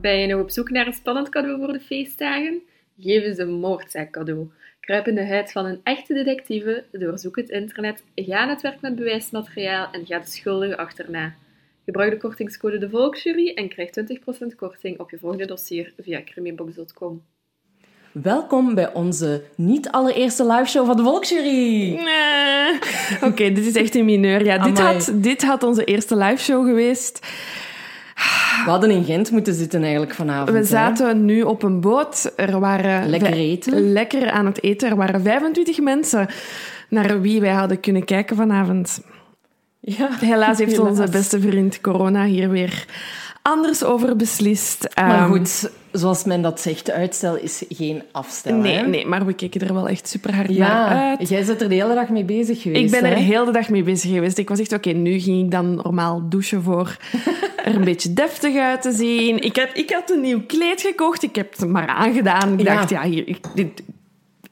Ben je nog op zoek naar een spannend cadeau voor de feestdagen? Geef eens een moordzaak cadeau. Kruip in de huid van een echte detectieve, doorzoek het internet, ga aan het werk met bewijsmateriaal en ga de schuldige achterna. Gebruik de kortingscode de Volksjury en krijg 20% korting op je volgende dossier via crimibox.com. Welkom bij onze niet allereerste liveshow van de Volksjury. Nee. Oké, dit is echt een mineur. Ja, dit had, dit had onze eerste liveshow geweest. We hadden in Gent moeten zitten eigenlijk vanavond. We hè? zaten nu op een boot. Er waren Lekker eten. Lekker aan het eten. Er waren 25 mensen naar wie wij hadden kunnen kijken vanavond. Ja, Helaas heeft helaas. onze beste vriend corona hier weer anders over beslist. Maar Ehm, goed, zoals men dat zegt, uitstel is geen afstel. Nee, hè? nee, maar we keken er wel echt super hard naar uit. jij bent er de hele dag mee bezig geweest. Ik ben er heel de dag mee bezig geweest. Ik was echt, oké, nu ging ik dan normaal douchen voor er een beetje deftig uit te zien. Ik, heb, ik had een nieuw kleed gekocht. Ik heb het maar aangedaan. Ik Ja. dacht, ja, hier, ik- dit,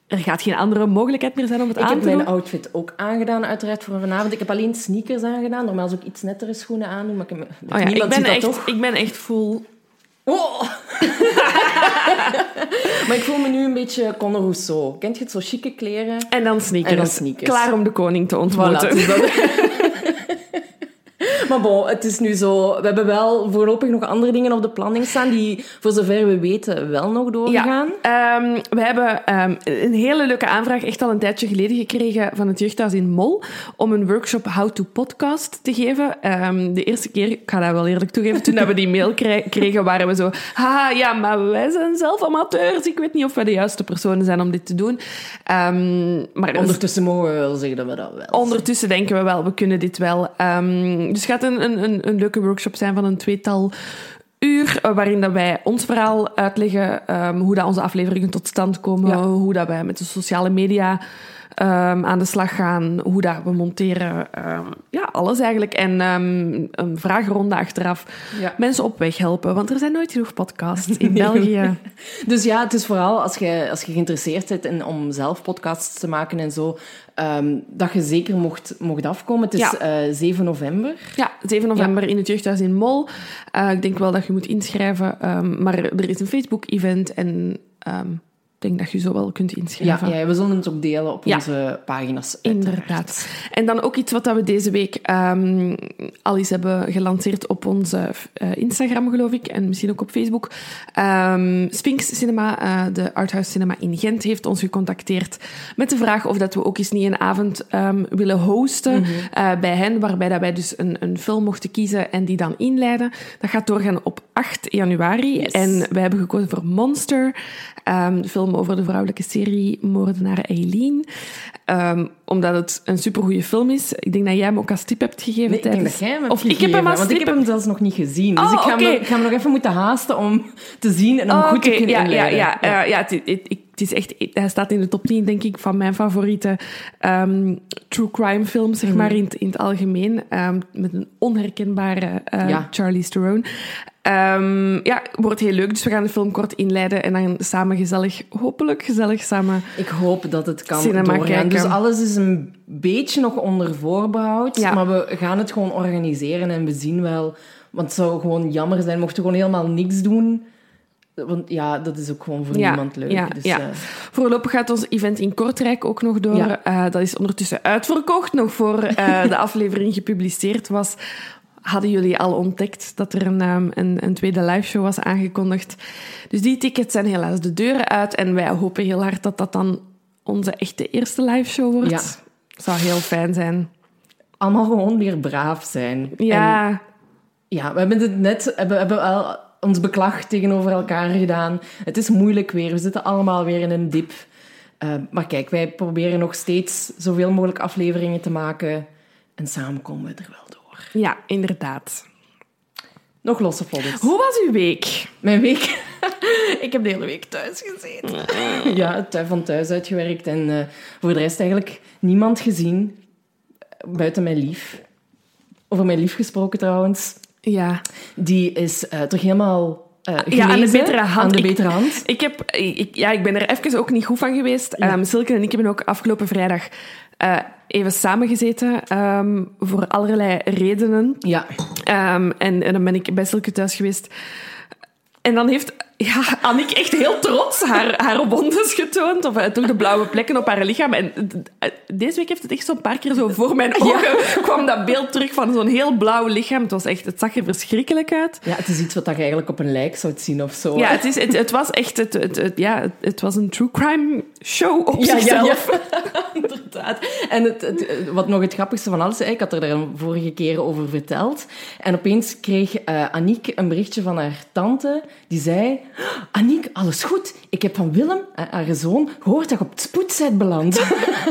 er gaat geen andere mogelijkheid meer zijn om het Ik aan heb te mijn doen. outfit ook aangedaan, uiteraard, voor vanavond. Ik heb alleen sneakers aangedaan. Normaal zou ik iets nettere schoenen aandoen, maar ik heb... Oh ja, ik, ben echt, toch? ik ben echt full... Oh. maar ik voel me nu een beetje Conor Rousseau. Kent je het? Zo chique kleren. En dan sneakers. En dan sneakers. Klaar om de koning te ontmoeten. dus maar bon, het is nu zo... We hebben wel voorlopig nog andere dingen op de planning staan die, voor zover we weten, wel nog doorgaan. Ja, ehm, we hebben ehm, een hele leuke aanvraag echt al een tijdje geleden gekregen van het jeugdhuis in Mol om een workshop How to Podcast te geven. Ehm, de eerste keer, ik ga dat wel eerlijk toegeven, toen we die mail kregen, waren we zo, haha, ja, maar wij zijn zelf amateurs. Ik weet niet of wij de juiste personen zijn om dit te doen. Maar Ondertussen mogen we wel zeggen dat we dat wel Ondertussen denken we wel, we kunnen dit wel. Dus het gaat een, een, een, een leuke workshop zijn van een tweetal uur, eh, waarin dat wij ons verhaal uitleggen, ehm, hoe dat onze afleveringen tot stand komen, Ja. hoe dat wij met de sociale media ehm, aan de slag gaan, hoe dat we monteren. ehm, ja, alles eigenlijk. En ehm, een vragenronde achteraf. Ja. Mensen op weg helpen, want er zijn nooit genoeg podcasts in België. Dus ja, het is vooral als je, als je geïnteresseerd bent in, om zelf podcasts te maken en zo, dat je zeker mocht, mocht afkomen. Het is Ja. eh 7 november. Ja, 7 november in het Jeugdhuis in Mol. Eh, ik denk wel dat je moet inschrijven. maar er is een Facebook-event en denk dat je zo wel kunt inschrijven. ja, we zullen het ook delen op Ja. onze pagina's. uiteraard. Inderdaad. En dan ook iets wat we deze week ehm, al eens hebben gelanceerd op onze eh, Instagram, geloof ik, en misschien ook op Facebook. Ehm, Sphinx Cinema, eh, de Arthouse Cinema in Gent, heeft ons gecontacteerd met de vraag of dat we ook eens niet een avond ehm, willen hosten eh, bij hen, waarbij dat wij dus een, een film mochten kiezen en die dan inleiden. Dat gaat doorgaan op 8 januari. Yes. En wij hebben gekozen voor Monster, de film over de vrouwelijke seriemoordenaar Eileen. Ehm, omdat het een supergoeie film is. Ik denk dat jij hem ook als tip hebt gegeven Nee, ik tijdens... hem hebt Of ik heb hem als want ik heb hem zelfs nog niet gezien. Dus Oh, ik ga, hem nog, ik ga hem nog even moeten haasten om te zien en om Oh, goed te kunnen ja, ja, inleiden. ja, ja. ja, het, het, het- het is echt, hij staat in de top 10, denk ik, van mijn favoriete ehm, true crime films, zeg Mhm. maar, in, het- in het algemeen. Ehm, met een onherkenbare eh, Ja. Charlie Theron. Ehm, ja, wordt heel leuk. Dus we gaan de film kort inleiden en dan samen gezellig, hopelijk gezellig samen. Ik hoop dat het kan Cinema doorgaan. kijken. Dus alles is een beetje nog onder voorbehoud. Ja. Maar we gaan het gewoon organiseren en we zien wel... Want het zou gewoon jammer zijn mochten we gewoon helemaal niks doen. Want ja, dat is ook gewoon voor Ja, niemand leuk. ja, dus, ja. eh, Voorlopig gaat ons event in Kortrijk ook nog door. Ja. Eh, dat is ondertussen uitverkocht, nog voor eh, de aflevering gepubliceerd was. Hadden jullie al ontdekt dat er een, ehm, een, een tweede liveshow was aangekondigd. Dus die tickets zijn helaas de deuren uit. En wij hopen heel hard dat dat dan onze echte eerste liveshow wordt. Ja. Zou heel fijn zijn. allemaal gewoon weer braaf zijn. En Ja, Ja, we hebben het net hebben, hebben wel ons beklag tegenover elkaar gedaan. Het is moeilijk weer. We zitten allemaal weer in een dip. Eh, maar kijk, wij proberen nog steeds zoveel mogelijk afleveringen te maken. En samen komen we er wel door. ja, inderdaad. Nog losse podders. Hoe was uw week? Mijn week? Ik heb de hele week thuis gezeten. ja, het van thuis uitgewerkt. En eh, voor de rest eigenlijk niemand gezien. Buiten mijn lief. Over mijn lief gesproken trouwens. Ja. Die is eh, terug helemaal eh Ja, aan de betere hand. Aan de Ik- betere hand. Ik, heb, ik, ja, ik ben er even ook niet goed van geweest. Ehm, Silke en ik hebben ook afgelopen vrijdag eh, even samengezeten ehm, voor allerlei redenen. Ja. Ehm, en, en dan ben ik bij Silke thuis geweest. En dan heeft ja, Annick echt heel trots haar, haar wondes getoond. Of uh, toch de blauwe plekken op haar lichaam. En uh, deze week heeft het echt zo'n paar keer zo voor mijn ogen... Ja. kwam dat beeld terug van zo'n heel blauw lichaam. Het, was echt, het zag er verschrikkelijk uit. Ja, het is iets wat je eigenlijk op een lijk zou zien of zo. Ja, het, is, het, het was echt... Het, het, het, ja, het was een true crime show op ja, zichzelf. Ja. Inderdaad. En het, het, wat nog het grappigste van alles... Ik had er een vorige keer over verteld. En opeens kreeg uh, een berichtje van haar tante. Die zei... Aniek, alles goed? Ik heb van Willem, haar zoon, gehoord dat je op het spoed bent beland.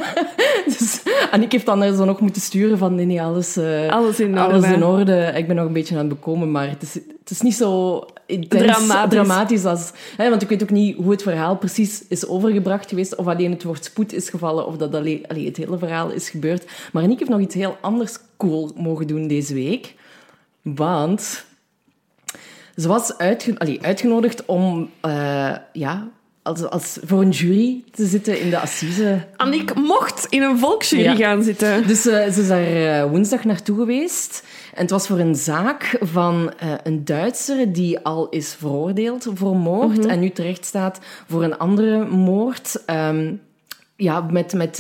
dus Aniek heeft dan zo nog moeten sturen van nee, nee alles, uh, alles, in, alles in orde. Ik ben nog een beetje aan het bekomen, maar het is, het is niet zo dramatisch, dramatisch als... Hè, want ik weet ook niet hoe het verhaal precies is overgebracht geweest, of alleen het woord spoed is gevallen, of dat alleen, alleen het hele verhaal is gebeurd. Maar Aniek heeft nog iets heel anders cool mogen doen deze week. Want ze was uitge allee, uitgenodigd om uh, ja, als, als voor een jury te zitten in de Assise. Annick mocht in een volksjury ja. gaan zitten. Dus uh, ze is daar uh, woensdag naartoe geweest. En het was voor een zaak van een Duitser die al is veroordeeld voor moord mm -hmm. en nu terecht staat voor een andere moord. Um, ja, met, met,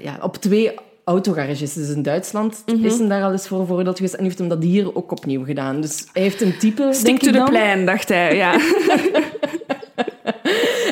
ja, op twee autogarages. Dus in Duitsland mm -hmm. is hem daar al eens voor veroordeeld geweest en heeft hem dat hier ook opnieuw gedaan. Dus hij heeft een type, Stick to the plan, dacht hij, ja.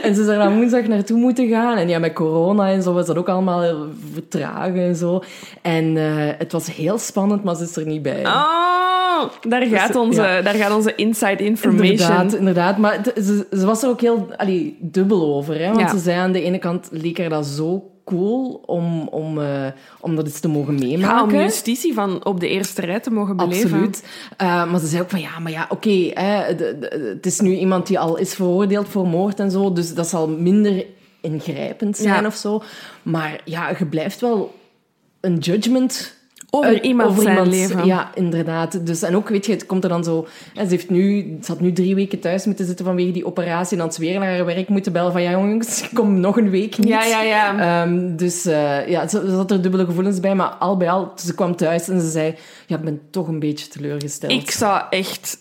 en ze zijn dan woensdag naartoe moeten gaan. En ja, met corona en zo was dat ook allemaal vertragen en zo. En uh, het was heel spannend, maar ze is er niet bij. Oh, daar gaat, dus, onze, ja. daar gaat onze inside information. Inderdaad, inderdaad. Maar ze, ze was er ook heel allee, dubbel over. Hè? Want ja. ze zei aan de ene kant leek er dat zo cool om, om, uh, om dat eens te mogen meemaken. Ja, om justitie van op de eerste rij te mogen beleven. Absoluut. Uh, maar ze zei ook van, ja, maar ja, oké, okay, het is nu iemand die al is veroordeeld voor moord en zo, dus dat zal minder ingrijpend zijn ja. of zo. Maar ja, je blijft wel een judgment over uh, iemand over zijn leven. Ja, inderdaad. Dus, en ook, weet je, het komt er dan zo... Ze, heeft nu, ze had nu drie weken thuis moeten zitten vanwege die operatie en dan ze weer naar haar werk moeten bellen van ja, jongens, ik kom nog een week niet. Ja, ja, ja. Um, dus uh, ja, ze, ze had er dubbele gevoelens bij, maar al bij al, ze kwam thuis en ze zei, ja, ik ben toch een beetje teleurgesteld. Ik zou echt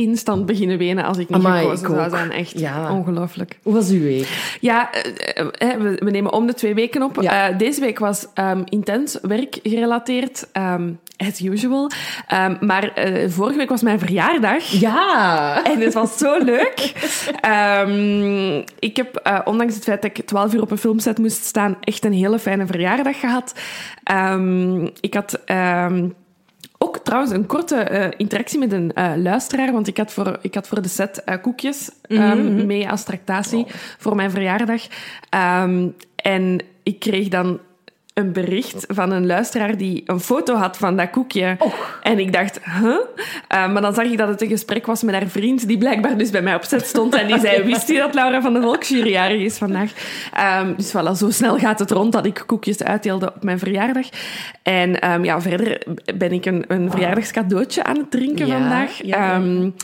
instant beginnen wenen als ik niet Amai, gekozen ik zou zijn. Echt ja. ongelooflijk. Hoe was uw week? Ja, uh, we, we, nemen om de twee weken op. Ja. Uh, deze week was um, intens werkgerelateerd. Um, as usual. Um, maar uh, vorige week was mijn verjaardag. Ja! En het was zo leuk. ik heb, uh, ondanks het feit dat ik 12 uur op een filmset moest staan, echt een hele fijne verjaardag gehad. Ik had ook trouwens een korte uh, interactie met een uh, luisteraar, want ik had voor, ik had voor de set uh, koekjes um, mm-hmm. mee als tractatie oh. voor mijn verjaardag. Um, en ik kreeg dan een bericht van een luisteraar die een foto had van dat koekje. En ik dacht, huh? Uh, maar dan zag ik dat het een gesprek was met haar vriend, die blijkbaar dus bij mij op zet stond. En die zei, wist je dat Laura van de Volksjury jarig is vandaag? Um, dus voilà, zo snel gaat het rond dat ik koekjes uitdeelde op mijn verjaardag. En um, ja, verder ben ik een, een verjaardagscadeautje aan het drinken ja, vandaag. Ja, um,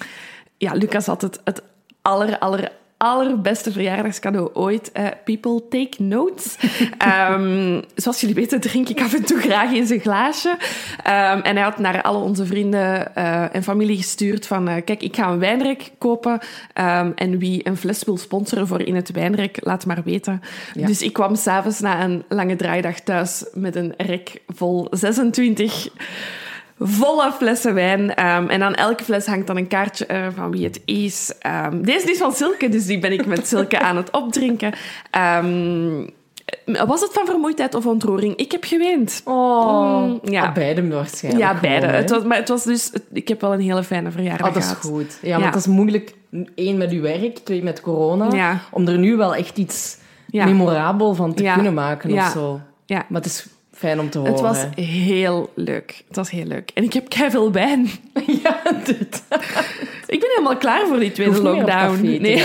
ja, Lucas had het, het aller, aller, allerbeste verjaardagscadeau ooit. Uh, people take notes. um, zoals jullie weten drink ik af en toe graag in zijn glaasje. Um, en hij had naar alle onze vrienden uh, en familie gestuurd van... Uh, kijk, ik ga een wijnrek kopen. Um, en wie een fles wil sponsoren voor in het wijnrek, laat maar weten. Ja. Dus ik kwam s'avonds na een lange draaidag thuis met een rek vol 26 volle flessen wijn. Um, en aan elke fles hangt dan een kaartje uh, van wie het is. Um, deze is van Silke, dus die ben ik met Silke aan het opdrinken. Um, was het van vermoeidheid of ontroering? Ik heb geweend. Oh, mm, ja. beide waarschijnlijk. Ja, beide. Het was, maar het was dus... Ik heb wel een hele fijne verjaardag oh, dat is goed. Ja, want dat is moeilijk. één, met uw werk. Twee, met corona. Ja. Om er nu wel echt iets memorabel van te kunnen maken of zo. Ja. Maar het is Fijn om te horen. Het was heel leuk. Het was heel leuk. En ik heb kei veel wijn. Ja, dit. ik ben helemaal klaar voor die tweede lockdown. Nee.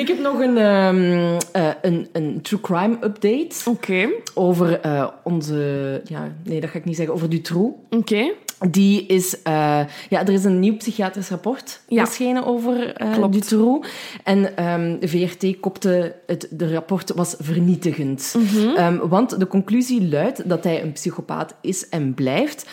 ik heb nog een, um, uh, een, een true crime update. Oké. Okay. Over uh, onze... Ja, nee, dat ga ik niet zeggen. Over Dutroux. Oké. Okay. Die is... Uh, ja, er is een nieuw psychiatrisch rapport ja. verschenen over uh, Dutroux. En um, de VRT kopte het... De rapport was vernietigend. Mm -hmm. um, want de conclusie luidt dat hij een psychopaat is en blijft.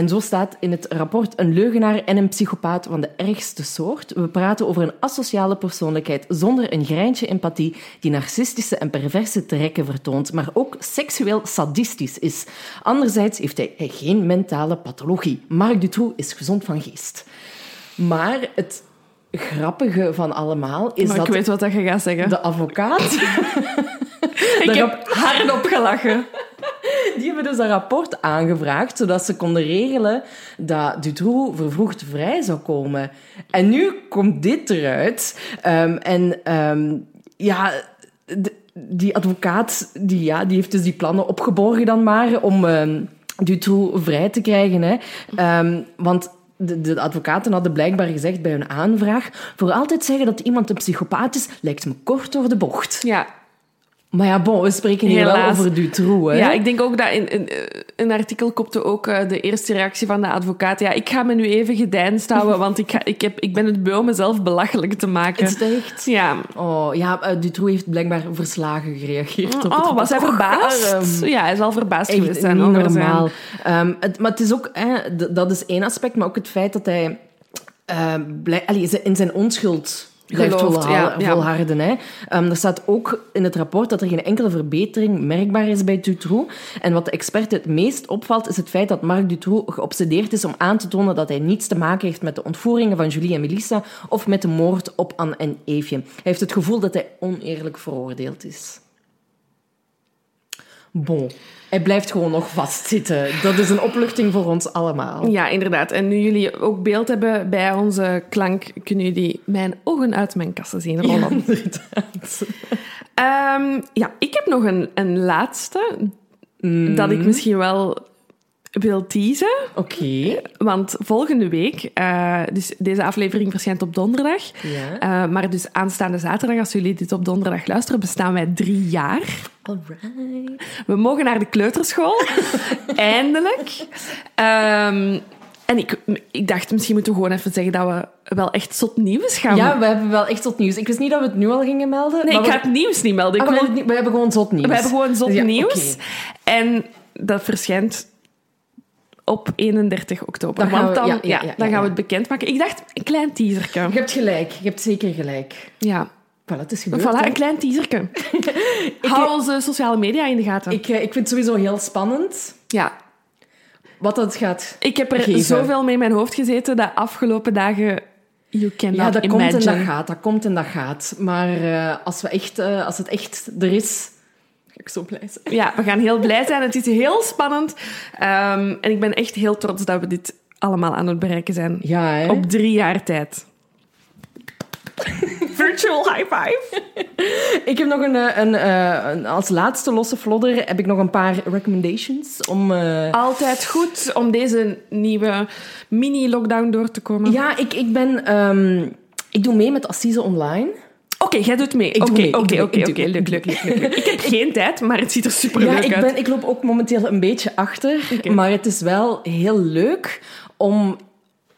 En zo staat in het rapport een leugenaar en een psychopaat van de ergste soort. We praten over een asociale persoonlijkheid zonder een greintje empathie, die narcistische en perverse trekken vertoont, maar ook seksueel sadistisch is. Anderzijds heeft hij geen mentale pathologie. Marc Dutroux is gezond van geest. Maar het grappige van allemaal is Maar dat ik weet wat dat je gaat zeggen. de advocaat... Ik heb hardop gelachen. Die hebben dus een rapport aangevraagd, zodat ze konden regelen dat Dutroux vervroegd vrij zou komen. En nu komt dit eruit. Ehm, en ehm, ja, die advocaat die, ja, die heeft dus die plannen opgeborgen dan maar om ehm, Dutroux vrij te krijgen. Hè. Want de, de advocaten hadden blijkbaar gezegd bij hun aanvraag voor altijd zeggen dat iemand een psychopaat is, lijkt me kort door de bocht. Ja. Maar ja, bon, we spreken hier wel Helaas. over Dutroux. Hè. ja, ik denk ook dat in, in een artikel kopte ook eh, de eerste reactie van de advocaat. Ja, ik ga me nu even gedijnst houden, want ik, ga, ik, heb, ik ben het beu om mezelf belachelijk te maken. Is het echt? Ja. Oh, ja, eh, Dutroux heeft blijkbaar verslagen gereageerd. op het Oh, was hij verbaasd? Ja, hij is wel verbaasd Echt geweest zijn niet over normaal. zijn... Ehm, het, maar het is ook, hè, dat is één aspect, maar ook het feit dat hij eh, blij- allee, in zijn onschuld blijft Gelooft, volha- ja, ja. volharden. Hè. Ehm, er staat ook in het rapport dat er geen enkele verbetering merkbaar is bij Dutroux. En wat de expert het meest opvalt, is het feit dat Marc Dutroux geobsedeerd is om aan te tonen dat hij niets te maken heeft met de ontvoeringen van Julie en Melissa of met de moord op Anne en Eefje. Hij heeft het gevoel dat hij oneerlijk veroordeeld is. Bon, hij blijft gewoon nog vastzitten. Dat is een opluchting voor ons allemaal. Ja, inderdaad. En nu jullie ook beeld hebben bij onze klank, kunnen jullie mijn ogen uit mijn kassen zien rollen. inderdaad. Ehm, ja, ik heb nog een, een laatste dat ik misschien wel wil teasen. Oké. Want volgende week, eh, dus deze aflevering verschijnt op donderdag. Ja. Eh, maar dus aanstaande zaterdag, als jullie dit op donderdag luisteren, bestaan wij drie jaar. Alright. We mogen naar de kleuterschool. Eindelijk. Ehm, en ik, ik dacht, misschien moeten we gewoon even zeggen dat we wel echt zot nieuws gaan Ja, we hebben wel echt zot nieuws. Ik wist niet dat we het nu al gingen melden. Nee, maar ik we- ga het nieuws niet melden. Ah, we, wil- hebben we gewoon zot nieuws. we hebben gewoon zot ja, nieuws. En dat verschijnt op 31 oktober. Dan Want dan, ja, ja, ja, ja, dan ja, gaan we het bekendmaken. Ik dacht, een klein teaserke. Je hebt gelijk. Je hebt zeker gelijk. Ja, Voilà, het is gebeurd. voilà, een klein teaserke. Hou onze sociale media in de gaten. Ik, eh, ik vind het sowieso heel spannend ja, wat dat gaat ik heb er geven. zoveel mee in mijn hoofd gezeten de afgelopen dagen. You Ja, dat imagine. komt en dat gaat. Dat komt en dat gaat. Maar eh, als, we echt, eh, als het echt er is, ik zo blij zijn. Ja, we gaan heel blij zijn. Het is heel spannend. Ehm, en ik ben echt heel trots dat we dit allemaal aan het bereiken zijn. Ja, hè? Op drie jaar tijd. Virtual high five. Ik heb nog een, eh, een, eh, een... Als laatste losse flodder heb ik nog een paar recommendations om... eh, Altijd goed om deze nieuwe mini-lockdown door te komen. Ja, ik, ik ben... ehm, ik doe mee met Assise Online. Oké, jij doet mee. Ik Oké, ik oké, oké, ik Leuk, ik leuk, leuk, leuk. Ik heb geen tijd, maar het ziet er super Ja, leuk ik, uit. ben, ik loop ook momenteel een beetje achter. Maar het is wel heel leuk om...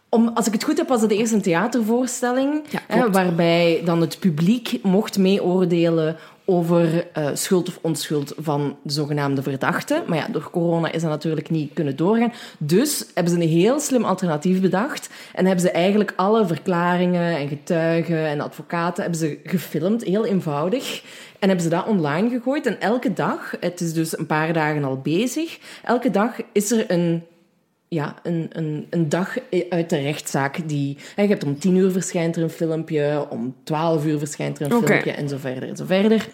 Om, als ik het goed heb, was het eerst een theatervoorstelling. Ja, hè, waarbij dan het publiek mocht meeoordelen over eh, schuld of onschuld van de zogenaamde verdachte. Maar ja, door corona is dat natuurlijk niet kunnen doorgaan. Dus hebben ze een heel slim alternatief bedacht. En hebben ze eigenlijk alle verklaringen en getuigen en advocaten hebben ze gefilmd, heel eenvoudig. En hebben ze dat online gegooid. En elke dag, het is dus een paar dagen al bezig, elke dag is er een ja, een, een, een dag uit de rechtszaak. Die, hè, je hebt om tien uur verschijnt er een filmpje, om twaalf uur verschijnt er een filmpje en zo verder en zo verder.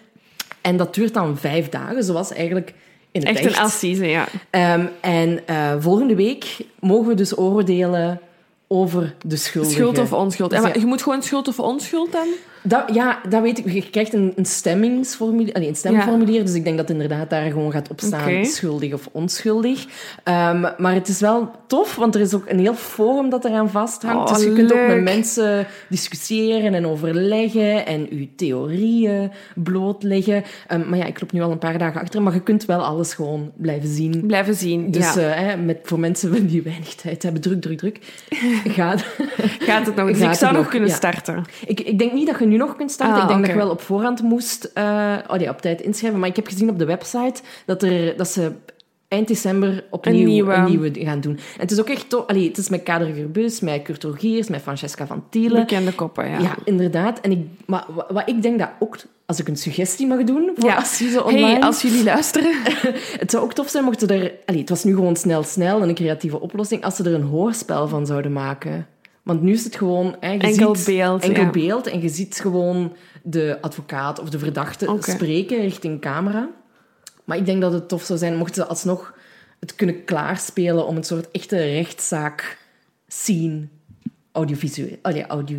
En dat duurt dan vijf dagen, zoals eigenlijk in het Echt een assise, ja. Ehm, en eh, volgende week mogen we dus oordelen over de schuldige. Schuld of onschuld. Dus En maar ja, je moet gewoon schuld of onschuld dan? Dat, ja, dat weet ik. Je krijgt een, een stemmingsformulier, allee, een stemformulier, dus ik denk dat inderdaad daar gewoon gaat op staan, Oké. schuldig of onschuldig. Ehm, maar het is wel tof, want er is ook een heel forum dat eraan vasthangt. Oh, dus je kunt ook met mensen discussiëren en overleggen en je theorieën blootleggen. Ehm, maar ja, ik loop nu al een paar dagen achter, maar je kunt wel alles gewoon blijven zien. Blijven zien. Dus ja. eh, hè, met, voor mensen die weinig tijd hebben, druk, druk, druk, gaat... Gaat het nog? Dus ik zou nog nog, kunnen ja. starten. ik, ik denk niet dat je nu nog kunt starten. Ah, ik denk dat je wel op voorhand moest eh, oh ja, op tijd inschrijven. Maar ik heb gezien op de website dat, er, dat ze eind december opnieuw Een een nieuwe. gaan doen. En het is ook echt tof. Allee, het is met Kader Gerbus, met Kurt Rogiers, met Francesca van Tielen. Bekende koppen, ja. Ja, inderdaad. En ik, maar wa- wat ik denk dat ook, als ik een suggestie mag doen, voor Ja. online... Hey, als jullie luisteren. Het zou ook tof zijn mochten er... Allee, het was nu gewoon snel, snel en een creatieve oplossing, als ze er een hoorspel van zouden maken. Want nu is het gewoon... Hè, je Enkel ziet beeld, Enkel ja. beeld en je ziet gewoon de advocaat of de verdachte spreken richting camera. Maar ik denk dat het tof zou zijn mochten ze alsnog het kunnen klaarspelen om een soort echte rechtszaak scene audiovisueel... Allee, audio,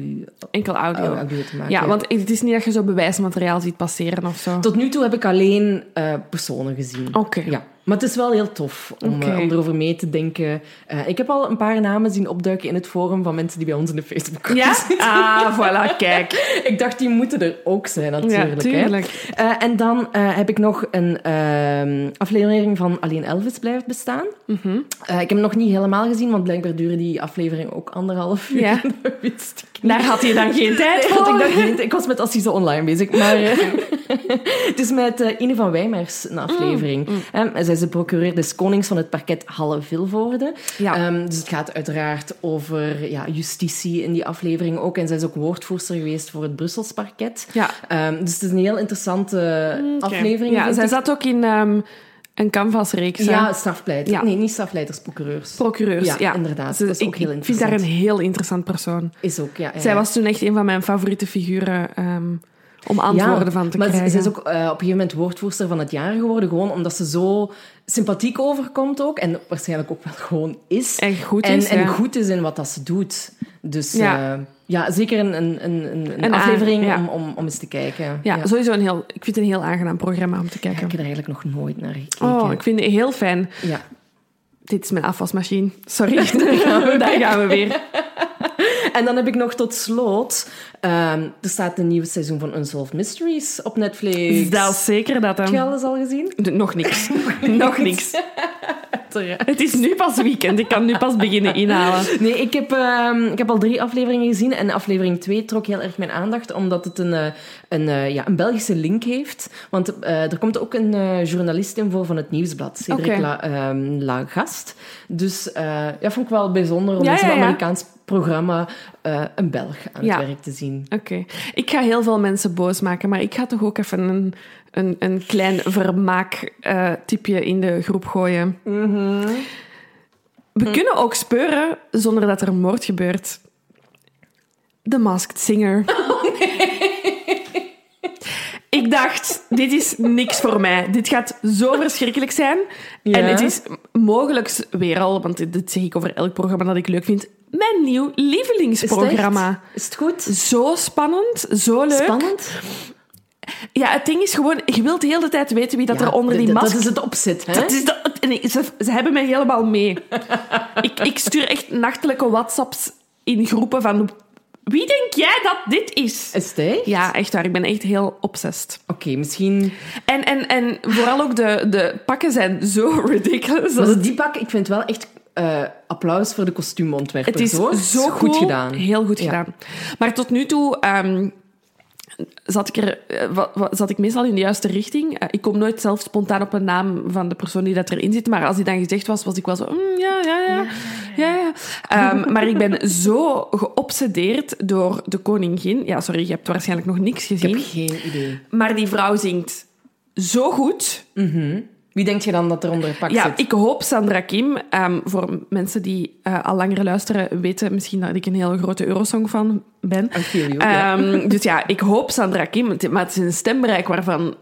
Enkel audio. audio te maken. Ja, want het is niet dat je zo bewijsmateriaal ziet passeren of zo. Tot nu toe heb ik alleen eh, personen gezien. Oké. Ja. Maar het is wel heel tof om, eh, om erover mee te denken. Eh, ik heb al een paar namen zien opduiken in het forum van mensen die bij ons in de Facebook Ja? zitten. Ah, voilà, kijk. Ik dacht, die moeten er ook zijn, natuurlijk. Ja, hè. tuurlijk. Eh, en dan heb ik nog een ehm, aflevering van Alleen Elvis blijft bestaan. Mhm. Ik heb hem nog niet helemaal gezien, want blijkbaar duurde die aflevering ook anderhalf uur. Ja. Dat wist ik niet. Daar had je dan geen tijd voor. ik, dacht, niet- ik was met Assise online bezig. Maar het is met Ine van Wijmers een aflevering. Mm, Eh, zij de procureur des konings van het parket Halle-Vilvoorde. Ja. Ehm, dus het gaat uiteraard over ja, justitie in die aflevering ook. En zij is ook woordvoerster geweest voor het Brussels parket. Ja. Ehm, dus het is een heel interessante Oké. aflevering. Ja, zij ik. zat ook in ehm, een canvasreeks. Ja, strafpleiter. Ja. Nee, niet strafpleiters, procureurs. Procureurs, ja. Ja, inderdaad. Ze- Dat is ook heel ik vind haar een interessant. heel interessant persoon. Is ook, ja. ja, Zij was toen echt een van mijn favoriete figuren om antwoorden van te maar krijgen. ze is ook eh, op een gegeven moment woordvoerster van het jaar geworden, gewoon omdat ze zo sympathiek overkomt ook. En waarschijnlijk ook wel gewoon is. En goed is, en ja. goed is in wat dat ze doet. Dus Ja. ja, ja zeker een, een, een, een, aflevering ja. om, om, om eens te kijken. Ja, sowieso een heel... Ik vind het een heel aangenaam programma om te kijken. ik heb er eigenlijk nog nooit naar gekeken. Oh, ik vind het heel fijn. Ja. Dit is mijn afwasmachine. Sorry, daar gaan we, daar gaan we weer. En dan heb ik nog tot slot... ehm, er staat een nieuw seizoen van Unsolved Mysteries op Netflix. Dat is zeker dat Heb je dan... alles al gezien? Nog niks. Nog niks. Het is nu pas weekend. Ik kan nu pas beginnen inhalen. Nee, ik heb, ehm, ik heb al drie afleveringen gezien. En aflevering 2 trok heel erg mijn aandacht, omdat het een, eh, een, eh, ja, een Belgische link heeft. Want eh, er komt ook een eh, journalist in voor van het Nieuwsblad, Cedric Oké. La, ehm, Lagast. Dus eh ja, vond ik wel bijzonder om ja. Amerikaans programma eh, een Belg aan Ja. het werk te zien. Oké. Ik ga heel veel mensen boos maken, maar ik ga toch ook even een, een, een klein vermaak-tipje in de groep gooien. We kunnen ook speuren zonder dat er een moord gebeurt. The Masked Singer. Ik dacht, dit is niks voor mij. Dit gaat zo verschrikkelijk zijn. Ja. En het is mogelijk weer al, want dit zeg ik over elk programma dat ik leuk vind, mijn nieuw het, lievelingsprogramma. Is het goed? Zo spannend, zo leuk. Spannend? Ja, het ding is gewoon, je wilt de hele tijd weten wie dat Ja, er onder die d- d- mask... Dat is het opzet, hè? Dat is de, nee, ze, ze hebben mij helemaal mee. ik, ik stuur echt nachtelijke whatsapps in groepen van... Wie denk jij dat dit is? Is het echt? Ja, echt waar. Ik ben echt heel obsessed. Oké, misschien... En, en, en vooral ook de, de pakken zijn zo ridiculous. Maar die pak, ik vind wel echt eh, applaus voor de kostuumontwerper. Het is hoor. zo goed gedaan. Heel goed Ja. gedaan. Maar tot nu toe ehm, zat, ik er, eh, zat ik meestal in de juiste richting. Eh, ik kom nooit zelf spontaan op een naam van de persoon die dat erin zit. Maar als die dan gezegd was, was ik wel zo... "Mm, ja, ja, ja. ja, ja. Ehm, maar ik ben zo geobsedeerd door de koningin. Ja, sorry, je hebt waarschijnlijk nog niks Ik heb gezien. geen idee. Maar die vrouw zingt zo goed. Wie denk je dan dat er onder het pak Ja, zit? ik hoop Sandra Kim. Ehm, voor mensen die eh, al langer luisteren, weten misschien dat ik een heel grote Eurosong-fan ben. You. Ehm, Dus ja, ik hoop Sandra Kim. Maar het is een stembereik waarvan...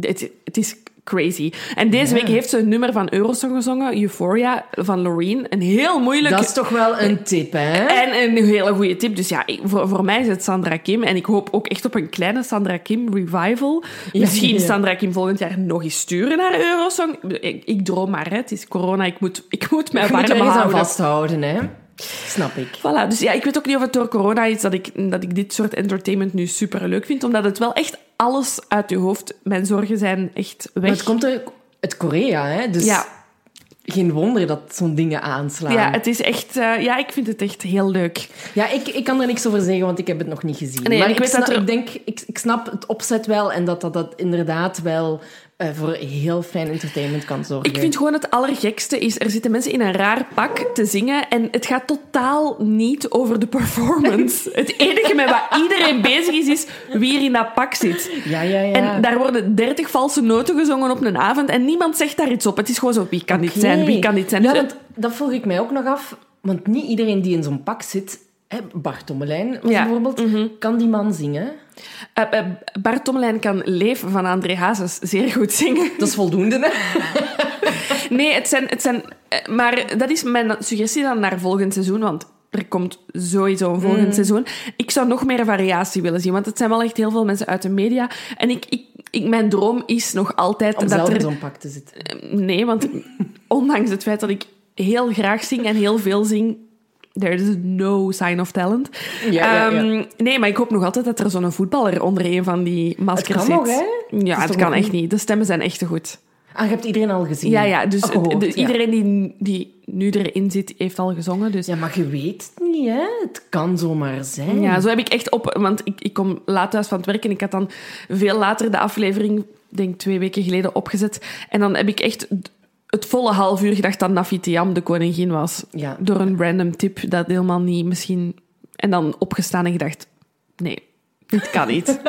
Het, het is crazy. En deze week heeft ze een nummer van Eurosong gezongen, Euphoria, van Loreen. Een heel moeilijk... Dat is toch wel een tip, hè? En een hele goede tip. Dus ja, voor, voor mij is het Sandra Kim. En ik hoop ook echt op een kleine Sandra Kim revival. Misschien ja. Sandra Kim volgend jaar nog eens sturen naar Eurosong. Ik, ik droom maar, hè. het is corona. Ik moet, ik moet mij Je moet warm er houden. vasthouden, hè? Snap ik. Voilà, dus ja, ik weet ook niet of het door corona is dat ik, dat ik dit soort entertainment nu super leuk vind. Omdat het wel echt alles uit je hoofd... Mijn zorgen zijn echt weg. Maar het komt er uit Korea, hè? Dus Ja. geen wonder dat zo'n dingen aanslaan. Ja, het is echt... eh, ja, ik vind het echt heel leuk. Ja, ik, ik kan er niks over zeggen, want ik heb het nog niet gezien. Nee, maar ik ik, weet snap, dat er- ik denk, ik, ik snap het opzet wel en dat dat, dat inderdaad wel eh, voor heel fijn entertainment kan zorgen. Ik vind gewoon het allergekste is, er zitten mensen in een raar pak te zingen en het gaat totaal niet over de performance. het enige met wat iedereen bezig is, is wie er in dat pak zit. Ja, ja, ja. En daar worden dertig valse noten gezongen op een avond en niemand zegt daar iets op. Het is gewoon zo, wie kan dit zijn, wie kan dit zijn. Ja, Dus, want dat vroeg ik mij ook nog af. Want niet iedereen die in zo'n pak zit... Hè, Bart Tommelijn was Ja. Mhm. bijvoorbeeld... Kan die man zingen? Eh, Bart kan Leef van André Hazes zeer goed zingen. Dat is voldoende, hè? Nee, het zijn, het zijn... eh, Maar dat is mijn suggestie dan naar volgend seizoen, want er komt sowieso een volgend Mm. seizoen. Ik zou nog meer variatie willen zien, want het zijn wel echt heel veel mensen uit de media. En ik, ik, ik, mijn droom is nog altijd Om dat er... zo'n pak te zitten. Nee, want ondanks het feit dat ik heel graag zing en heel veel zing... There is no sign of talent. Ja, ja, ja. Ehm, nee, maar ik hoop nog altijd dat er zo'n voetballer onder een van die maskers kan zit. nog, hè? Ja, het kan echt niet-. De stemmen zijn echt te goed. Ah, je hebt iedereen al gezien? Ja, ja, dus Oh, gehoord, de- ja. iedereen die, die nu erin zit, heeft al gezongen. Dus Ja, maar je weet het niet, hè? Het kan zomaar zijn. ja, zo heb ik echt op... Want ik, ik kom laat thuis van het werk en ik had dan veel later de aflevering, denk twee weken geleden, opgezet. En dan heb ik echt het volle half uur gedacht dat Nafitiam de koningin was. Ja. Door een random tip dat helemaal niet misschien... En dan opgestaan en gedacht, nee, dit kan niet.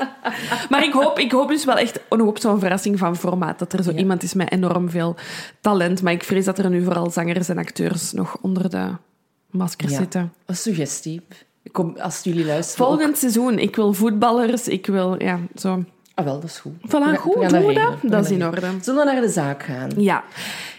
maar ik hoop, ik hoop dus wel echt nog op zo'n verrassing van formaat. Dat er zo Ja. iemand is met enorm veel talent. Maar ik vrees dat er nu vooral zangers en acteurs nog onder de maskers Ja. zitten. Een suggestie. Kom, als jullie luisteren... Volgend seizoen, ik wil voetballers, ik wil, ja, zo. Ah, wel, dat is goed. Voilà, We goed, we doen we dat? We Dat is in orde. Zullen we naar de zaak gaan? Ja.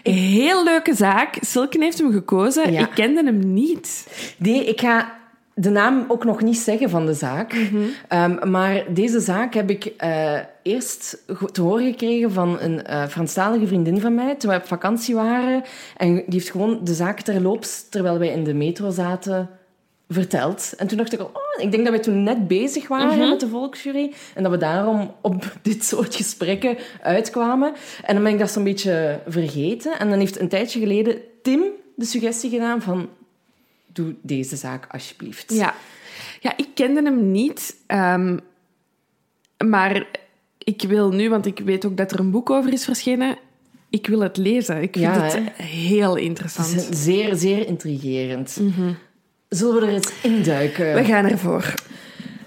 Heel leuke zaak. Silken heeft hem gekozen. Ja. Ik kende hem niet. Nee, ik ga de naam ook nog niet zeggen van de zaak. Mhm. Ehm, maar deze zaak heb ik eh, eerst te horen gekregen van een eh Franstalige vriendin van mij, toen wij op vakantie waren. En die heeft gewoon de zaak terloops, terwijl wij in de metro zaten, verteld. En toen dacht ik al, oh, ik denk dat wij toen net bezig waren Mhm. met de volksjury. En dat we daarom op dit soort gesprekken uitkwamen. En dan ben ik dat zo'n beetje vergeten. En dan heeft een tijdje geleden Tim de suggestie gedaan van... Doe deze zaak alsjeblieft. Ja. Ja, ik kende hem niet. ehm, maar ik wil nu, want ik weet ook dat er een boek over is verschenen. Ik wil het lezen. Ik vind Ja, het heel Het interessant. is zeer, zeer intrigerend. Zullen we er eens induiken? We gaan ervoor.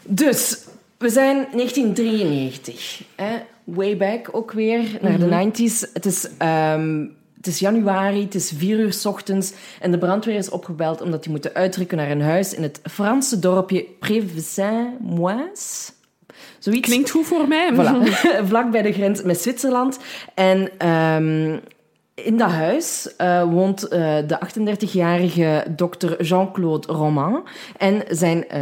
Dus, we zijn 1993. Hè? Way back ook weer, naar de 90s. Het is, ehm, het is januari, het is vier uur 's ochtends. En de brandweer is opgebeld omdat die moeten uitrukken naar een huis in het Franse dorpje Prévesin-Moise. Zoiets. Klinkt goed voor mij. Voilà. Vlak bij de grens met Zwitserland. En ehm, in dat huis eh, woont eh, de 38-jarige dokter Jean-Claude Roman en zijn, eh,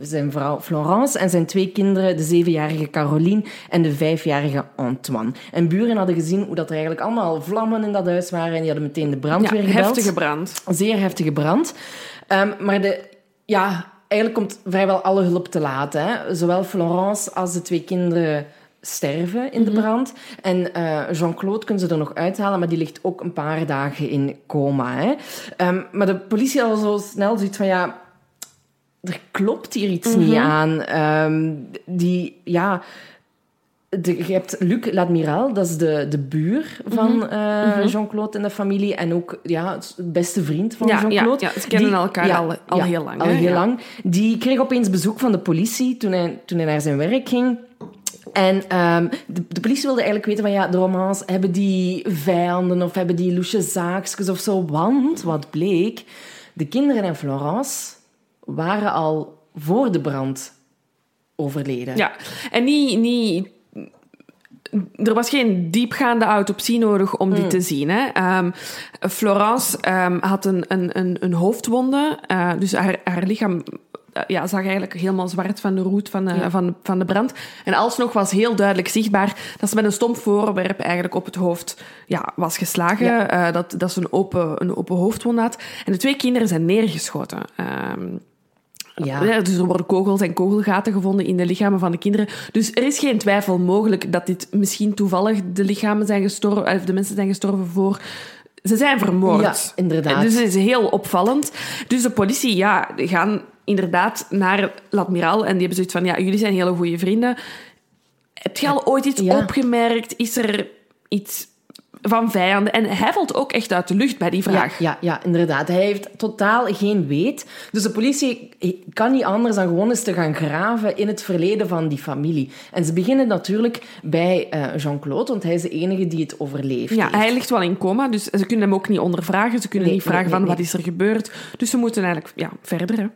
zijn vrouw Florence en zijn twee kinderen, de 7-jarige Caroline en de 5-jarige Antoine. En buren hadden gezien hoe dat er eigenlijk allemaal vlammen in dat huis waren en die hadden meteen de Ja, brandweer gebeld. heftige brand. Zeer heftige brand. Ehm, maar de, ja, eigenlijk komt vrijwel alle hulp te laat. Hè. Zowel Florence als de twee kinderen sterven in de brand. En eh, Jean-Claude kunnen ze er nog uithalen, maar die ligt ook een paar dagen in coma. Hè. Ehm, maar de politie al zo snel zoiets van, ja, er klopt hier iets niet aan. Ehm, die, ja... De, je hebt Luc Ladmiral, dat is de, de buur van eh, Jean-Claude en de familie. En ook ja, het beste vriend van Ja, Jean-Claude. ja, ze kennen Die- elkaar al- al heel lang, Al heel lang. Die kreeg opeens bezoek van de politie toen hij, toen hij naar zijn werk ging. En ehm, de, de politie wilde eigenlijk weten van ja, de romans, hebben die vijanden of hebben die loesje zaakjes of zo? Want, wat bleek, de kinderen en Florence waren al voor de brand overleden. Ja, en niet, niet... Er was geen diepgaande autopsie nodig om die te zien. Hè. Ehm, Florence ehm, had een, een, een, een hoofdwonde, eh, dus haar, haar lichaam ja, zag eigenlijk helemaal zwart van de roet van de, van, van de brand. En alsnog was heel duidelijk zichtbaar dat ze met een stomp voorwerp eigenlijk op het hoofd ja, was geslagen. Ja. Eh, dat, dat ze een open, een open hoofdwond had. En de twee kinderen zijn neergeschoten. Ehm, ja, dus er worden kogels en kogelgaten gevonden in de lichamen van de kinderen. Dus er is geen twijfel mogelijk dat dit misschien toevallig de lichamen zijn gestorven, of de mensen zijn gestorven voor. Ze zijn vermoord. Ja, inderdaad. Dus het is heel opvallend. Dus de politie, ja, gaan inderdaad naar l'admiraal en die hebben zoiets van, ja, jullie zijn hele goede vrienden. heb je al ooit iets Ja. opgemerkt? Is er iets van vijanden? En hij valt ook echt uit de lucht bij die vraag. Ja, ja, ja, inderdaad. Hij heeft totaal geen weet. Dus de politie kan niet anders dan gewoon eens te gaan graven in het verleden van die familie. En ze beginnen natuurlijk bij eh, Jean-Claude, want hij is de enige die het overleeft. Ja, heeft. hij ligt wel in coma, dus ze kunnen hem ook niet ondervragen. Ze kunnen Nee, niet vragen nee, van wat is er gebeurd. Dus ze moeten eigenlijk ja, verder. Hè.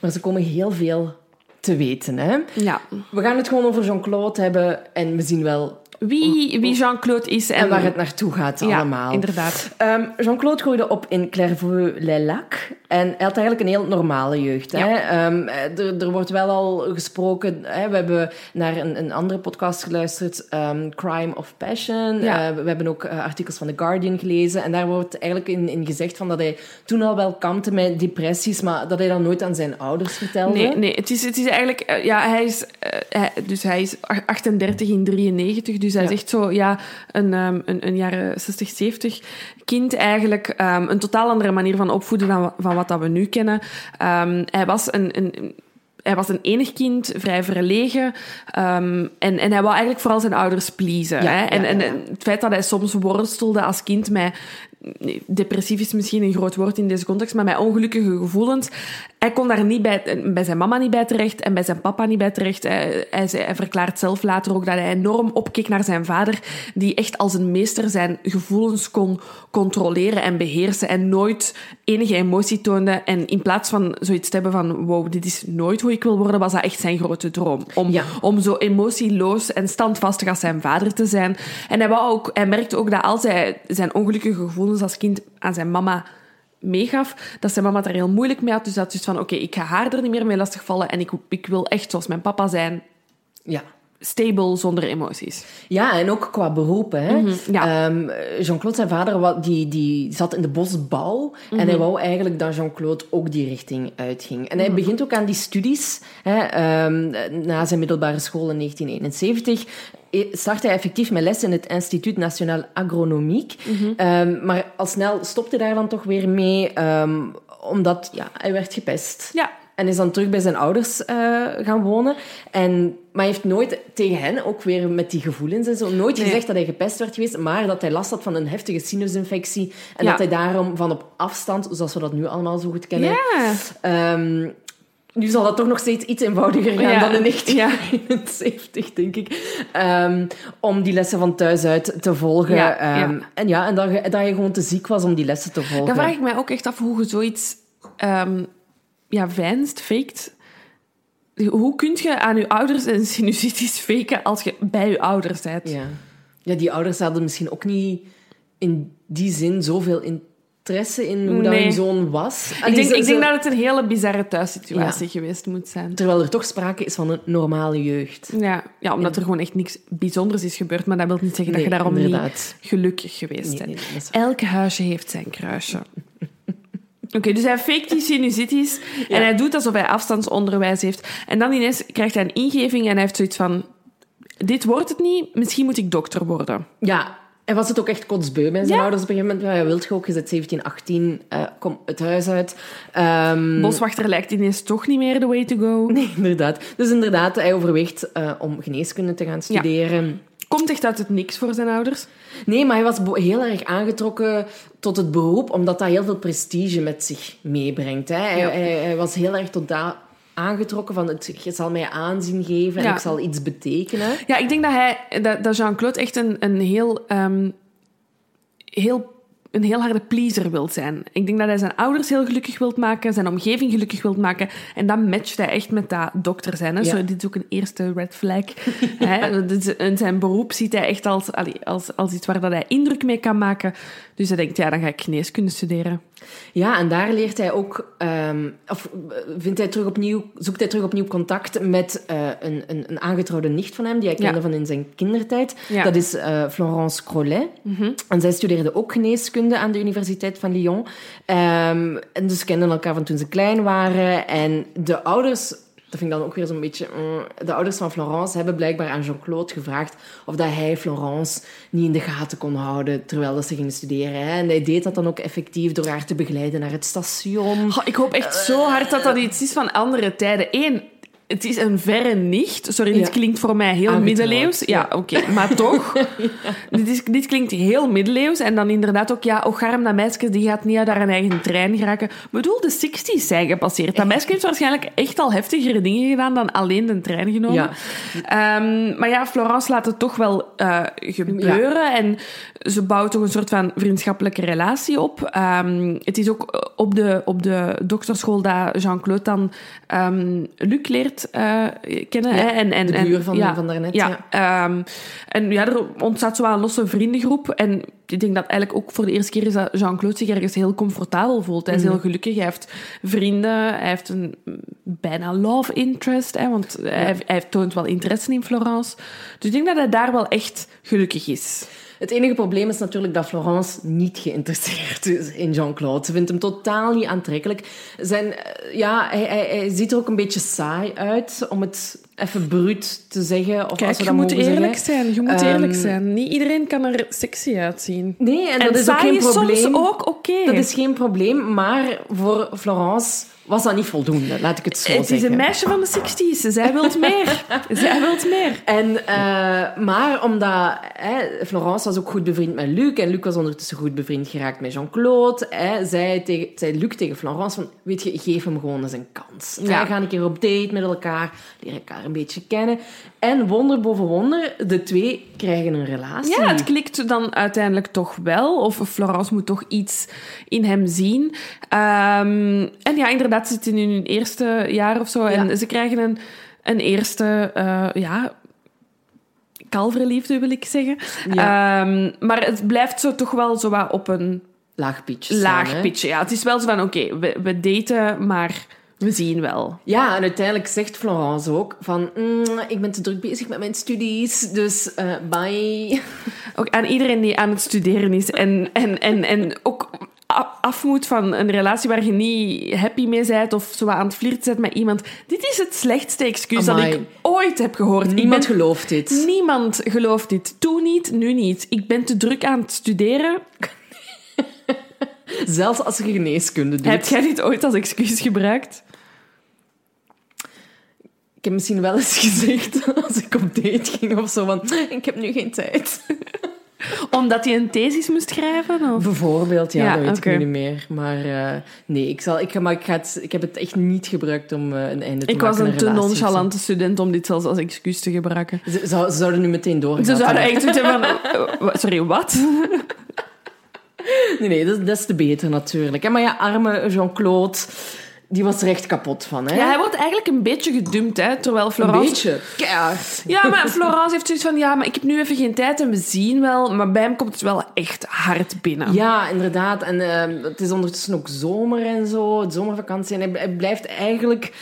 Maar ze komen heel veel te weten. Hè? Ja. We gaan het gewoon over Jean-Claude hebben en we zien wel Wie, wie Jean-Claude is en, en waar het naartoe gaat ja, allemaal. inderdaad. Ehm, Jean-Claude groeide op in Clairvaux-les-Lacs. En hij had eigenlijk een heel normale jeugd. Hè? Ehm, er, er wordt wel al gesproken... Hè? We hebben naar een, een andere podcast geluisterd, ehm, Crime of Passion. Ja. Eh, we hebben ook eh, artikels van The Guardian gelezen. En daar wordt eigenlijk in, in gezegd van dat hij toen al wel kampte met depressies, maar dat hij dat nooit aan zijn ouders vertelde. Nee, nee het, is, het is eigenlijk... eh, ja, hij is, hij, dus hij is 38 in 93, dus hij Ja. is echt zo... Ja, een, ehm, een, een jaren 60, 70 kind eigenlijk. ehm, een totaal andere manier van opvoeden dan van wat dat we nu kennen. Ehm, hij was een... een hij was een enig kind, vrij verlegen. en, en hij wou eigenlijk vooral zijn ouders pleasen. Ja, hè? En, ja, en, ja. en het feit dat hij soms worstelde als kind met... Depressief is misschien een groot woord in deze context, maar met ongelukkige gevoelens. Hij kon daar niet bij, bij zijn mama niet bij terecht en bij zijn papa niet bij terecht. Hij, hij, zei- hij verklaart zelf later ook dat hij enorm opkeek naar zijn vader, die echt als een meester zijn gevoelens kon controleren en beheersen en nooit enige emotie toonde. En in plaats van zoiets te hebben van, wow, dit is nooit hoe ik wil worden, was dat echt zijn grote droom. Om, Ja. om zo emotieloos en standvastig als zijn vader te zijn. En hij, wou ook, hij merkte ook dat als hij zijn ongelukkige gevoelens als kind aan zijn mama meegaf, dat zijn mama daar heel moeilijk mee had. Dus dat is van, oké, ik ga haar er niet meer mee lastigvallen en ik, ik wil echt zoals mijn papa zijn, Ja. Stable, zonder emoties. Ja, en ook qua beroepen. Hè. Mhm, ja. Ehm, Jean-Claude, zijn vader, die, die zat in de bosbouw. En Mhm. hij wou eigenlijk dat Jean-Claude ook die richting uitging. En hij Mhm. begint ook aan die studies. Hè, ehm, na zijn middelbare school in 1971 eh, start hij effectief met les in het Instituut National Agronomiek. Mhm. Ehm, maar al snel stopte hij daar dan toch weer mee, omdat ja, hij werd gepest. Ja, En is dan terug bij zijn ouders eh, gaan wonen. En, maar hij heeft nooit tegen hen, ook weer met die gevoelens en zo, nooit Nee. gezegd dat hij gepest werd geweest, maar dat hij last had van een heftige sinusinfectie. En Ja. dat hij daarom van op afstand, zoals we dat nu allemaal zo goed kennen... ja. ehm, nu zal dat toch nog steeds iets eenvoudiger gaan Ja. dan in 1971, denk ik. Ehm, om die lessen van thuis uit te volgen. Ja, Ehm, ja. En ja, en dat je, dat je gewoon te ziek was om die lessen te volgen. Dan vraag ik mij ook echt af hoe je zoiets ja, veinst, faked. Hoe kun je aan je ouders een sinusitis faken als je bij je ouders bent? Ja. ja, die ouders hadden misschien ook niet in die zin zoveel interesse in hoe Nee. hun zoon was. Ik denk, ze- ik denk ze- dat het een hele bizarre thuissituatie geweest moet zijn. Terwijl er toch sprake is van een normale jeugd. Ja, ja, omdat er gewoon echt niks bijzonders is gebeurd. Maar dat wil niet zeggen dat je daarom inderdaad. niet gelukkig geweest Nee, bent. nee, dat is waar. Elk huisje heeft zijn kruisje. Oké, dus hij faked die sinusitis en hij doet alsof hij afstandsonderwijs heeft. En dan ineens krijgt hij een ingeving en hij heeft zoiets van... Dit wordt het niet, misschien moet ik dokter worden. Ja, en was het ook echt kotsbeu bij zijn Ja. ouders op een gegeven moment. Ja, wilt je ook, je zit 17, 18, eh, kom het huis uit. Ehm, Boswachter lijkt ineens toch niet meer the way to go. Nee, inderdaad. Dus inderdaad, hij overweegt eh, om geneeskunde te gaan studeren. Komt echt uit het niks voor zijn ouders. Nee, maar hij was heel erg aangetrokken tot het beroep, omdat dat heel veel prestige met zich meebrengt. Hè. Hij, Ja. hij, hij was heel erg tot daar aangetrokken van het, je zal mij aanzien geven en Ja. ik zal iets betekenen. Ja, ik denk dat, hij, dat, dat Jean-Claude echt een, een heel... ehm, heel een heel harde pleaser wilt zijn. Ik denk dat hij zijn ouders heel gelukkig wilt maken, zijn omgeving gelukkig wilt maken. En dat matcht hij echt met dat dokter zijn. Hè? Ja. Zo, dit is ook een eerste red flag. hè? En zijn beroep ziet hij echt als, als, als iets waar dat hij indruk mee kan maken. Dus hij denkt, ja, dan ga ik geneeskunde studeren. Ja, en daar leert hij ook, ehm, of eh, vindt hij terug opnieuw, zoekt hij terug opnieuw contact met eh, een, een, een aangetrouwde nicht van hem, die hij Ja. kende van in zijn kindertijd. Ja. Dat is eh, Florence Crollet. En zij studeerde ook geneeskunde aan de Universiteit van Lyon. Ehm, en dus kenden elkaar van toen ze klein waren. En de ouders, dat vind ik dan ook weer zo'n beetje... mm, de ouders van Florence hebben blijkbaar aan Jean-Claude gevraagd of dat hij Florence niet in de gaten kon houden terwijl dat ze gingen studeren. En hij deed dat dan ook effectief door haar te begeleiden naar het station. Ik hoop echt zo hard dat dat iets is van andere tijden. Eén, het is een verre nicht. Sorry, dit Ja. klinkt voor mij heel Aangetrouwd, middeleeuws. Ja, ja. oké, maar toch. dit, is, dit klinkt heel middeleeuws. En dan inderdaad ook, ja, och arm, dat meisje die gaat niet uit haar eigen trein geraken. Ik bedoel, de 60s zijn gepasseerd. Dat meisje heeft waarschijnlijk echt al heftigere dingen gedaan dan alleen de trein genomen. Ehm, maar ja, Florence laat het toch wel eh, gebeuren. En ze bouwt toch een soort van vriendschappelijke relatie op. Ehm, het is ook op de, op de dokterschool dat Jean-Claude dan ehm, Luc leert eh, kennen. Ja, hè? En, en, de buur van- van daarnet, Ja, ehm, en ja, er ontstaat zo wel een losse vriendengroep. En ik denk dat eigenlijk ook voor de eerste keer is dat Jean-Claude zich ergens heel comfortabel voelt. Hij is Mhm. heel gelukkig. Hij heeft vrienden. Hij heeft een bijna love interest. Hè, want hij, hij toont wel interesse in Florence. Dus ik denk dat hij daar wel echt gelukkig is. Het enige probleem is natuurlijk dat Florence niet geïnteresseerd is in Jean-Claude. Ze vindt hem totaal niet aantrekkelijk. Zijn, eh, ja, hij, hij, hij ziet er ook een beetje saai uit, om het even bruut te zeggen. Of als we je dat moet mogen eerlijk zeggen. zijn. Je moet Ehm, eerlijk zijn. Niet iedereen kan er sexy uitzien. Nee, en, En, dat is ook geen is probleem. soms ook oké. Dat is geen probleem, maar voor Florence was dat niet voldoende, laat ik het zo Het is zeggen. een meisje van de 60s. Zij wilt meer. Zij wilt meer. En, eh, maar omdat hè, Florence was ook goed bevriend met Luc en Luc was ondertussen goed bevriend geraakt met Jean-Claude, zei, tegen, zei Luc tegen Florence van, weet je, geef hem gewoon eens een kans. Ja. Ja. Ga een keer op date met elkaar, leer elkaar een beetje kennen. En wonder boven wonder, de twee krijgen een relatie. Ja, het klikt dan uiteindelijk toch wel. Of Florence moet toch iets in hem zien. Ehm, en ja, inderdaad, ze zitten in hun eerste jaar of zo. En Ja. ze krijgen een, een eerste, eh, ja... Kalverliefde, wil ik zeggen. Ehm, maar het blijft zo toch wel zo wat op een Laag pitch. laag pitje. Ja, het is wel zo van, oké, we, we daten, maar we zien wel. Ja, en uiteindelijk zegt Florence ook van, "Mm, ik ben te druk bezig met mijn studies, dus eh, bye. Ook aan iedereen die aan het studeren is en, en, en, en ook af moet van een relatie waar je niet happy mee bent of zo aan het flirten bent met iemand. Dit is het slechtste excuus dat ik ooit heb gehoord. Niemand ben, gelooft dit. Niemand gelooft dit. Toen niet, nu niet. Ik ben te druk aan het studeren. Zelfs als je geneeskunde doet. Heb jij dit ooit als excuus gebruikt? Ik heb misschien wel eens gezegd, als ik op date ging of zo, van, ik heb nu geen tijd. Omdat hij een thesis moest schrijven? Of? Bijvoorbeeld, ja, Ja, dat weet ik nu niet meer. Maar eh, nee, ik, zal, ik, ga- maar ik, ga het, ik heb het echt niet gebruikt om eh, een einde te Ik maken was aan een te nonchalante student om dit zelfs als excuus te gebruiken. Ze, zou- ze zouden nu meteen doorgaan. Ze zouden echt zoiets hebben van... wa- Sorry, wat? Nee, nee, dat, dat is te beter natuurlijk. Maar ja, arme Jean-Claude, die was er echt kapot van. Hè? Ja, hij wordt eigenlijk een beetje gedumpt, hè, terwijl een Florence... beetje. Keihard. Ja, maar Florence heeft zoiets van, ja, maar ik heb nu even geen tijd en we zien wel. Maar bij hem komt het wel echt hard binnen. Ja, inderdaad. En eh, het is ondertussen ook zomer en zo, het zomervakantie. En hij, hij blijft eigenlijk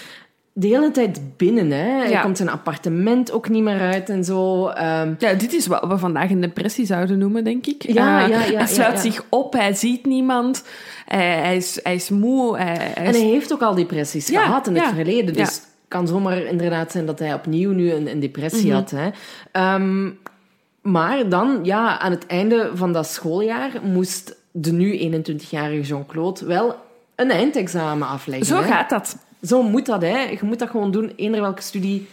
de hele tijd binnen. Hè? Hij Ja. komt zijn appartement ook niet meer uit en zo. Ehm, Ja, dit is wat we vandaag een depressie zouden noemen, denk ik. Ja, Eh, ja, ja, Hij sluit zich op, hij ziet niemand, hij, hij, is, hij is moe. Hij, hij En hij heeft ook al depressies gehad in het verleden. Dus het kan zomaar inderdaad zijn dat hij opnieuw nu een, een depressie Mhm. had. Hè. Ehm, maar dan, ja, aan het einde van dat schooljaar moest de nu 21-jarige Jean-Claude wel een eindexamen afleggen. Zo hè. gaat dat. Zo moet dat, hè. Je moet dat gewoon doen, eender welke studie.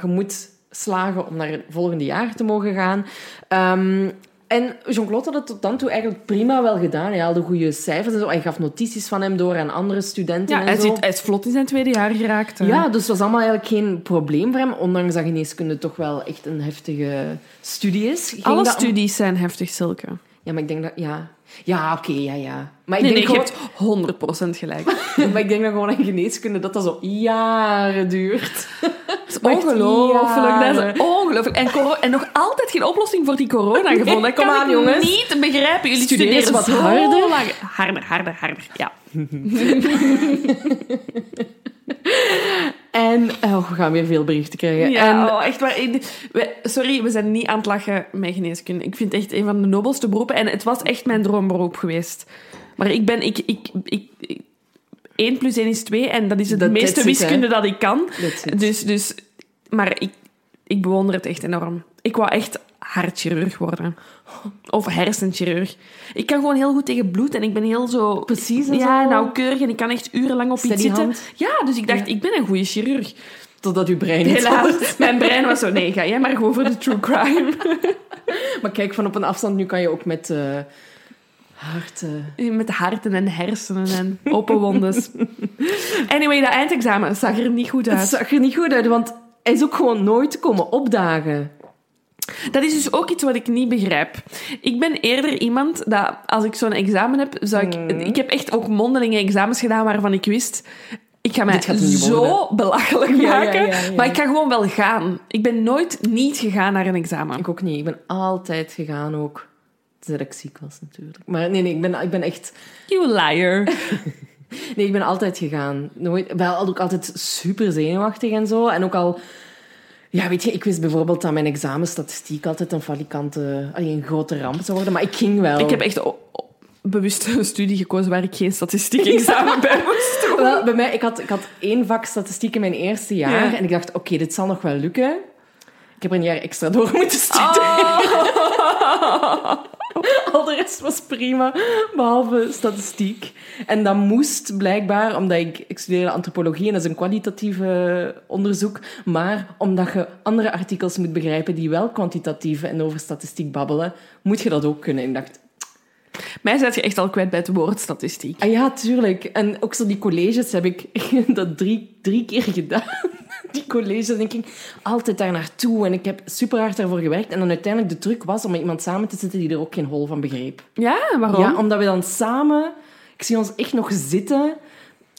Je moet slagen om naar het volgende jaar te mogen gaan. Ehm, en Jean-Claude had het tot dan toe eigenlijk prima wel gedaan. Hij haalde goede cijfers en zo. Hij gaf notities van hem door aan andere studenten Ja, en hij, zo. zit, hij is vlot in zijn tweede jaar geraakt. hè. Ja, dus het was allemaal eigenlijk geen probleem voor hem. Ondanks dat geneeskunde toch wel echt een heftige studie is. Ging Alle dat- studies zijn heftig, Silke. Ja, maar ik denk dat... Ja, ja oké, ja, ja. Maar ik, Nee, nee, denk je gewoon, hebt 100% gelijk. maar ik denk dat gewoon aan geneeskunde dat dat zo jaren duurt. Dat is ongelooflijk. Dat is ongelooflijk. En, coro- en nog altijd geen oplossing voor die corona gevonden. Kom aan, ik jongens. niet begrijpen. Jullie studeren eens wat harder. lang. Harder, harder, harder. Ja. En oh, we gaan weer veel berichten krijgen. Ja, En oh, echt waar. Ik- we- sorry, we zijn niet aan het lachen met geneeskunde. Ik vind het echt een van de nobelste beroepen. En het was echt mijn droomberoep geweest. Maar ik ben... Ik, ik, ik, ik- 1 plus 1 is 2 en dat is het Dat- meeste it, wiskunde dat ik kan. Dus, dus, maar ik, ik bewonder het echt enorm. Ik wou echt hartchirurg worden. Of hersenchirurg. Ik kan gewoon heel goed tegen bloed en ik ben heel zo... Precies en Ja, zo. nauwkeurig en ik kan echt urenlang op iets Steady zitten. hand. Ja, dus ik dacht, ik ben een goede chirurg. Totdat uw brein iets Helaas, mijn brein was zo, nee, ga jij maar gewoon voor de true crime. Maar kijk, van op een afstand nu kan je ook met eh hart... eh, Met harten en hersenen en open wondes. Anyway, dat eindexamen zag er niet goed Het uit. zag er niet goed uit, want hij is ook gewoon nooit komen opdagen. Dat is dus ook iets wat ik niet begrijp. Ik ben eerder iemand dat als ik zo'n examen heb, zou ik... Hmm. Ik heb echt ook mondelinge examens gedaan waarvan ik wist... Ik ga mij zo worden. belachelijk ja, maken. ja, ja. Maar ik ga gewoon wel gaan. Ik ben nooit niet gegaan naar een examen. Ik ook niet. Ik ben altijd gegaan ook. Tenzij ik ziek was, natuurlijk. Maar nee, nee, ik ben, ik ben echt... You liar. Nee, ik ben altijd gegaan. Nooit, wel ook altijd super zenuwachtig en zo. En ook al... Ja, weet je, ik wist bijvoorbeeld dat mijn examenstatistiek altijd een falikante... allee, een grote ramp zou worden. Maar ik ging wel. Ik heb echt bewust een studie gekozen waar ik geen statistiek examen bij moest doen. Wel, bij mij, ik had, ik had één vak statistiek in mijn eerste jaar. Ja. En ik dacht, oké, dit zal nog wel lukken. Ik heb er een jaar extra door moeten studeren. Oh. Al de rest was prima, behalve statistiek. En dat moest blijkbaar, omdat ik, ik studeerde antropologie en dat is een kwalitatieve onderzoek, maar omdat je andere artikels moet begrijpen die wel kwantitatief en over statistiek babbelen, moet je dat ook kunnen. En ik dacht, Mij zet je echt al kwijt bij het woord statistiek. ah ja, tuurlijk. En ook zo die colleges heb ik dat drie, drie keer gedaan. Die colleges, denk ik, altijd daar naartoe. En ik heb super hard daarvoor gewerkt. En dan uiteindelijk de truc was om met iemand samen te zitten die er ook geen hol van begreep. Ja, waarom? Ja, omdat we dan samen... Ik zie ons echt nog zitten,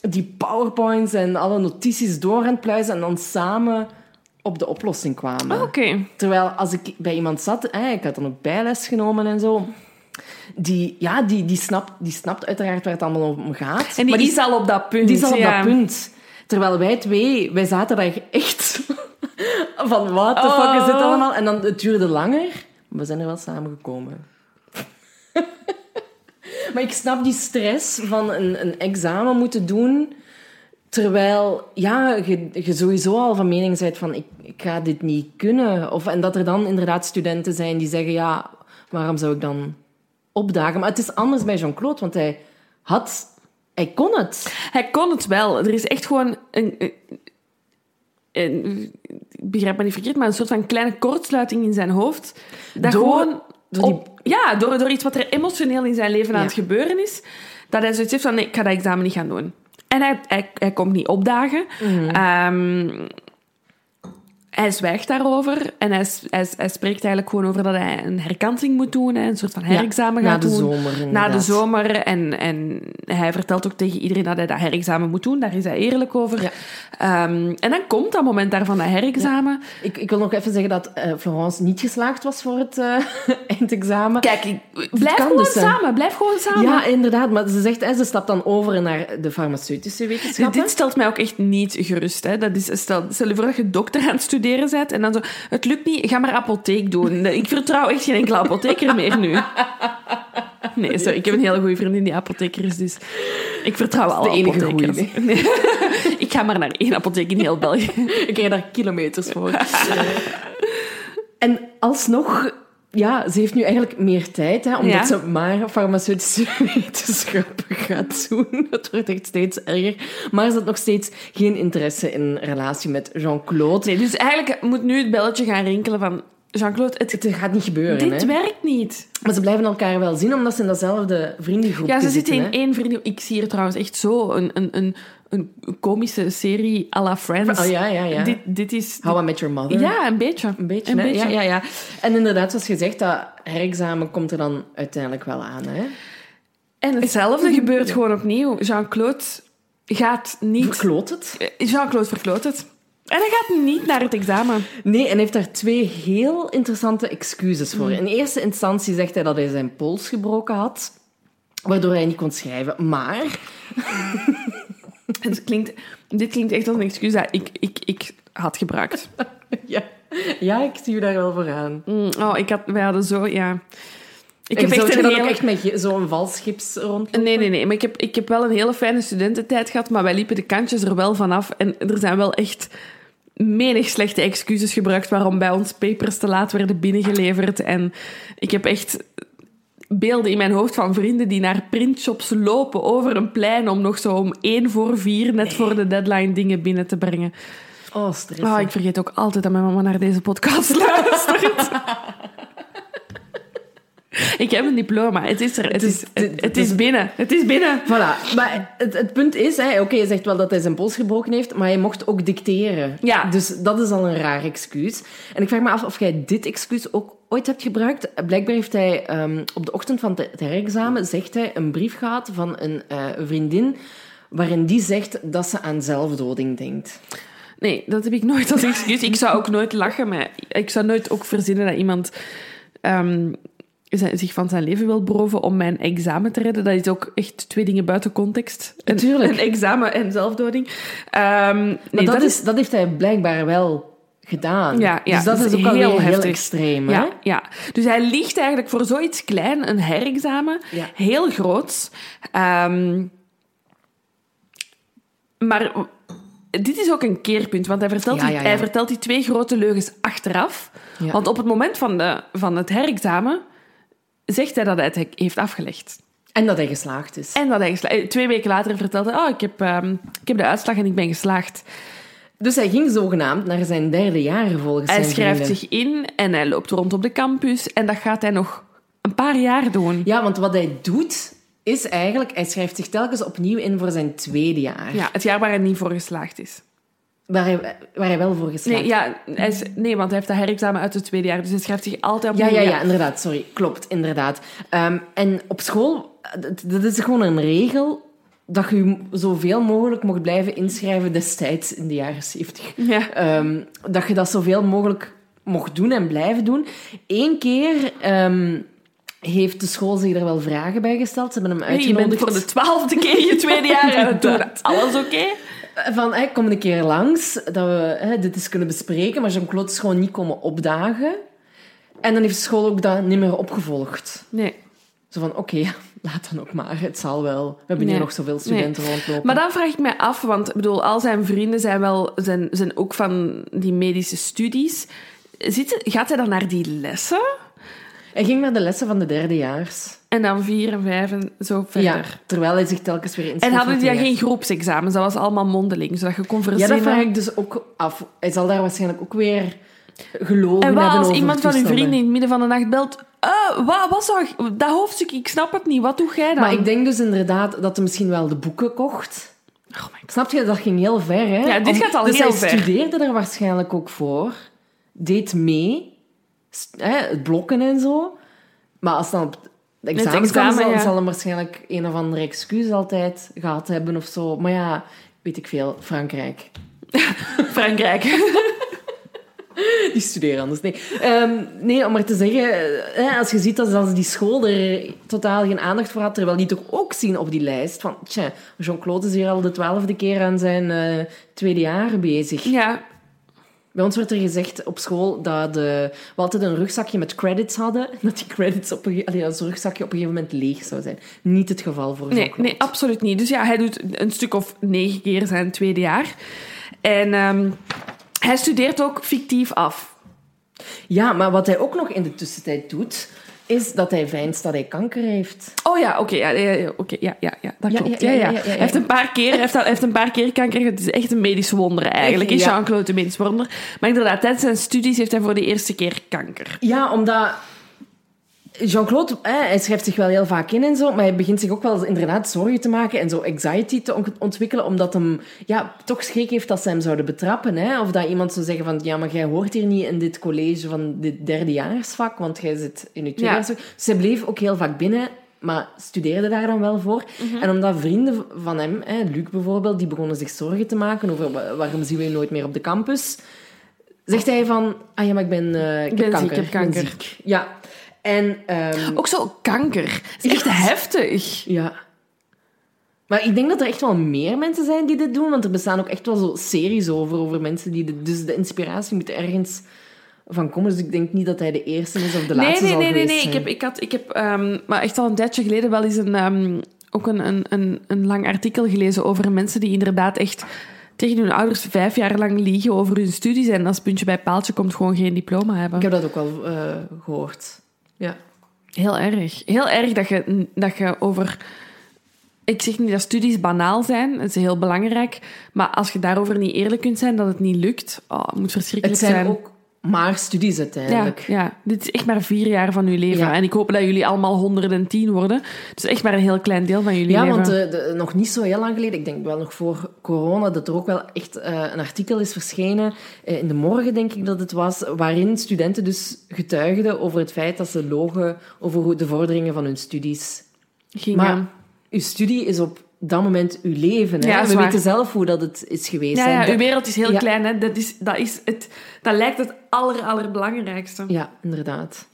die powerpoints en alle notities door aan het pluizen en dan samen op de oplossing kwamen. Oh, Oké. Terwijl als ik bij iemand zat, hè, ik had dan ook bijles genomen en zo, die, ja, die, die, snapt, die snapt uiteraard waar het allemaal om gaat. En die, maar is al op dat punt. die is al op ja. dat punt. Terwijl wij twee, wij zaten daar echt van, what the fuck is dit Oh. allemaal? En dan, het duurde langer, maar we zijn er wel samengekomen. maar ik snap die stress van een, een examen moeten doen, terwijl ja, je, je sowieso al van mening bent van, ik, ik ga dit niet kunnen. Of, en dat er dan inderdaad studenten zijn die zeggen, ja, waarom zou ik dan opdagen? Maar het is anders bij Jean-Claude, want hij had... Hij kon het. Hij kon het wel. Er is echt gewoon een, een, een- ik begrijp me niet verkeerd, maar een soort van kleine kortsluiting in zijn hoofd. Dat Door- gewoon... door die- op- ja, door, door iets wat er emotioneel in zijn leven aan het gebeuren is, dat hij zoiets heeft van, nee, ik ga dat examen niet gaan doen. En hij, hij, hij komt niet opdagen. Mhm. Ehm, hij zwijgt daarover en hij, hij, hij spreekt eigenlijk gewoon over dat hij een herkansing moet doen, een soort van herexamen gaat de doen. zomer, Na de zomer. En, en hij vertelt ook tegen iedereen dat hij dat herexamen moet doen. Daar is hij eerlijk over. Ja. Ehm, en dan komt dat moment daarvan, dat herexamen. Ik, ik wil nog even zeggen dat eh, Florence niet geslaagd was voor het eh, eindexamen. Kijk, ik, blijf gewoon dus, samen. Blijf gewoon samen. Ja, inderdaad. Maar ze zegt, ze stapt dan over naar de farmaceutische wetenschappen. Dit stelt mij ook echt niet gerust. Hè. Dat is, stel, stel je voor dat je dokter aan het studeren en dan zo... Het lukt niet, ga maar apotheek doen. Ik vertrouw echt geen enkele apotheker meer nu. Nee, sorry, ik heb een hele goede vriendin die apotheker is, dus ik vertrouw alle de enige apothekers. goeie, Nee. Ik ga maar naar één apotheek in heel België. Ik krijg daar kilometers voor. en alsnog... Ja, ze heeft nu eigenlijk meer tijd, hè, omdat Ja. ze maar farmaceutische wetenschappen gaat doen. Het wordt echt steeds erger. Maar ze had nog steeds geen interesse in relatie met Jean-Claude. Nee, dus eigenlijk moet nu het belletje gaan rinkelen van... Jean-Claude, het, Het gaat niet gebeuren, dit hè. werkt niet. Maar ze blijven elkaar wel zien, omdat ze in datzelfde vriendengroep Ja, ze zitten. zitten in hè. één vriendin... Ik zie hier trouwens echt zo een, een, een, een komische serie à la Friends. Oh, ja, ja, ja. Dit, dit is... How I Met Your Mother. Ja, een beetje. Een beetje, Een hè? beetje. Ja, ja, ja. En inderdaad, zoals gezegd, dat herexamen komt er dan uiteindelijk wel aan. Hè? En hetzelfde gebeurt gewoon opnieuw. Jean-Claude gaat niet... Verkloot het? Jean-Claude verkloot het. En hij gaat niet naar het examen. Nee, en hij heeft daar twee heel interessante excuses voor. In eerste instantie zegt hij dat hij zijn pols gebroken had, waardoor hij niet kon schrijven. Maar Het klinkt, dit klinkt echt als een excuus dat ik, ik, ik had gebruikt. ja, ja, ik zie u daar wel voor aan. Mm, Oh, ik had, wij hadden zo, ja... Ik heb echt een dan hele... ook echt met zo'n valschips rond. Nee, nee, nee. Maar ik heb, ik heb wel een hele fijne studententijd gehad, maar wij liepen de kantjes er wel vanaf. En er zijn wel echt menig slechte excuses gebruikt waarom bij ons papers te laat werden binnengeleverd. En ik heb echt beelden in mijn hoofd van vrienden die naar printshops lopen over een plein om nog zo om één voor vier, net voor de deadline, dingen binnen te brengen. Oh, stress. Oh, ik vergeet ook altijd dat mijn mama naar deze podcast luistert. ik heb een diploma. Het is er. Het, is, het, het is binnen. Het is binnen. Voilà. Maar het, het punt is, oké, je zegt wel dat hij zijn pols gebroken heeft, maar hij mocht ook dicteren. Ja. Dus dat is al een raar excuus. En ik vraag me af of jij dit excuus ook ooit hebt gebruikt. Blijkbaar heeft hij ehm, op de ochtend van het herexamen, zegt hij, een brief gehad van een eh, vriendin waarin die zegt dat ze aan zelfdoding denkt. Nee, dat heb ik nooit als excuus. Ik zou ook nooit lachen, maar ik zou nooit ook verzinnen dat iemand ehm, zich van zijn leven wil beroven om mijn examen te redden. Dat is ook echt twee dingen buiten context. Natuurlijk. Een examen en zelfdoding. Ehm, nee, Maar dat, is, dat heeft hij blijkbaar wel gedaan. Ja, ja, dus dat dat is is ook heel heel, heftig. extreem. Hè? Ja, ja, dus hij liegt eigenlijk voor zoiets klein, een herexamen, Ja. heel groots. Ehm, maar dit is ook een keerpunt, want hij vertelt, Ja, die, ja, ja. hij vertelt die twee grote leugens achteraf. Want op het moment van, de, van het herexamen zegt hij dat hij het heeft afgelegd. En dat hij geslaagd is. En dat hij gesla- eh, twee weken later vertelt hij, oh, ik heb, ehm, ik heb de uitslag en ik ben geslaagd. Dus hij ging zogenaamd naar zijn derde jaar volgens Hij schrijft vrienden. zich in en hij loopt rond op de campus en dat gaat hij nog een paar jaar doen. Ja, want wat hij doet, is eigenlijk... Hij schrijft zich telkens opnieuw in voor zijn tweede jaar. Ja, het jaar waar hij niet voor geslaagd is. Waar, hij, waar hij wel voor geslaagd Nee, ja, hij is, nee, want hij heeft dat herexamen uit het tweede jaar, dus hij schrijft zich altijd Ja, opnieuw. ja, ja, inderdaad. Sorry, klopt, inderdaad. Ehm, en op school, dat, is gewoon een regel dat je zoveel mogelijk mocht blijven inschrijven destijds in de jaren zeventig. Ja. Ehm, dat je dat zoveel mogelijk mocht doen en blijven doen. Eén keer ehm, heeft de school zich er wel vragen bij gesteld. Ze hebben hem Nee, je bent uitgenodigd. voor de twaalfde keer je tweede jaar aan het doen. Inderdaad. Alles oké? Van, hey, kom een keer langs, dat we hè, dit eens kunnen bespreken. Maar Jean-Claude is gewoon niet komen opdagen. En dan heeft de school ook dat niet meer opgevolgd. Nee. Zo van, oké, laat dan ook maar. Het zal wel. We hebben Nee. hier nog zoveel studenten rondlopen. Maar dan vraag ik mij af, want ik bedoel, al zijn vrienden zijn, wel, zijn, zijn ook van die medische studies. Zit, gaat hij dan naar die lessen? Hij ging naar de lessen van de derdejaars. En dan vier en vijf en zo verder. Ja, terwijl hij zich telkens weer inschreef. En hadden die geen groepsexamens? Dat was allemaal mondeling, zodat je kon jaar. Ja, verzinnen. dat vraag ik dus ook af. Hij zal daar waarschijnlijk ook weer gelogen En wat als iemand van uw vrienden in het midden van de nacht belt? Eh, wat was dat? Dat hoofdstuk, ik snap het niet. Wat doe jij dan? Maar ik denk dus inderdaad dat hij misschien wel de boeken kocht. Oh my god. Snap je? Dat ging heel ver, hè? Ja, dit gaat al dus heel hij ver. studeerde er waarschijnlijk ook voor. Deed mee. Het blokken en zo. Maar als dan op het examen, examen, zal, ja. zal hij waarschijnlijk een of andere excuus altijd gehad hebben of zo. Maar ja, weet ik veel. Frankrijk. Frankrijk. Die studeren anders. Nee, Ehm, nee om maar te zeggen, hè, als je ziet dat zelfs die school er totaal geen aandacht voor had, terwijl die toch ook zien op die lijst van, tja, Jean-Claude is hier al de twaalfde keer aan zijn eh, tweede jaar bezig. ja, Bij ons werd er gezegd op school dat de, we altijd een rugzakje met credits hadden. En dat die credits op een, allee, dat rugzakje op een gegeven moment leeg zou zijn. Niet het geval voor nee, nee, absoluut niet. Dus ja, hij doet een stuk of negen keer zijn tweede jaar. En ehm, hij studeert ook fictief af. Ja, maar wat hij ook nog in de tussentijd doet, is dat hij veinst dat hij kanker heeft. Oh ja, oké, ja, ja, ja, oké, ja, ja, ja, dat Ja, klopt. ja. Hij heeft een paar keer, heeft, een paar keer kanker. Het is echt een medisch wonder eigenlijk. Is. Jean-Claude een medisch wonder? Maar inderdaad, tijdens zijn studies heeft hij voor de eerste keer kanker. Ja, omdat Jean-Claude, hij schrijft zich wel heel vaak in en zo, maar hij begint zich ook wel inderdaad zorgen te maken en zo anxiety te ont- ontwikkelen, omdat hem ja, toch schrik heeft dat ze hem zouden betrappen. Hè? Of dat iemand zou zeggen van, ja, maar jij hoort hier niet in dit college van dit derdejaarsvak, want jij zit in Ja. tweedejaarsvak. Dus hij bleef ook heel vaak binnen, maar studeerde daar dan wel voor. En omdat vrienden van hem, hè, Luc bijvoorbeeld, die begonnen zich zorgen te maken over wa- waarom zien we je nooit meer op de campus, zegt hij van, ah ja, maar ik ben, eh, ik, ben heb ziek, kanker. ik heb kanker. ben ziek. Ja. En, ehm, Ook zo kanker. Dat is echt heftig. ja. Maar ik denk dat er echt wel meer mensen zijn die dit doen, want er bestaan ook echt wel zo series over, over mensen die dit... Dus de inspiratie moet ergens van komen. Dus ik denk niet dat hij de eerste is of de Nee, laatste nee, nee, nee, geweest nee. Ik heb, ik had, ik heb ehm, maar echt al een tijdje geleden wel eens een, ehm, ook een, een, een, een lang artikel gelezen over mensen die inderdaad echt tegen hun ouders vijf jaar lang liegen over hun studies en als puntje bij paaltje komt gewoon geen diploma hebben. Ik heb dat ook wel eh, gehoord. Ja. Heel erg. Heel erg dat je, dat je over ik zeg niet dat studies banaal zijn, het is heel belangrijk, maar als je daarover niet eerlijk kunt zijn dat het niet lukt, oh, het moet verschrikkelijk Het zijn zijn. ook maar studies ja, uiteindelijk. ja, dit is echt maar vier jaar van uw leven. Ja. En ik hoop dat jullie allemaal 110 worden. Het is echt maar een heel klein deel van jullie Ja, leven. want eh, de- nog niet zo heel lang geleden, ik denk wel nog voor corona, dat er ook wel echt eh, een artikel is verschenen, eh, in de morgen denk ik dat het was, waarin studenten dus getuigden over het feit dat ze logen over hoe de vorderingen van hun studies. Ging, Maar uw studie is op dat moment uw leven. Hè? Ja, We waar. weten zelf hoe dat het is geweest. ja, ja, uw wereld is heel Ja. klein. Hè. Dat, is, dat, is het, dat lijkt het aller, allerbelangrijkste. Ja, inderdaad.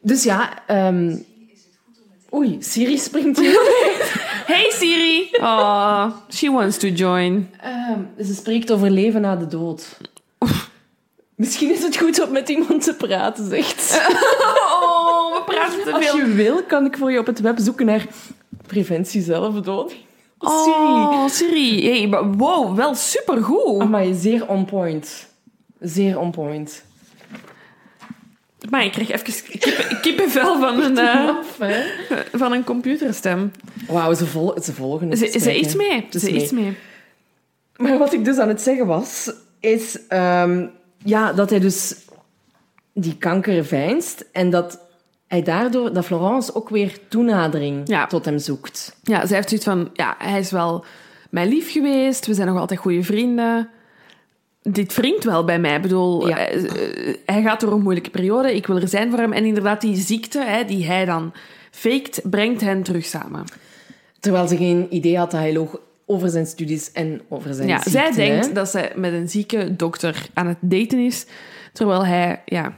Dus ja, ehm, oei, Siri springt hier. Hey Siri! Oh, she wants to join. Ehm, ze spreekt over leven na de dood. Misschien is het goed om met iemand te praten, zegt ze. Oh, we praten te Als veel. je wil, kan ik voor je op het web zoeken naar preventie zelfdood. Siri. Oh, Siri. Hey, maar wow, wel supergoed. Amai, zeer on point. Zeer on point. Maar ik krijg even kippen, kippenvel van een, eh, van een computerstem. Wauw, ze, vol ze volgen het Ze, gesprek, hè. mee. Ze Ze is iets mee. Maar wat ik dus aan het zeggen was, is ehm, ja, dat hij dus die kanker veinst en dat hij daardoor, dat Florence ook weer toenadering Ja. tot hem zoekt. Ja, zij heeft zoiets van... Ja, hij is wel mijn lief geweest. We zijn nog altijd goede vrienden. Dit wringt wel bij mij. Ik bedoel, Ja. eh, eh, hij gaat door een moeilijke periode. Ik wil er zijn voor hem. En inderdaad, die ziekte hè, die hij dan faked, brengt hen terug samen. Terwijl ze geen idee had dat hij loog over zijn studies en over zijn Ja, ziekte. zij denkt hè. dat zij met een zieke dokter aan het daten is, terwijl hij ja,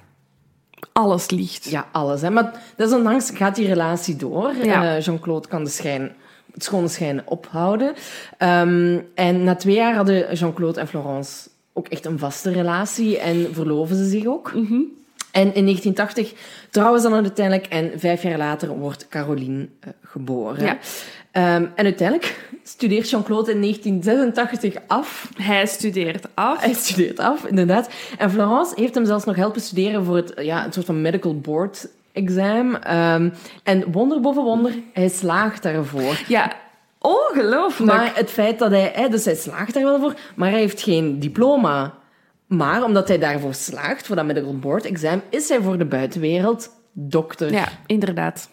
alles liegt. Ja, alles. Hè. Maar desondanks gaat die relatie door. Ja. Eh, Jean-Claude kan de schijn, het schone schijn ophouden. Ehm, en na twee jaar hadden Jean-Claude en Florence ook echt een vaste relatie en verloven ze zich ook. Mhm. En in 1980 trouwen ze dan uiteindelijk en vijf jaar later wordt Caroline eh, geboren. Ja. Ehm, en uiteindelijk studeert Jean-Claude in 1986 af. Hij studeert af. Hij studeert af, inderdaad. En Florence heeft hem zelfs nog helpen studeren voor het, ja, een soort van medical board exam. Ehm, en wonder boven wonder, hij slaagt daarvoor. Ja, ongelooflijk. Maar het feit dat hij... Hè, dus hij slaagt daar wel voor, maar hij heeft geen diploma. Maar omdat hij daarvoor slaagt, voor dat medical board exam, is hij voor de buitenwereld dokter. Ja, inderdaad.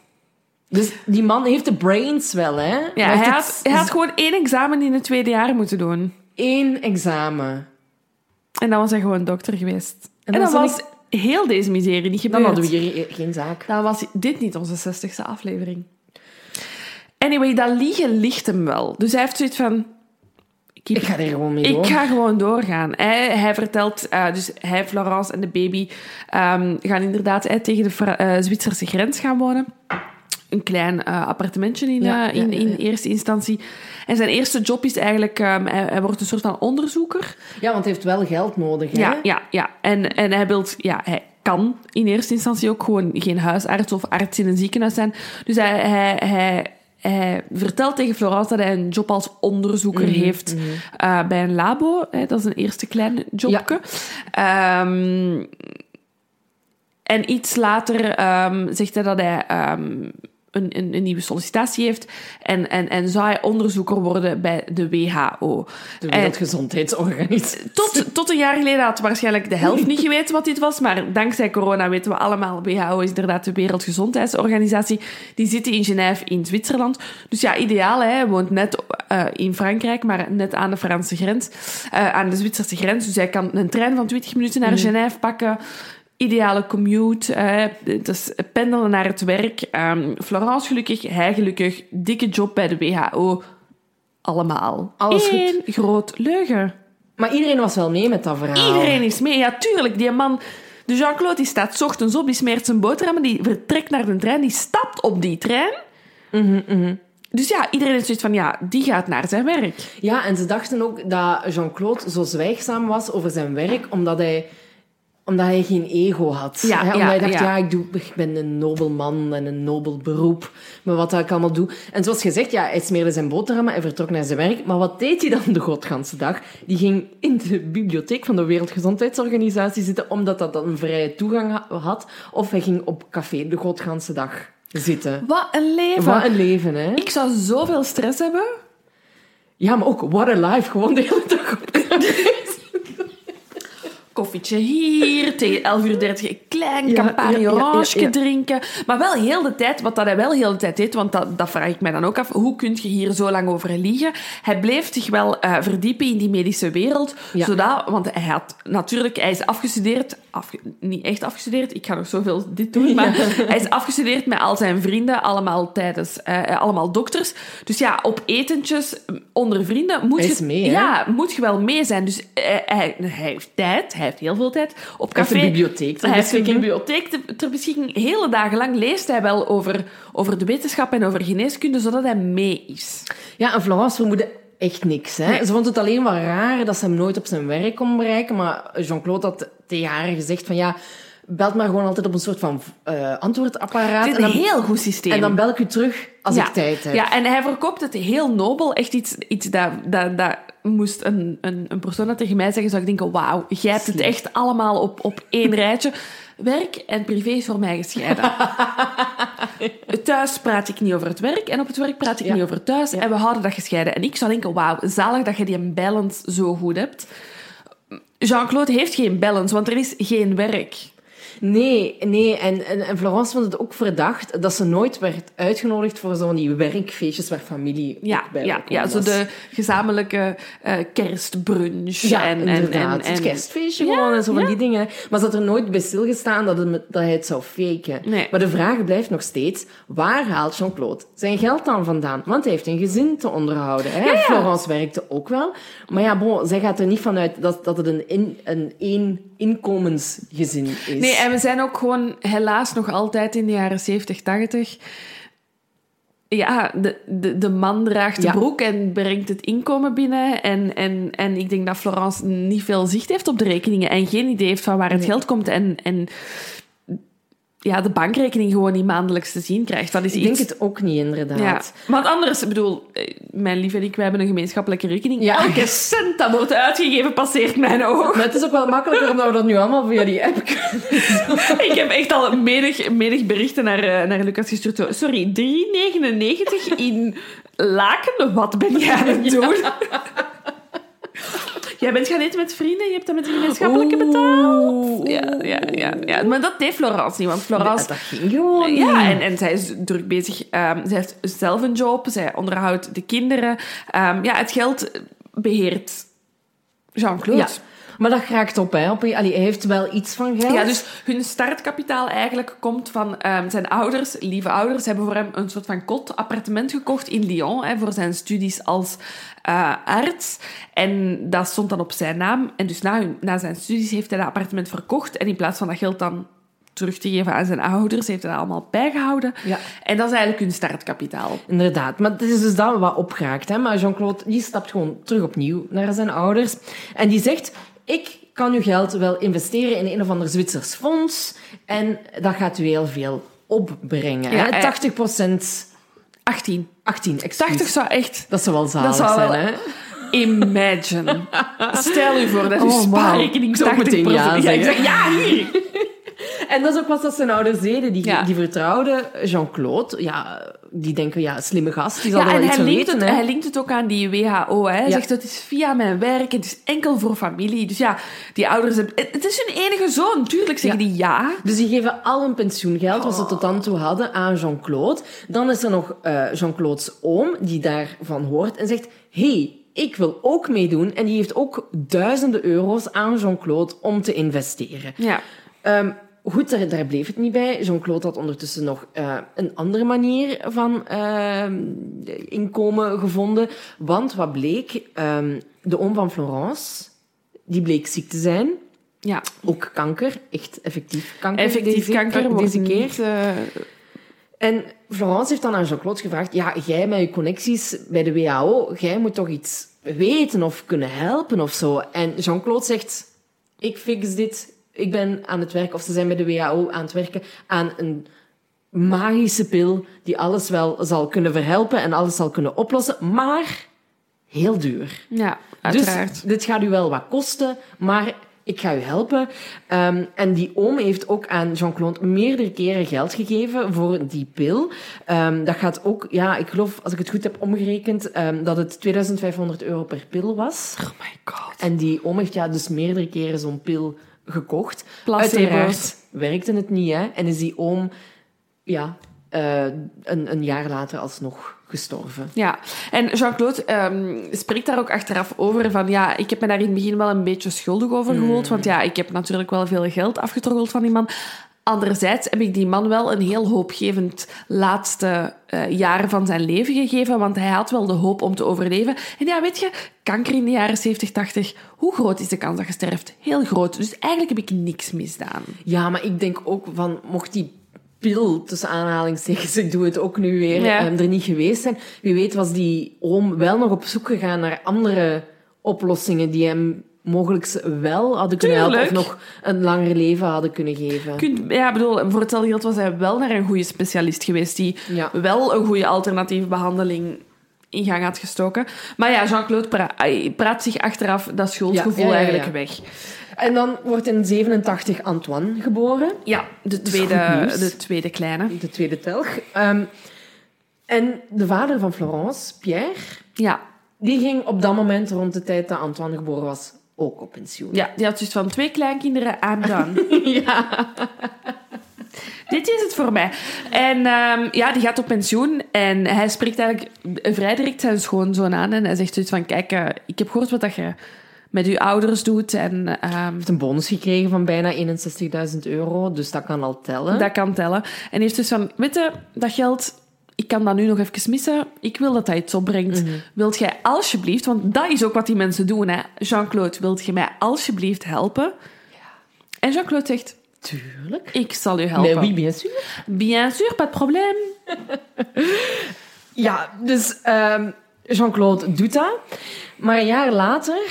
Dus die man heeft de brains wel, hè? Ja, hij, had, hij had gewoon één examen in het tweede jaar moeten doen. één examen. En dan was hij gewoon dokter geweest. En, dan dan was heel deze miserie niet gebeurd. Dan hadden we hier geen zaak. Dan was dit niet onze zestigste aflevering. Anyway, dat liegen ligt hem wel. Dus hij heeft zoiets van... Ik ga er gewoon mee door. Ik ga gewoon doorgaan. Hij, hij vertelt, eh, dus hij, Florence en de baby ehm, gaan inderdaad tegen de eh, Zwitserse grens gaan wonen. Een klein eh, appartementje in, Ja, eh, in, ja, ja, in eerste instantie. En zijn eerste job is eigenlijk, ehm, hij, hij wordt een soort van onderzoeker. Ja, want hij heeft wel geld nodig, hè? Ja, ja, ja. En, en hij wil, ja, hij kan in eerste instantie ook gewoon geen huisarts of arts in een ziekenhuis zijn. Dus hij, hij, hij, hij vertelt tegen Florence dat hij een job als onderzoeker Mhm, heeft eh, bij een labo. Hè, dat is een eerste klein jobje. Ehm, en iets later ehm, zegt hij dat hij een, een, een nieuwe sollicitatie heeft en, en, en zou hij onderzoeker worden bij de WHO. De Wereldgezondheidsorganisatie. tot, tot een jaar geleden had waarschijnlijk de helft niet geweten wat dit was. Maar dankzij corona weten we allemaal. WHO is inderdaad de Wereldgezondheidsorganisatie. Die zitten in Genève in Zwitserland. Dus ja, ideaal. Hè? Hij woont net eh, in Frankrijk, maar net aan de Franse grens. eh, aan de Zwitserse grens. Dus hij kan een trein van 20 minuten naar Genève pakken. Ideale commute. eh, dus pendelen naar het werk. Ehm, Florence gelukkig, hij gelukkig. Dikke job bij de WHO. Allemaal. Alles goed. Eén groot leugen. Maar iedereen was wel mee met dat verhaal. Iedereen is mee. Ja, tuurlijk. Die man... De Jean-Claude die staat 's ochtends op, die smeert zijn boterhammen, die vertrekt naar de trein, die stapt op die trein. Dus ja, iedereen is zoiets van, ja, die gaat naar zijn werk. Ja, en ze dachten ook dat Jean-Claude zo zwijgzaam was over zijn werk, omdat hij, omdat hij geen ego had. Ja, Hè, omdat ja, hij dacht, ja, ja. ik, doe, ik ben een nobel man en een nobel beroep, maar wat ik allemaal doe. En zoals gezegd, ja, hij smeerde zijn boterhammen en vertrok naar zijn werk, maar wat deed hij dan de godganse dag? Die ging in de bibliotheek van de Wereldgezondheidsorganisatie zitten, omdat dat dan een vrije toegang ha- had, of hij ging op café de godganse dag. zitten. Wat een leven. Wat een leven, hè? Ik zou zoveel stress hebben. Ja, maar ook what a life. Gewoon de hele dag op Koffietje hier, tegen 11 uur 30 een klein Ja, Campari ja, orange ja. drinken. Maar wel heel de tijd, wat dat hij wel heel de tijd deed, want dat, dat vraag ik mij dan ook af, hoe kun je hier zo lang over liegen? Hij bleef zich wel eh, verdiepen in die medische wereld, zodat, want hij had natuurlijk, hij is afgestudeerd, afge- niet echt afgestudeerd, ik ga nog zoveel dit doen, maar hij is afgestudeerd met al zijn vrienden, allemaal tijdens, eh, allemaal dokters. Dus ja, op etentjes onder vrienden moet je, mee, ja, moet je wel mee zijn. Dus eh, hij, hij heeft tijd, hij heeft heel veel tijd. Op Hij heeft café, een bibliotheek ter Hij heeft een bibliotheek te- ter beschikking. Hele dagen lang leest hij wel over, over de wetenschap en over geneeskunde, zodat hij mee is. Ja, en Florence vermoedde echt niks. Hè? Nee. Ze vond het alleen wel raar dat ze hem nooit op zijn werk kon bereiken. Maar Jean-Claude had tegen haar gezegd van ja, belt maar gewoon altijd op een soort van eh, antwoordapparaat. Het is en, een dan, heel goed systeem. en dan bel ik u terug als ja. ik tijd heb. Ja, en hij verkoopt het heel nobel. Echt iets, iets dat, dat, dat moest een, een, een persoon dat tegen mij zeggen, zou ik denken, wauw, jij hebt het echt allemaal op, op één rijtje. Werk en privé is voor mij gescheiden. thuis praat ik niet over het werk en op het werk praat ik Ja. niet over thuis. En we houden dat gescheiden. En ik zou denken, wauw, zalig dat je die balance zo goed hebt. Jean-Claude heeft geen balance, want er is geen werk. Nee, nee. En, en, en Florence vond het ook verdacht dat ze nooit werd uitgenodigd voor zo'n die werkfeestjes waar familie Ja, ook bij ja, ja zo de gezamenlijke eh, kerstbrunch. Ja, en, en, inderdaad. en, en, het kerstfeestje Ja, gewoon en zo van ja. die dingen. Maar ze had er nooit bij stilgestaan dat, het, dat hij het zou faken. Nee. Maar de vraag blijft nog steeds, waar haalt Jean-Claude zijn geld dan vandaan? Want hij heeft een gezin te onderhouden. Hè? ja. Florence werkte ook wel. Maar ja, bon, zij gaat er niet vanuit dat, dat het een, in, een één inkomensgezin is. Nee, en we zijn ook gewoon helaas nog altijd in de jaren 70, 80. Ja, de, de, de man draagt de Ja. broek en brengt het inkomen binnen. En, en, en ik denk dat Florence niet veel zicht heeft op de rekeningen en geen idee heeft van waar het geld komt. En, en ja, de bankrekening gewoon niet maandelijks te zien krijgt. Dat is Ik iets... denk het ook niet, inderdaad. Ja, want anders, ik bedoel, eh, mijn lief en ik, wij hebben een gemeenschappelijke rekening. Ja. Elke cent dat wordt uitgegeven passeert mijn oog. Maar het is ook wel makkelijker omdat we dat nu allemaal via die app kunnen. Ik heb echt al menig, menig berichten naar, eh, naar Lucas gestuurd. Sorry, 3,99 in Laken? Wat ben jij aan het doen? Jij bent gaan eten met vrienden, je hebt dat met de gemeenschappelijke betaald. Ja, ja, ja, ja, maar dat deed Florence niet, want Florence... Dat ging gewoon niet. Ja, en, en zij is druk bezig. ehm, zij heeft zelf een job, zij onderhoudt de kinderen. Ehm, ja, het geld beheert Jean-Claude. Ja. Maar dat raakt op, hè. Op, allee, hij heeft wel iets van geld. Ja, dus hun startkapitaal eigenlijk komt van ehm, zijn ouders, lieve ouders, hebben voor hem een soort van kot appartement gekocht in Lyon hè, voor zijn studies als eh, arts. En dat stond dan op zijn naam. En dus na, hun- na zijn studies heeft hij dat appartement verkocht. En in plaats van dat geld dan terug te geven aan zijn ouders, heeft hij dat allemaal bijgehouden. Ja. En dat is eigenlijk hun startkapitaal. Inderdaad, maar het is dus dat wat opgeraakt. Hè? Maar Jean-Claude die stapt gewoon terug opnieuw naar zijn ouders. En die zegt, ik kan uw geld wel investeren in een of ander Zwitsers fonds. En dat gaat u heel veel opbrengen. Ja, hè? hij- 80 procent... 18. 18, excuus. 80 zou echt... Dat zou wel zalig zou zijn, wel- hè? Imagine. Stel u voor dat uw Oh, spaarrekening ik 80 meteen ja ik zeggen. zeg, ja, hier. En dat is ook wat dat zijn ouders deden. Die, Ja. die vertrouwden Jean-Claude. Ja, die denken, ja, slimme gast, die zal Ja, wel iets hij van linkt, weten. het, hij linkt het ook aan die WHO. Hè. Hij Ja. zegt, het is via mijn werk, het is enkel voor familie. Dus ja, die ouders hebben... Het is hun enige zoon. Tuurlijk zeggen die ja. Dus die geven al hun pensioengeld, wat ze tot dan toe hadden, aan Jean-Claude. Dan is er nog eh, Jean-Claude's oom, die daarvan hoort en zegt... hey, ik wil ook meedoen. En die heeft ook duizenden euro's aan Jean-Claude om te investeren. Ja. Ehm, goed, daar, daar bleef het niet bij. Jean-Claude had ondertussen nog eh, een andere manier van ehm, inkomen gevonden. Want wat bleek? Ehm, de oom van Florence, die bleek ziek te zijn. Ja. Ook kanker, echt effectief kanker. Effectief deze, kanker wordt deze keer. niet, eh, En Florence heeft dan aan Jean-Claude gevraagd: Ja, jij met je connecties bij de WHO, jij moet toch iets weten of kunnen helpen of zo. En Jean-Claude zegt: Ik fix dit. Ik ben aan het werk, of ze zijn bij de WHO aan het werken aan een magische pil die alles wel zal kunnen verhelpen en alles zal kunnen oplossen, maar heel duur. ja, uiteraard. Dus dit gaat u wel wat kosten, maar ik ga u helpen. Ehm, en die oom heeft ook aan Jean-Claude meerdere keren geld gegeven voor die pil. Ehm, dat gaat ook, ja, ik geloof, als ik het goed heb omgerekend, ehm, dat het 2500 euro per pil was. Oh my god. En die oom heeft ja, dus meerdere keren zo'n pil gekocht. Placebo's. Uiteraard werkte het niet, hè. En is die oom, ja, eh, een, een jaar later alsnog gestorven. Ja, en Jean-Claude ehm, spreekt daar ook achteraf over van ja, ik heb me daar in het begin wel een beetje schuldig over gevoeld, want ja, ik heb natuurlijk wel veel geld afgetroggeld van die man. Anderzijds heb ik die man wel een heel hoopgevend laatste eh, jaar van zijn leven gegeven, want hij had wel de hoop om te overleven. En ja, weet je, kanker in de jaren 70, 80, hoe groot is de kans dat je sterft? Heel groot. Dus eigenlijk heb ik niks misdaan. Ja, maar ik denk ook van, mocht die pil, tussen aanhalingstekens, ik doe het ook nu weer, Ja. ehm, er niet geweest zijn. Wie weet was die oom wel nog op zoek gegaan naar andere oplossingen die hem mogelijk wel hadden kunnen helpen of nog een langer leven hadden kunnen geven. Kunt, ja, bedoel, voor hetzelfde geld was hij wel naar een goede specialist geweest die Ja. wel een goede alternatieve behandeling in gang had gestoken. Maar ja, Jean-Claude pra- praat zich achteraf dat schuldgevoel Ja, ja, eigenlijk weg. En dan wordt in 87 Antoine geboren, Ja, de tweede, de tweede kleine. de tweede telg. Ehm, en de vader van Florence, Pierre, Ja, die ging op dat moment, rond de tijd dat Antoine geboren was, ook op pensioen. ja, die had dus van twee kleinkinderen I'm done. ja. Dit is het voor mij. En ehm, ja, die gaat op pensioen en hij spreekt eigenlijk vrij direct zijn schoonzoon aan en hij zegt zoiets van, kijk, eh, ik heb gehoord wat dat je met uw ouders doet en ehm, heeft een bonus gekregen van bijna 61.000 euro, dus dat kan al tellen. dat kan tellen. En hij heeft dus van, weet je, dat geld, ik kan dat nu nog even missen. Ik wil dat hij iets opbrengt. Wilt jij alsjeblieft, want dat is ook wat die mensen doen, hè. Jean-Claude, wilt je mij alsjeblieft helpen? En Jean-Claude zegt, Tuurlijk. ik zal u helpen. Oui, bien sûr. Bien sûr, pas de probleem. Ja, dus ehm, Jean-Claude doet dat. Maar een jaar later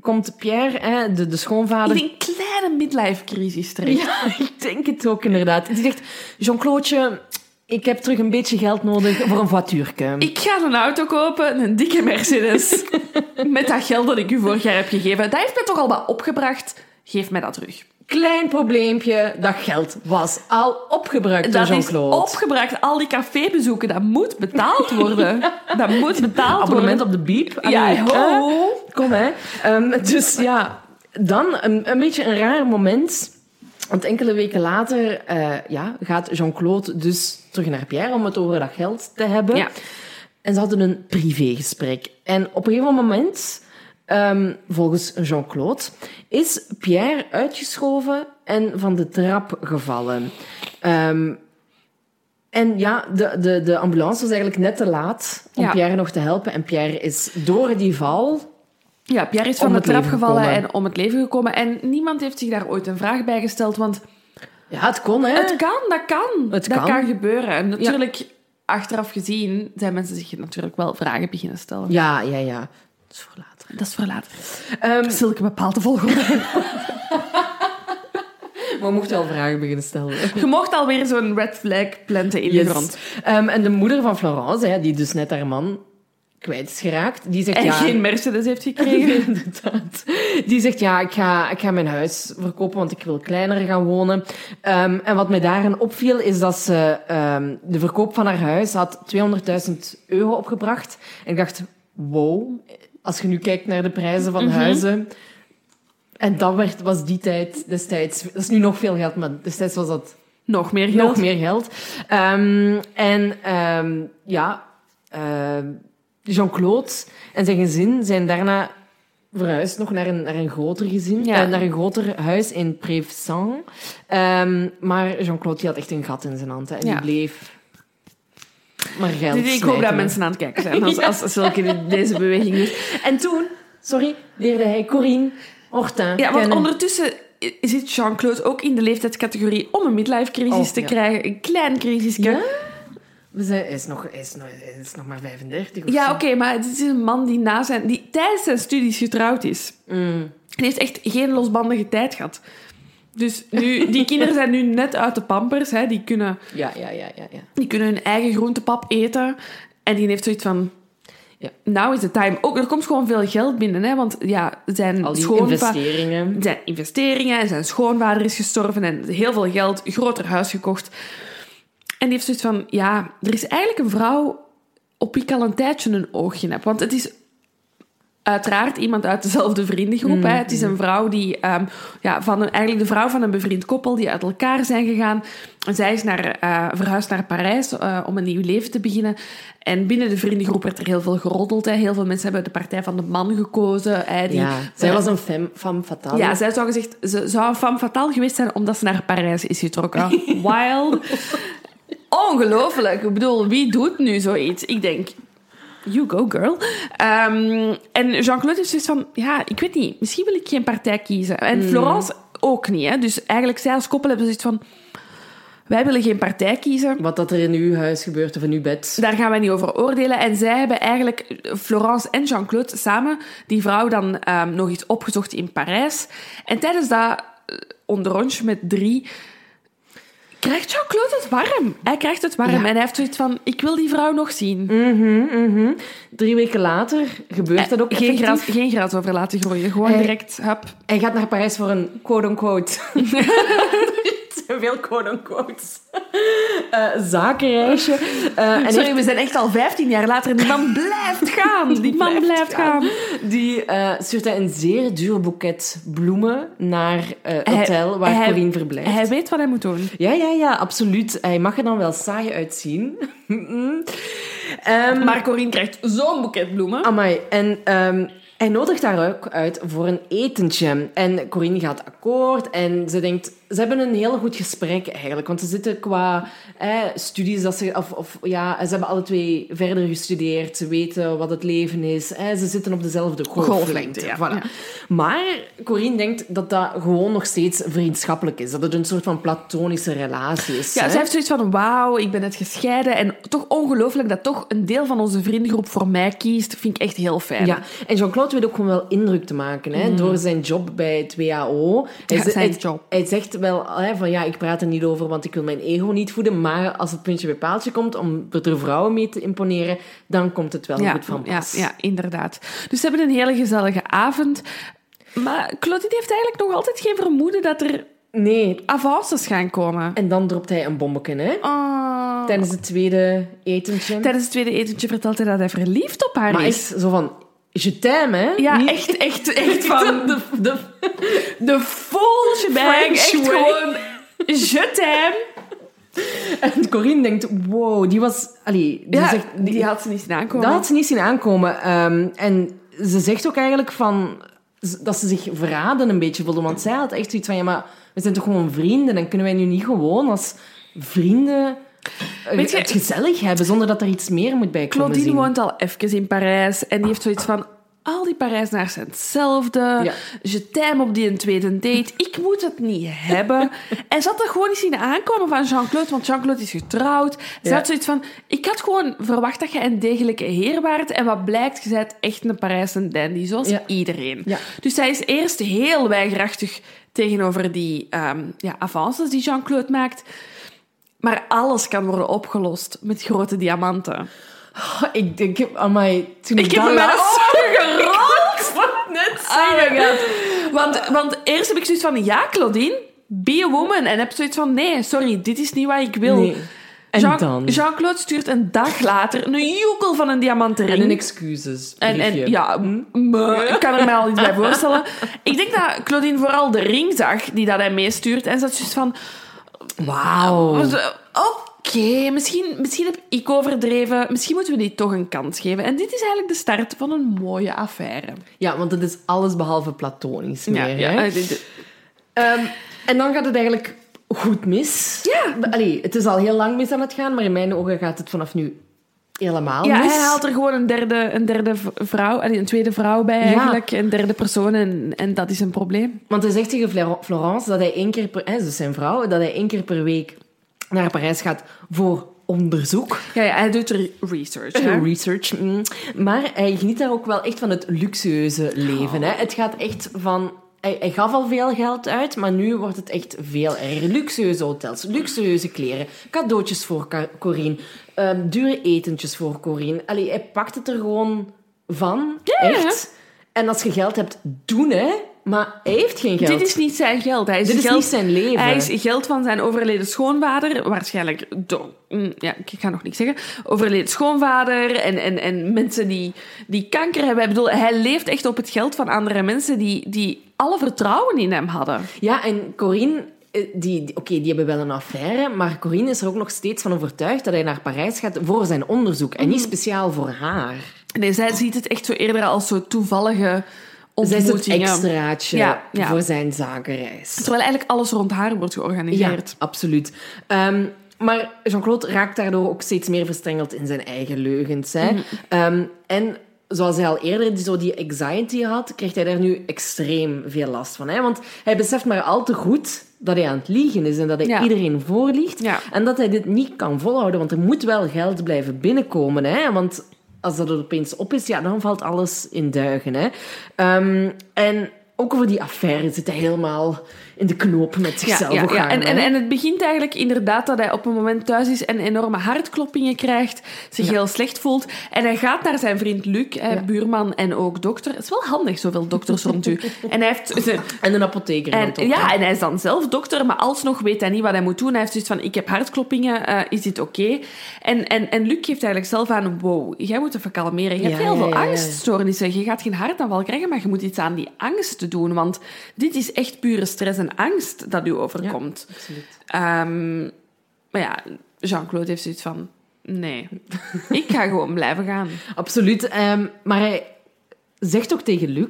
komt Pierre, hè, de, de schoonvader... In een kleine midlife-crisis terecht. Ja, ik denk het ook inderdaad. Die zegt, Jean-Claude, ik heb terug een beetje geld nodig voor een voituurke. Ik ga een auto kopen, een dikke Mercedes. met dat geld dat ik u vorig jaar heb gegeven. Dat heeft me toch al wat opgebracht. Geef mij dat terug. Klein probleempje, dat geld was al opgebruikt door Dat is Jean-Claude. opgebracht. Al die cafébezoeken, dat moet betaald worden. Dat moet betaald Abonnement worden. op de biep. Ja, ho. Kom, hè. Ehm, dus ja, dan een, een beetje een raar moment. Want enkele weken later eh, ja, gaat Jean-Claude dus terug naar Pierre om het over dat geld te hebben. Ja. En ze hadden een privégesprek. En op een gegeven moment, ehm, volgens Jean-Claude, is Pierre uitgeschoven en van de trap gevallen. Ehm, en ja, de, de, de ambulance was eigenlijk net te laat om Ja. Pierre nog te helpen. En Pierre is door die val... Ja, Pierre is van de trap gevallen gekomen. en om het leven gekomen. En niemand heeft zich daar ooit een vraag bij gesteld. Want Ja, het kon, hè? het kan, dat kan. Het dat kan. kan gebeuren. En natuurlijk, achteraf gezien, zijn mensen zich natuurlijk wel vragen beginnen stellen. Ja, ja, ja. Dat is voor later. Dat is voor later. Ehm, Zulke bepaalde volgorde. maar we mochten wel vragen beginnen stellen. Je mocht alweer zo'n red flag planten in Yes. de grond. Ehm, en de moeder van Florence, hè, die dus net haar man kwijt is geraakt, die zegt En ja... geen Mercedes heeft gekregen. Inderdaad. Die zegt, ja, ik ga, ik ga mijn huis verkopen, want ik wil kleiner gaan wonen. Ehm, en wat mij daarin opviel, is dat ze ehm, de verkoop van haar huis had 200.000 euro opgebracht. En ik dacht, wow, als je nu kijkt naar de prijzen van huizen... En dat werd, was die tijd destijds... Dat is nu nog veel geld, maar destijds was dat Nog meer geld. nog meer geld. Ehm, en ja, ehm, Jean-Claude en zijn gezin zijn daarna verhuisd nog naar een, naar een groter gezin, Ja. eh, naar een groter huis in Prévesan. Ehm, maar Jean-Claude die had echt een gat in zijn hand hè, en Ja. die bleef maar geld Ik hoop dat mensen aan het kijken zijn als, als, als zulke deze beweging doet. En toen, sorry, leerde hij Corinne Hortin Ja, want kennen. ondertussen zit Jean-Claude ook in de leeftijdscategorie om een midlife-crisis Oh, te ja. krijgen. Een klein crisisje. We zijn, hij, is nog, hij, is nog, hij is nog maar 35 of Ja, oké, maar het is een man die, na zijn, die tijdens zijn studies getrouwd is. Mm. Hij heeft echt geen losbandige tijd gehad. Dus nu, die kinderen zijn nu net uit de pampers. Hè. Die, kunnen, Ja, ja, ja, ja, ja. die kunnen hun eigen groentepap eten. En die heeft zoiets van... Ja. now is the time. Ook, er komt gewoon veel geld binnen, hè, want ja, zijn Al investeringen. zijn investeringen en zijn schoonvader is gestorven en heel veel geld, groter huis gekocht. En die heeft zoiets van, ja, er is eigenlijk een vrouw op wie ik al een tijdje een oogje heb. Want het is uiteraard iemand uit dezelfde vriendengroep. Hè. Het is een vrouw die, ehm, ja, van een, eigenlijk de vrouw van een bevriend koppel die uit elkaar zijn gegaan. En zij is naar, eh, verhuisd naar Parijs eh, om een nieuw leven te beginnen. En binnen de vriendengroep werd er heel veel geroddeld. Hè. Heel veel mensen hebben de partij van de man gekozen. Hè, die, Ja, zij was een femme, femme fatale. ja, zij zou gezegd, ze zou femme fatale geweest zijn omdat ze naar Parijs is getrokken. Wild. Ongelooflijk. Ik bedoel, wie doet nu zoiets? Ik denk, you go girl. Ehm, en Jean-Claude heeft zoiets van, ja, ik weet niet, misschien wil ik geen partij kiezen. En Florence ook niet. Hè? Dus eigenlijk zij als koppel hebben zoiets van, wij willen geen partij kiezen. Wat dat er in uw huis gebeurt of in uw bed. Daar gaan wij niet over oordelen. En zij hebben eigenlijk, Florence en Jean-Claude samen, die vrouw dan ehm, nog eens opgezocht in Parijs. En tijdens dat eh, onderrondje met drie krijgt Jean-Claude het warm. Hij krijgt het warm Ja. en hij heeft zoiets van, ik wil die vrouw nog zien. Mhm, mhm. Drie weken later gebeurt dat ook geen, gras, geen gras over laten groeien. Gewoon Hij- direct, hup. Hij gaat naar Parijs voor een quote-unquote... Veel quote-unquotes. Eh, zakenreisje. Eh, en Sorry, heeft- we zijn echt al 15 jaar later en die man blijft gaan. Die man blijft, gaan. Die eh, stuurt hij een zeer duur boeket bloemen naar het Hij- hotel waar hij- Corine verblijft. Hij weet wat hij moet doen. Ja, ja, ja, absoluut. Hij mag er dan wel saai uitzien. Ehm, Maar Corine krijgt zo'n boeket bloemen. Amai, en ehm, hij nodigt haar ook uit voor een etentje. En Corinne gaat akkoord en ze denkt... Ze hebben een heel goed gesprek eigenlijk, want ze zitten qua eh, studies... Dat ze, of, of, ja, ze hebben alle twee verder gestudeerd. Ze weten wat het leven is. Eh, ze zitten op dezelfde golflengte. Ja. Voilà. Ja. Maar Corinne denkt dat dat gewoon nog steeds vriendschappelijk is. Dat het een soort van platonische relatie is. Ja, hè. zij heeft zoiets van, wauw, ik ben net gescheiden. En toch ongelooflijk dat toch een deel van onze vriendengroep voor mij kiest. Vind ik echt heel fijn. Ja, en Jean-Claude weet ook gewoon wel indruk te maken hè, door zijn job bij het WAO. Hij, Ja, ze- zijn hij- job. hij zegt wel hè, van ja, ik praat er niet over, want ik wil mijn ego niet voeden. Maar als het puntje bij paaltje komt om er vrouwen mee te imponeren, dan komt het wel ja, goed van ja, pas. ja, inderdaad. Dus ze hebben een hele gezellige avond. Maar Claudine heeft eigenlijk nog altijd geen vermoeden dat er Nee, avances gaan komen. en dan dropt hij een bommetje hè, Oh. tijdens het tweede etentje. Tijdens het tweede etentje vertelt hij dat hij verliefd op haar maar is. echt zo van, je t'aime, hè? Ja, Niet- echt, echt, echt van de, de de full shebang. Echt gewoon, je t'aime. En Corinne denkt, wow, die was... Allee, die Ja, zegt, die had ze niet zien aankomen. Dat had ze niet zien aankomen. Ehm, en ze zegt ook eigenlijk van, dat ze zich verraden een beetje voelde. Want zij had echt zoiets van, ja, maar we zijn toch gewoon vrienden? En kunnen wij nu niet gewoon als vrienden Weet je- het gezellig hebben, zonder dat er iets meer moet bij komen Claudine zien? woont al even in Parijs en die heeft zoiets van... Al die Parijzenaars zijn hetzelfde. Ja. Je t'aime op die een tweede date. Ik moet het niet hebben. En ze had er gewoon niet zien aankomen van Jean-Claude, want Jean-Claude is getrouwd. Ze Ja. had zoiets van... Ik had gewoon verwacht dat je een degelijke heer waart. En wat blijkt, je bent echt een Parijse dandy, zoals Ja. iedereen. Dus zij is eerst heel weigerachtig tegenover die ehm, ja, avances die Jean-Claude maakt. Maar alles kan worden opgelost met grote diamanten. Oh, ik denk, amai, toen ik, Ik heb dat mijn ogen gerold. Net Oh zeggen. god. Want, want eerst heb ik zoiets van, ja, Claudine, be a woman. En heb zoiets van, nee, sorry, dit is niet wat ik wil. Nee. En Jean- dan? Jean-Claude stuurt een dag later een joekel van een diamanten ring. En een excuses. En, en ja, m- ik kan er mij al iets bij voorstellen. Ik denk dat Claudine vooral de ring zag die dat hij meestuurt. En ze had zoiets van... Wauw. Zo, Oké, misschien, misschien heb ik overdreven. Misschien moeten we die toch een kans geven. En dit is eigenlijk de start van een mooie affaire. Ja, want het is alles behalve platonisch meer, hè? eh, dit- Ehm, en dan gaat het eigenlijk goed mis. Ja. Allee, het is al heel lang mis aan het gaan, maar in mijn ogen gaat het vanaf nu helemaal Ja, mis. hij haalt er gewoon een derde, een derde vrouw, een tweede vrouw bij eigenlijk, een derde persoon en, en dat is een probleem. Want hij zegt tegen Flor- Florence dat hij één keer per... Hè, dus zijn vrouw, dat hij één keer per week naar Parijs gaat voor onderzoek. Ja, ja hij doet er research. Hè? Research. mm. Maar hij geniet daar ook wel echt van het luxueuze leven. Hè. Het gaat echt van hij, hij gaf al veel geld uit, maar nu wordt het echt veel erger. Luxueuze hotels, luxueuze kleren, cadeautjes voor Corine, ehm, dure etentjes voor Corine. Allee, hij pakt het er gewoon van, Ja, ja. echt. En als je geld hebt, doen hè. Maar hij heeft geen geld. Dit is niet zijn geld. Hij is, Dit is geld, niet zijn leven. Hij is geld van zijn overleden schoonvader, waarschijnlijk door... mm, Ja, ik ga nog niks zeggen. Overleden schoonvader en, en, en mensen die, die kanker hebben. Ik bedoel, hij leeft echt op het geld van andere mensen die, die alle vertrouwen in hem hadden. Ja, en Corine, eh, die, die- oké, die hebben wel een affaire, maar Corine is er ook nog steeds van overtuigd dat hij naar Parijs gaat voor zijn onderzoek en Mhm. niet speciaal voor haar. Nee, zij ziet het echt zo eerder als zo toevallige Zij is het ontmoetingen. extraatje Ja, ja. voor zijn zakenreis. Terwijl eigenlijk alles rond haar wordt Ja, georganiseerd. absoluut. Ehm, maar Jean-Claude raakt daardoor ook steeds meer verstrengeld in zijn eigen leugens. Hè? Mhm. Ehm, en zoals hij al eerder die, zo die anxiety had, krijgt hij daar nu extreem veel last van. Hè? Want hij beseft maar al te goed dat hij aan het liegen is en dat hij Ja. iedereen voorliegt. Ja. En dat hij dit niet kan volhouden, want er moet wel geld blijven binnenkomen. Hè? Want als dat er opeens op is, ja, dan valt alles in duigen. Hè? Ehm, en ook over die affaire zit hij helemaal in de knoop met zichzelf. Ja, ja. En, en, en het begint eigenlijk inderdaad dat hij op een moment thuis is en enorme hartkloppingen krijgt, zich heel slecht voelt. En hij gaat naar zijn vriend Luc, hè, buurman en ook dokter. Het is wel handig, zoveel dokters rond u. En hij heeft... En een apotheker En, ja, hè? en hij is dan zelf dokter, maar alsnog weet hij niet wat hij moet doen. Hij heeft zoiets van, ik heb hartkloppingen, eh, is dit oké? En, en, en Luc geeft eigenlijk zelf aan, wow, jij moet even kalmeren. Je hebt heel veel angststoornissen. Je gaat geen hartaanval krijgen, maar je moet iets aan die angst doen. Want dit is echt pure stress en angst dat u overkomt. Absoluut. Ehm, maar ja, Jean-Claude heeft zoiets van, nee, ik ga gewoon blijven gaan. Absoluut. ehm, maar hij zegt ook tegen Luc...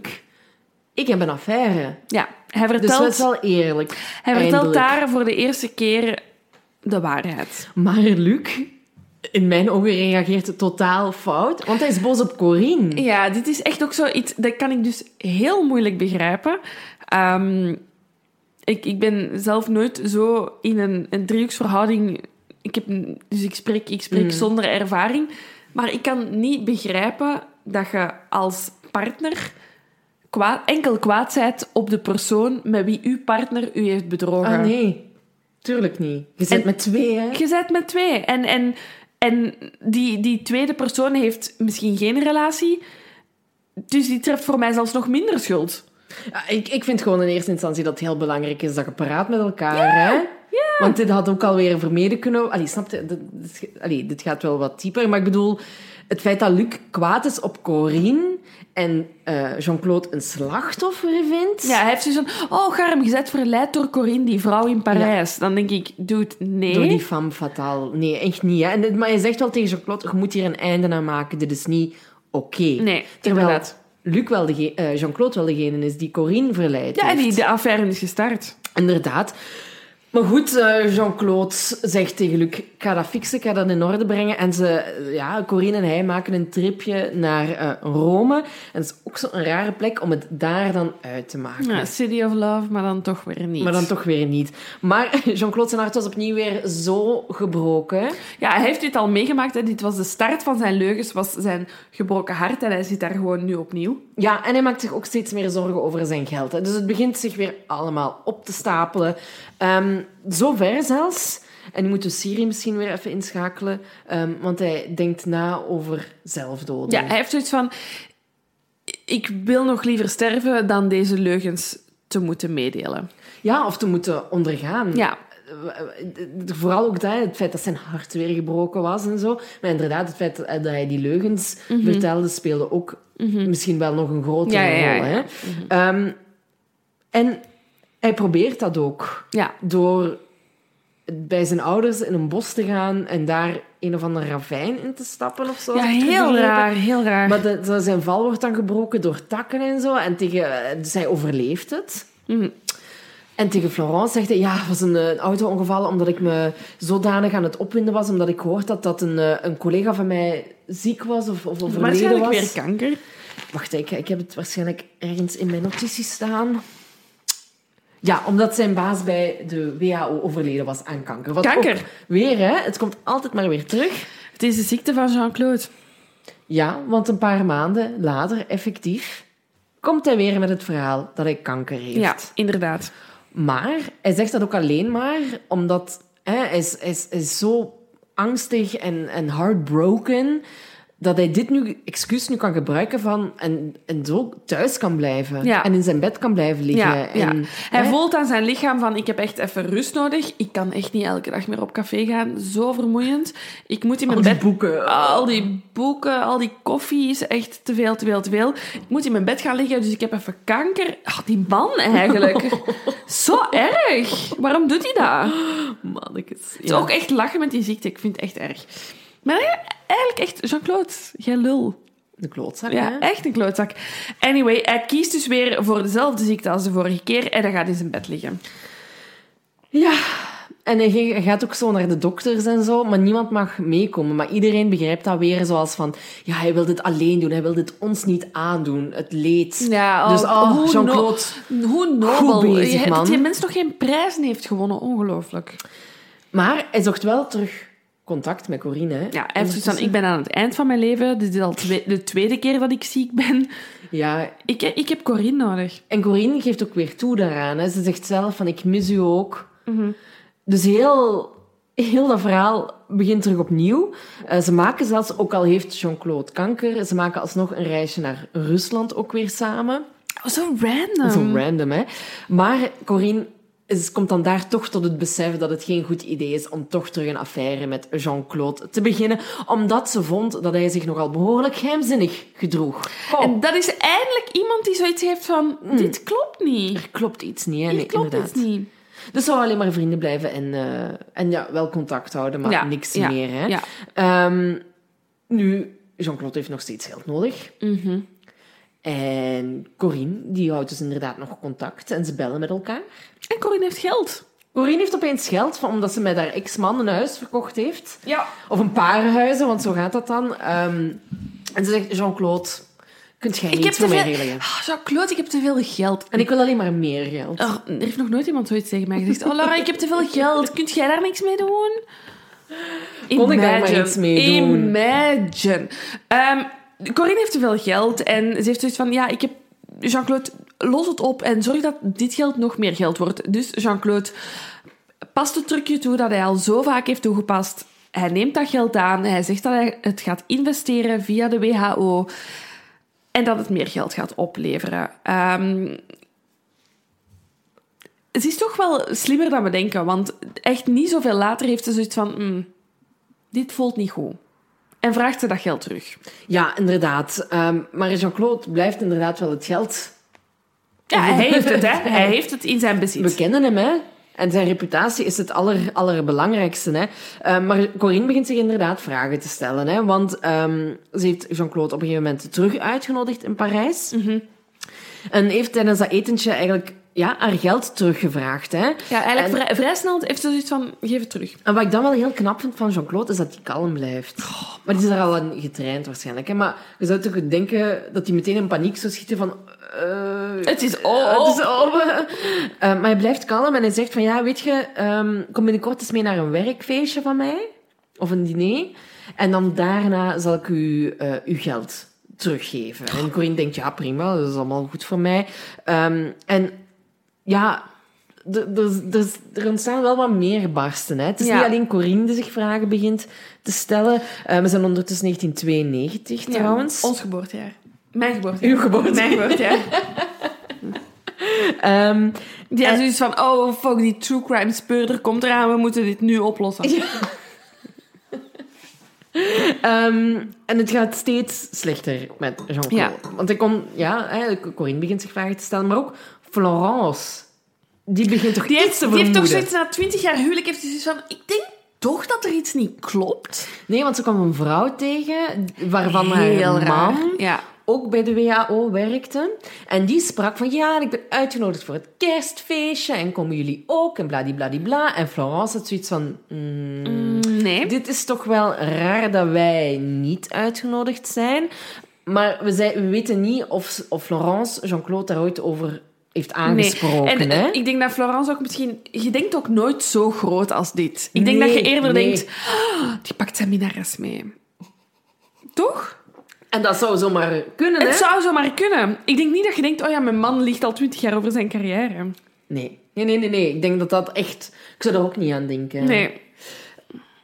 Ik heb een affaire. Ja, hij Dus vertelt, dat is wel eerlijk. hij vertelt daar voor de eerste keer de waarheid. Maar Luc, in mijn ogen, reageert totaal fout. Want hij is boos op Corine. Ja, dit is echt ook zoiets... Dat kan ik dus heel moeilijk begrijpen. Ehm, ik, ik ben zelf nooit zo in een, een driehoeksverhouding... Ik heb, dus ik spreek, ik spreek zonder ervaring. Maar ik kan niet begrijpen dat je als partner kwaad, enkel kwaad bent op de persoon met wie uw partner u heeft bedrogen. Ah, nee. Tuurlijk niet. Je zit met twee, hè? Je bent met twee. En, en, en die, die tweede persoon heeft misschien geen relatie. Dus die treft voor mij zelfs nog minder schuld. Ja, ik, ik vind gewoon in eerste instantie dat het heel belangrijk is dat je praat met elkaar, hè? Want dit had ook alweer vermeden kunnen... Allee, snap je? Dit, dit- allee, dit gaat wel wat dieper, maar ik bedoel... Het feit dat Luc kwaad is op Corine en eh, Jean-Claude een slachtoffer vindt... Ja, hij heeft zoiets van... Oh, Garm, je bent verleid door Corinne, die vrouw in Parijs. Dan denk ik, dude, nee. Door die femme fatale. Nee, echt niet. Hè? En, dit- maar hij zegt wel tegen Jean-Claude, je moet hier een einde aan maken. Dit is niet oké. Nee, Terwijl inderdaad. Luc wel dege- eh, Jean-Claude wel degene is die Corine verleidt Ja, die, de affaire is gestart. Inderdaad. Maar goed, eh, Jean-Claude zegt tegen Luc, ik ga dat fixen, ik ga dat in orde brengen. En ze, eh, ja, Corine en hij maken een tripje naar eh, Rome. En het is ook zo'n rare plek om het daar dan uit te maken. Ja, City of Love, maar dan toch weer niet. Maar dan toch weer niet. Maar Jean-Claude zijn hart was opnieuw weer zo gebroken. Ja, hij heeft dit al meegemaakt. Hè. Dit was de start van zijn leugens, was zijn gebroken hart. En hij zit daar gewoon nu opnieuw. Ja, en hij maakt zich ook steeds meer zorgen over zijn geld. hè. Dus het begint zich weer allemaal op te stapelen. Ehm zover zelfs. En nu moeten we Siri misschien weer even inschakelen. ehm, want hij denkt na over zelfdoden. Ja, hij heeft zoiets van... Ik wil nog liever sterven dan deze leugens te moeten meedelen. Ja, of te moeten ondergaan. Ja, Vooral ook dat, het feit dat zijn hart weer gebroken was en zo. Maar inderdaad, het feit dat dat hij die leugens vertelde, speelde ook misschien wel nog een grotere Mhm. Ja, ja, ja, rol. Hè? Ehm, en hij probeert dat ook. ja. door bij zijn ouders in een bos te gaan en daar een of ander ravijn in te stappen of zo. ja heel raar, heel raar. Maar de- de- zijn val wordt dan gebroken door takken en zo. En tegen, dus hij overleeft het. En tegen Florence zegt hij, ja, het was een, eh, een auto-ongeval omdat ik me zodanig aan het opwinden was, omdat ik gehoord had dat een, eh, een collega van mij ziek was of, of overleden Waarschijnlijk was. weer kanker. Wacht, ik, ik heb het waarschijnlijk ergens in mijn notities staan. Ja, omdat zijn baas bij de WHO overleden was aan kanker. Wat Kanker? weer, hè? Het komt altijd maar weer terug. Het is de ziekte van Jean-Claude. Ja, want een paar maanden later, effectief, komt hij weer met het verhaal dat hij kanker heeft. Ja, inderdaad. Maar hij zegt dat ook alleen maar omdat hè, hij, is, is, is zo angstig en, en heartbroken dat hij dit nu excuus nu kan gebruiken van en, en zo thuis kan blijven. Ja. En in zijn bed kan blijven liggen. Ja, Hij hè, voelt aan zijn lichaam van, ik heb echt even rust nodig. Ik kan echt niet elke dag meer op café gaan. Zo vermoeiend. Ik moet in mijn al die bed... boeken. Al die boeken, al die koffie is echt te veel, te veel, te veel. Ik moet in mijn bed gaan liggen, dus ik heb even kanker. Ach, die man eigenlijk. Zo erg. Waarom doet hij dat? Mannekes. Het is ook echt lachen met die ziekte. Ik vind het echt erg. Maar eigenlijk echt, Jean-Claude, jij lul. De klootzak, Ja, hè? echt een klootzak. Anyway, hij kiest dus weer voor dezelfde ziekte als de vorige keer en hij gaat in zijn bed liggen. Ja, en hij gaat ook zo naar de dokters en zo, maar niemand mag meekomen. Maar iedereen begrijpt dat weer zoals van, ja, hij wil dit alleen doen, hij wil dit ons niet aandoen, het leed. Ja, dus oh, hoe Jean-Claude, no- hoe nobel. Goed bezig, man. Dat die mens nog geen prijzen heeft gewonnen. Ongelooflijk. maar hij zocht wel terug contact met Corine. Hè? Ja, hij heeft van, ik ben aan het eind van mijn leven. Dit is al twee- de tweede keer dat ik ziek ben. Ja, Ik, ik heb Corinne nodig. en Corine geeft ook weer toe daaraan. Hè? Ze zegt zelf van, ik mis u ook. Mhm. Dus heel, heel dat verhaal begint terug opnieuw. Eh, ze maken zelfs, ook al heeft Jean-Claude kanker, ze maken alsnog een reisje naar Rusland ook weer samen. Oh, zo random. Zo random, hè. Maar Corinne is, komt dan daar toch tot het besef dat het geen goed idee is om toch terug een affaire met Jean-Claude te beginnen, omdat ze vond dat hij zich nogal behoorlijk geheimzinnig gedroeg. En dat is eindelijk iemand die zoiets heeft van, dit klopt niet. er klopt iets niet, hè. Nee, klopt inderdaad. iets niet. Dus ze wouden alleen maar vrienden blijven en, eh, en ja, wel contact houden, maar Ja, niks ja, meer, hè. ja. Ehm, nu, Jean-Claude heeft nog steeds geld nodig. Mhm. En Corinne, die houdt dus inderdaad nog contact en ze bellen met elkaar. En Corinne heeft geld. Corinne heeft opeens geld, van, omdat ze met haar ex-man een huis verkocht heeft. Ja. Of een paar huizen, want zo gaat dat dan. Ehm, en ze zegt, Jean-Claude, kunt jij Ik niet voor mij regelen? Ah, Jean-Claude, ik heb te veel geld. En ik wil alleen maar meer geld. Oh, er heeft nog nooit iemand zoiets tegen mij gezegd. Oh, Laura, ik heb te veel geld. Kunt jij daar niks mee doen? Kon ik daar maar iets mee doen? Imagine. Ehm, Corinne heeft te veel geld en ze heeft zoiets van... Ja, ik heb... Jean-Claude, los het op en zorg dat dit geld nog meer geld wordt. Dus Jean-Claude past het trucje toe dat hij al zo vaak heeft toegepast. Hij neemt dat geld aan. Hij zegt dat hij het gaat investeren via de WHO. En dat het meer geld gaat opleveren. Ehm, ze is toch wel slimmer dan we denken. Want echt niet zoveel later heeft ze zoiets van... "Hmm, dit voelt niet goed. En vraagt ze dat geld terug. Ja, inderdaad. Ehm, maar Jean-Claude blijft inderdaad wel het geld. Ja, hij heeft het, hè. Hij heeft het in zijn bezit. We kennen hem, hè. En zijn reputatie is het aller, allerbelangrijkste. Hè. Ehm, maar Corinne begint zich inderdaad vragen te stellen. Hè. Want ehm, ze heeft Jean-Claude op een gegeven moment terug uitgenodigd in Parijs. En heeft tijdens dat etentje eigenlijk ja, haar geld teruggevraagd. Hè. Ja, eigenlijk En- vrij, vrij snel heeft ze zoiets van... Geef het terug. En wat ik dan wel heel knap vind van Jean-Claude, is dat hij kalm blijft. Maar die is er al aan getraind waarschijnlijk. Hè? Maar je zou toch denken dat hij meteen in paniek zou schieten van... eh, Het is op. het is op. Eh, maar hij blijft kalm en hij zegt van... Ja, weet je, ehm, kom binnenkort eens mee naar een werkfeestje van mij. Of een diner. En dan daarna zal ik u eh, uw geld teruggeven. En Corinne denkt, ja, prima, dat is allemaal goed voor mij. Ehm, en ja, er- ontstaan wel wat meer barsten. Hè. Het is Ja. niet alleen Corinne die zich vragen begint te stellen. We zijn ondertussen 1992 trouwens. Ons geboortejaar. Mijn geboortejaar. Uw geboortejaar. Mijn geboortejaar. Ehm, Die had En- zoiets van, oh fuck, die true crime speurder komt eraan, we moeten dit nu oplossen. ehm, en het gaat steeds slechter met Jean-Claude. Ja. Want hij kon, ja, Corinne begint zich vragen te stellen, maar ook Florence. Die begint toch Die iets heeft, te die heeft toch vermoeden. zoiets na twintig jaar huwelijk, heeft hij zoiets van, ik denk toch dat er iets niet klopt. Nee, want ze kwam een vrouw tegen, waarvan Heel haar raar. man Ja. Ook bij de WHO werkte. En die sprak van, ja, ik ben uitgenodigd voor het kerstfeestje en komen jullie ook en bladibladibla. En Florence had zoiets van, mm, Mm, nee. dit is toch wel raar dat wij niet uitgenodigd zijn. Maar we, zei, we weten niet of, of Florence Jean-Claude daar ooit over heeft aangesproken. En hè? eh, ik denk dat Florence ook misschien... Je denkt ook nooit zo groot als dit. Ik denk Nee, dat je eerder nee. denkt... "Ah, die pakt zijn minnares mee. Toch? En dat zou zomaar kunnen, hè? Het zou zomaar kunnen. Ik denk niet dat je denkt, oh ja, mijn man ligt al twintig jaar over zijn carrière. Nee. Nee, nee, nee, nee. Ik denk dat dat echt... Ik zou daar ook niet aan denken. Nee.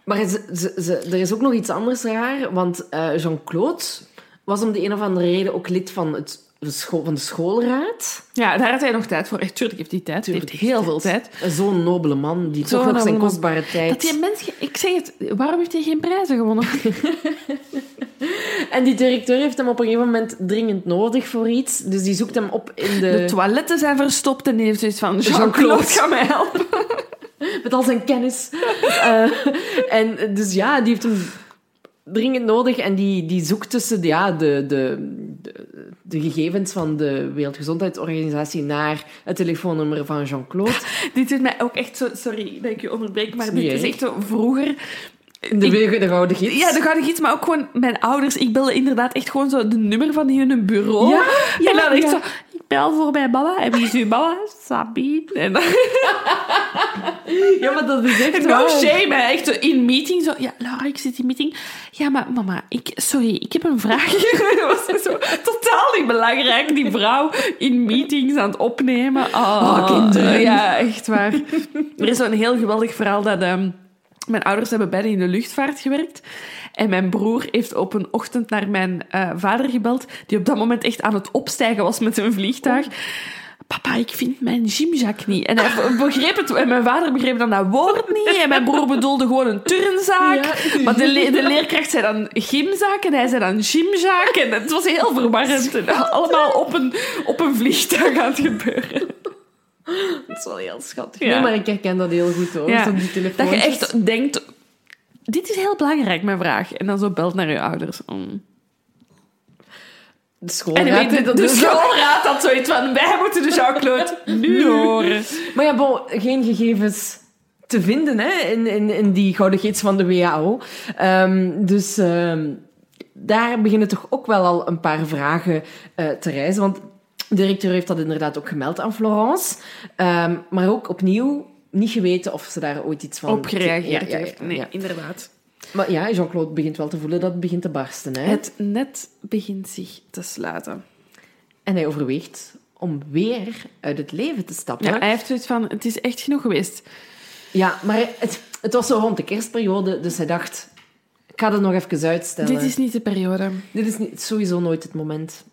Maar ze, ze, ze- er is ook nog iets anders raar, want eh, Jean-Claude was om de een of andere reden ook lid van, het, van de schoolraad. Ja, daar had hij nog tijd voor. Echt, tuurlijk heeft hij tijd. Hij heeft heel veel tijd. Zo'n nobele man, die Zo'n toch nog zijn man. kostbare tijd... Dat die mens... Ik zeg het, waarom heeft hij geen prijzen gewonnen? En die directeur heeft hem op een gegeven moment dringend nodig voor iets. Dus die zoekt hem op in de... De toiletten zijn verstopt en die heeft zoiets van... Jean-Claude. Jean-Claude, ga mij helpen. met al zijn kennis. Eh, en dus ja, die heeft hem dringend nodig en die, die zoekt tussen ja, de, de, de, gegevens van de Wereldgezondheidsorganisatie naar het telefoonnummer van Jean-Claude. Dit doet mij ook echt zo... Sorry dat ik je onderbreek, maar dit is echt zo vroeger... De, de, de gouden gids. Ja, de gouden gids, maar ook gewoon mijn ouders. Ik belde inderdaad echt gewoon zo de nummer van hun bureau. Ja, ja, en dan echt ja. zo... Bel voor mijn mama. En wie is uw mama? Sabine. En. Ja, maar dat is echt No shame, hè. echt in meeting. Zo, ja, Laura, ik zit in meeting. Ja, maar mama, ik, sorry, ik heb een vraag. dat was zo totaal niet belangrijk. Die vrouw in meetings aan het opnemen. Oh, Oh, kinderen. Ja, echt waar. Er is zo'n heel geweldig verhaal dat... ehm, mijn ouders hebben beide in de luchtvaart gewerkt. En mijn broer heeft op een ochtend naar mijn eh, vader gebeld, die op dat moment echt aan het opstijgen was met zijn vliegtuig. Papa, ik vind mijn gymzak niet. En hij begreep het, en mijn vader begreep dan dat woord niet. En mijn broer bedoelde gewoon een turnzaak. Ja. Maar de, le- de leerkracht zei dan gymzaak en hij zei dan gymzaak. En het was heel verwarrend. En allemaal op een, op een vliegtuig aan het gebeuren. Dat is wel heel schattig. Ja. Nee, maar ik herken dat heel goed hoor. Ja. Die Dat je echt denkt... Dit is heel belangrijk, mijn vraag. En dan zo belt naar je ouders. Mm. De En schoolraad... de, de, dat de schoolraad had zoiets van... Wij moeten de Jean-Claude nu horen. Maar ja, bon, geen gegevens te vinden hè, in, in, in die gouden gids van de WHO. Ehm, dus ehm, daar beginnen toch ook wel al een paar vragen eh, te reizen. Want de directeur heeft dat inderdaad ook gemeld aan Florence. Ehm, maar ook opnieuw niet geweten of ze daar ooit iets van... Op gereageerd Ja, heeft. Nee, inderdaad. Maar ja, Jean-Claude begint wel te voelen dat het begint te barsten. Hè? Het net begint zich te sluiten. En hij overweegt om weer uit het leven te stappen. Ja, hij heeft zoiets van... Het is echt genoeg geweest. Ja, maar het, het was zo rond de kerstperiode, dus hij dacht... Ik ga het nog even uitstellen. Dit is niet de periode. Dit is niet, sowieso nooit het moment.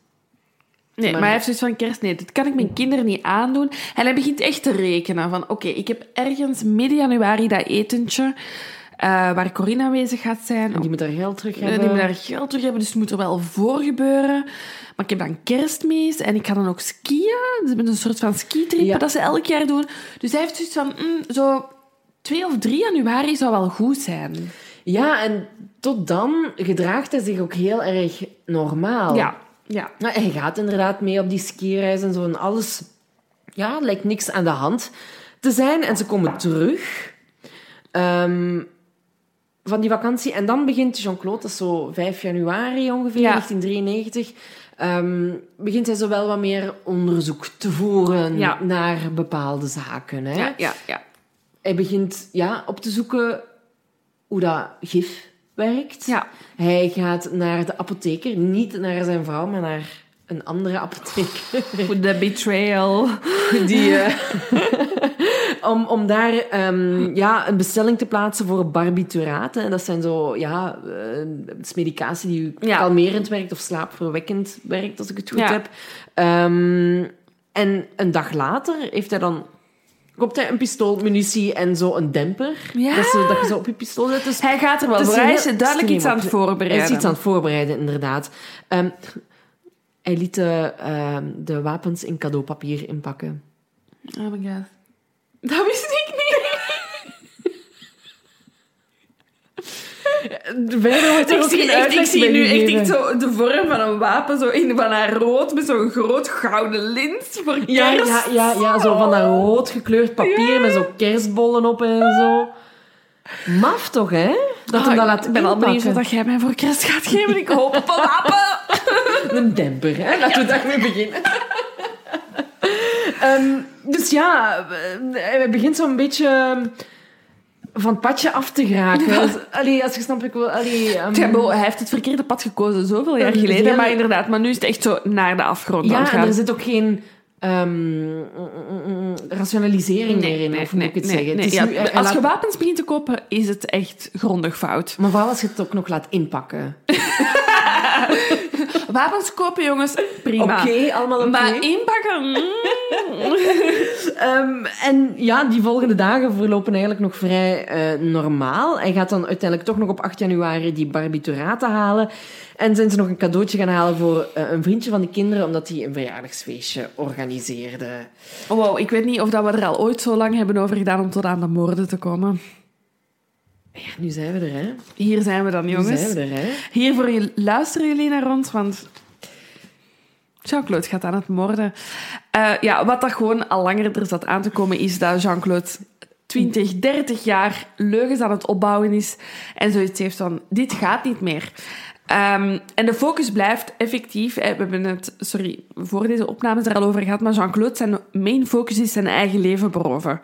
Nee, maar, Maar- hij heeft zoiets van kerst. Nee, dit kan ik mijn kinderen niet aandoen. En hij begint echt te rekenen van... Oké, ik heb ergens midden januari dat etentje... eh, waar Corinne aanwezig gaat zijn. En die moet daar geld terug En hebben. die moet daar geld terug hebben, dus het moet er wel voor gebeuren. Maar ik heb dan kerstmis en ik ga dan ook skiën. Ze hebben een soort van skitrip Ja. dat ze elk jaar doen. Dus hij heeft zoiets van, mm, zo 2 of 3 januari zou wel goed zijn. Ja, en tot dan gedraagt hij zich ook heel erg normaal. Ja, ja. Nou, hij gaat inderdaad mee op die skireis en zo. En alles... Ja, lijkt niks aan de hand te zijn. En ze komen terug ehm, van die vakantie. En dan begint Jean-Claude, dat is zo 5 januari ongeveer, Ja. 1993... ehm, begint hij zo wel wat meer onderzoek te voeren Ja. naar bepaalde zaken. Hè? Ja, ja, ja. Hij begint ja, op te zoeken hoe dat gif werkt. Ja. Hij gaat naar de apotheker, niet naar zijn vrouw, maar naar een andere apotheker. De betrayal. Die, eh, om, om daar ehm, ja, een bestelling te plaatsen voor barbituraten. Dat zijn zo, ja, dat is medicatie die Ja. kalmerend werkt of slaapverwekkend werkt, als ik het goed Ja. heb. Ehm, en een dag later heeft hij dan... Koopt hij een pistool, munitie en zo een demper. Ja. Dat, ze, dat je zo op je pistool zet. Dus Hij gaat er wel voor. Hij is duidelijk extreem iets aan het voorbereiden. Hij is iets aan het voorbereiden, inderdaad. Ehm, hij liet de, ehm, de wapens in cadeaupapier inpakken. Oh my god. Dat wist ik niet. Verder wordt er Ik ook zie, echt, ik zie nu echt, echt zo de vorm van een wapen zo in, van haar rood met zo'n groot gouden lint voor kerst. ja, ja, ja, zo van dat rood gekleurd papier met zo kerstbollen op en zo. Maf toch, hè? Dat Ah, hem dat laat ik ben al benieuwd wat jij mij voor kerst gaat geven. Ik hoop op een wapen. Een demper, hè? Laten we daarmee beginnen. Ehm, dus ja, hij begint zo'n beetje... van het padje af te geraken. Allee, als je snapt, ik wil... Allee, bo, hij heeft het verkeerde pad gekozen zoveel jaar geleden. Maar inderdaad, maar nu is het echt zo naar de afgrond ja, en er zit ook geen ehm, rationalisering meer in, of moet ik het zeggen? Het Ja, nu- als laat- je wapens begint te kopen, is het echt grondig fout. Maar vooral als je het ook nog laat inpakken. Wapens kopen, jongens, prima. Oké, allemaal oké. Maar inpakken... mm. Ehm, en ja, die volgende dagen verlopen eigenlijk nog vrij eh, normaal. Hij gaat dan uiteindelijk toch nog op 8 januari die barbituraten halen. En zijn ze nog een cadeautje gaan halen voor eh, een vriendje van de kinderen, omdat hij een verjaardagsfeestje organiseerde. Wow, ik weet niet of dat we er al ooit zo lang hebben over gedaan om tot aan de moorden te komen. Ja, nu zijn we er, hè? Hier zijn we dan, Nu jongens. zijn we er, hè? Hiervoor je- luisteren jullie naar ons, want Jean-Claude gaat aan het moorden. Eh, ja, wat dat gewoon al langer er zat aan te komen, is dat Jean-Claude 20, 30 jaar leugens aan het opbouwen is en zoiets heeft van, dit gaat niet meer. Ehm, en de focus blijft effectief. We hebben het, sorry, voor deze opnames er al over gehad, maar Jean-Claude, zijn main focus is zijn eigen leven beroven.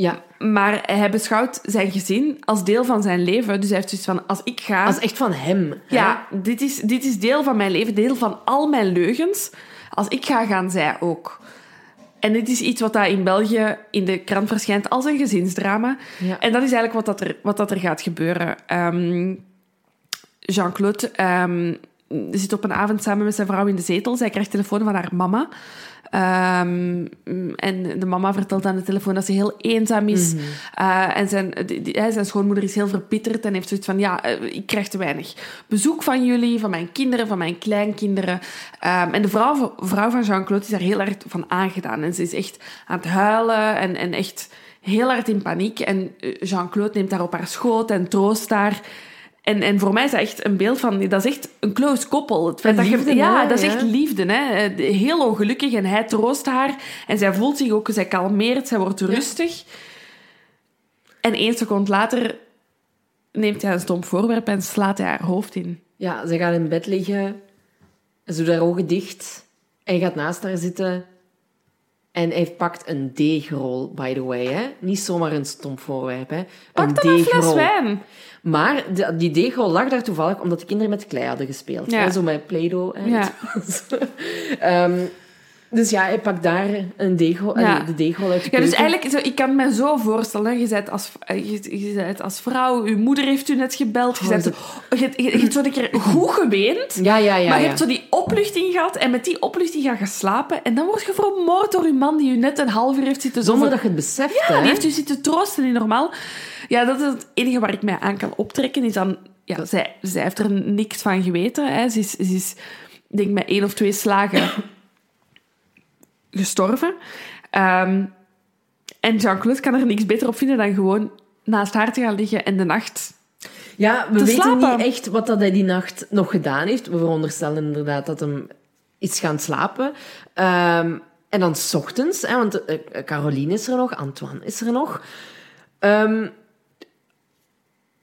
Ja, Maar hij beschouwt zijn gezin als deel van zijn leven. Dus hij heeft zoiets van, als ik ga... als echt van hem. hè? Ja, dit is, dit is deel van mijn leven, deel van al mijn leugens. Als ik ga, gaan zij ook. En dit is iets wat daar in België in de krant verschijnt als een gezinsdrama. Ja. En dat is eigenlijk wat, dat er, wat dat er gaat gebeuren. Ehm, Jean-Claude ehm, zit op een avond samen met zijn vrouw in de zetel. Zij krijgt telefoon van haar mama. Ehm, en de mama vertelt aan de telefoon dat ze heel eenzaam is. Eh, en zijn, die- zijn schoonmoeder is heel verbitterd en heeft zoiets van... Ja, eh, ik krijg te weinig bezoek van jullie, van mijn kinderen, van mijn kleinkinderen. Ehm, en de vrouw, vrouw van Jean-Claude is daar heel erg van aangedaan. En ze is echt aan het huilen en, en echt heel hard in paniek. En eh, Jean-Claude neemt haar op haar schoot en troost haar... En, en voor mij is dat echt een beeld van... Dat is echt een close koppel. Het feit Een dat je, ja, hè, dat is echt liefde. Hè? Eh, Heel ongelukkig en hij troost haar. En zij voelt zich ook... Zij kalmeert, zij wordt rustig. En één seconde later neemt hij een stom voorwerp en slaat hij haar hoofd in. Ja, ze gaat in bed liggen. Ze doet haar ogen dicht. Hij gaat naast haar zitten. En hij pakt een deegrol, by the way. Hè? Niet zomaar een stom voorwerp. Hè? Pak een dan een fles deegrol. wijn. Maar de- die deegrol lag daar toevallig omdat de kinderen met klei hadden gespeeld. Ja. Hè? Zo met Play-Doh. Hè? Ja. Ehm, dus ja, hij pakt daar een deegrol, Ja. allee, de deegrol uit de Ja, dus eigenlijk, zo, ik kan me zo voorstellen, je bent als, eh, je, je bent als vrouw, je moeder heeft u net gebeld, je, Oh, bent je, je, je hebt zo een keer goed geweend, Ja, ja, ja. maar je ja. hebt zo die opluchting gehad en met die opluchting ga je slapen en dan word je vermoord door je man die u net een half uur heeft zitten Zonder over- dat je het beseft, Ja, hè. die heeft u zitten troosten in normaal. Ja, dat is het enige waar ik mij aan kan optrekken. Is dan, ja, zij, zij heeft er niks van geweten. Hè. Ze is, ze is ik denk met één of twee slagen gestorven. Ehm, en Jean-Claude kan er niks beter op vinden dan gewoon naast haar te gaan liggen en de nacht... Ja, we te weten slapen. niet echt wat dat hij die nacht nog gedaan heeft. We veronderstellen inderdaad dat hem is gaan slapen. Ehm, en dan 's ochtends, hè, want eh, Caroline is er nog, Antoine is er nog. Ehm,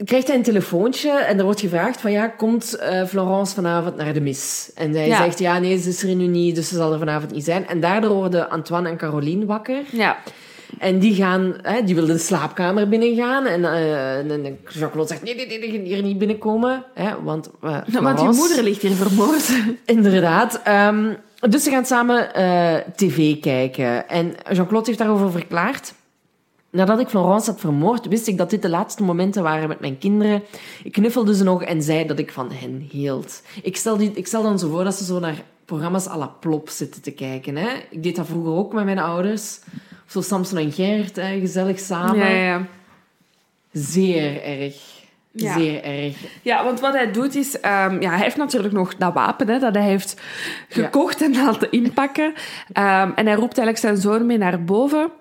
krijgt hij een telefoontje en er wordt gevraagd van ja, komt eh, Florence vanavond naar de mis? En Ja. zegt ja, nee, ze is er nu niet, dus ze zal er vanavond niet zijn. En daardoor worden Antoine en Caroline wakker. Ja, En die gaan, hè, die wilden de slaapkamer binnengaan. En, eh, en, en Jacques zegt, nee, nee, nee, nee, hier niet binnenkomen. Hè, want, eh, want je moeder ligt hier vermoord. Inderdaad. Ehm, dus ze gaan samen tv kijken. En Jean-Claude heeft daarover verklaard. Nadat ik Florence had vermoord, wist ik dat dit de laatste momenten waren met mijn kinderen. Ik knuffelde ze nog en zei dat ik van hen hield. Ik stel, die, ik stel dan zo voor dat ze zo naar programma's à la Plop zitten te kijken. Hè? Ik deed dat vroeger ook met mijn ouders. Of zo Samson en Gert, hè, gezellig samen. Ja, ja, ja. Zeer erg. Ja. Zeer erg. Ja, want wat hij doet is... ehm, ja, hij heeft natuurlijk nog dat wapen hè, dat hij heeft gekocht en laten inpakken. Ehm, en hij roept eigenlijk zijn zoon mee naar boven.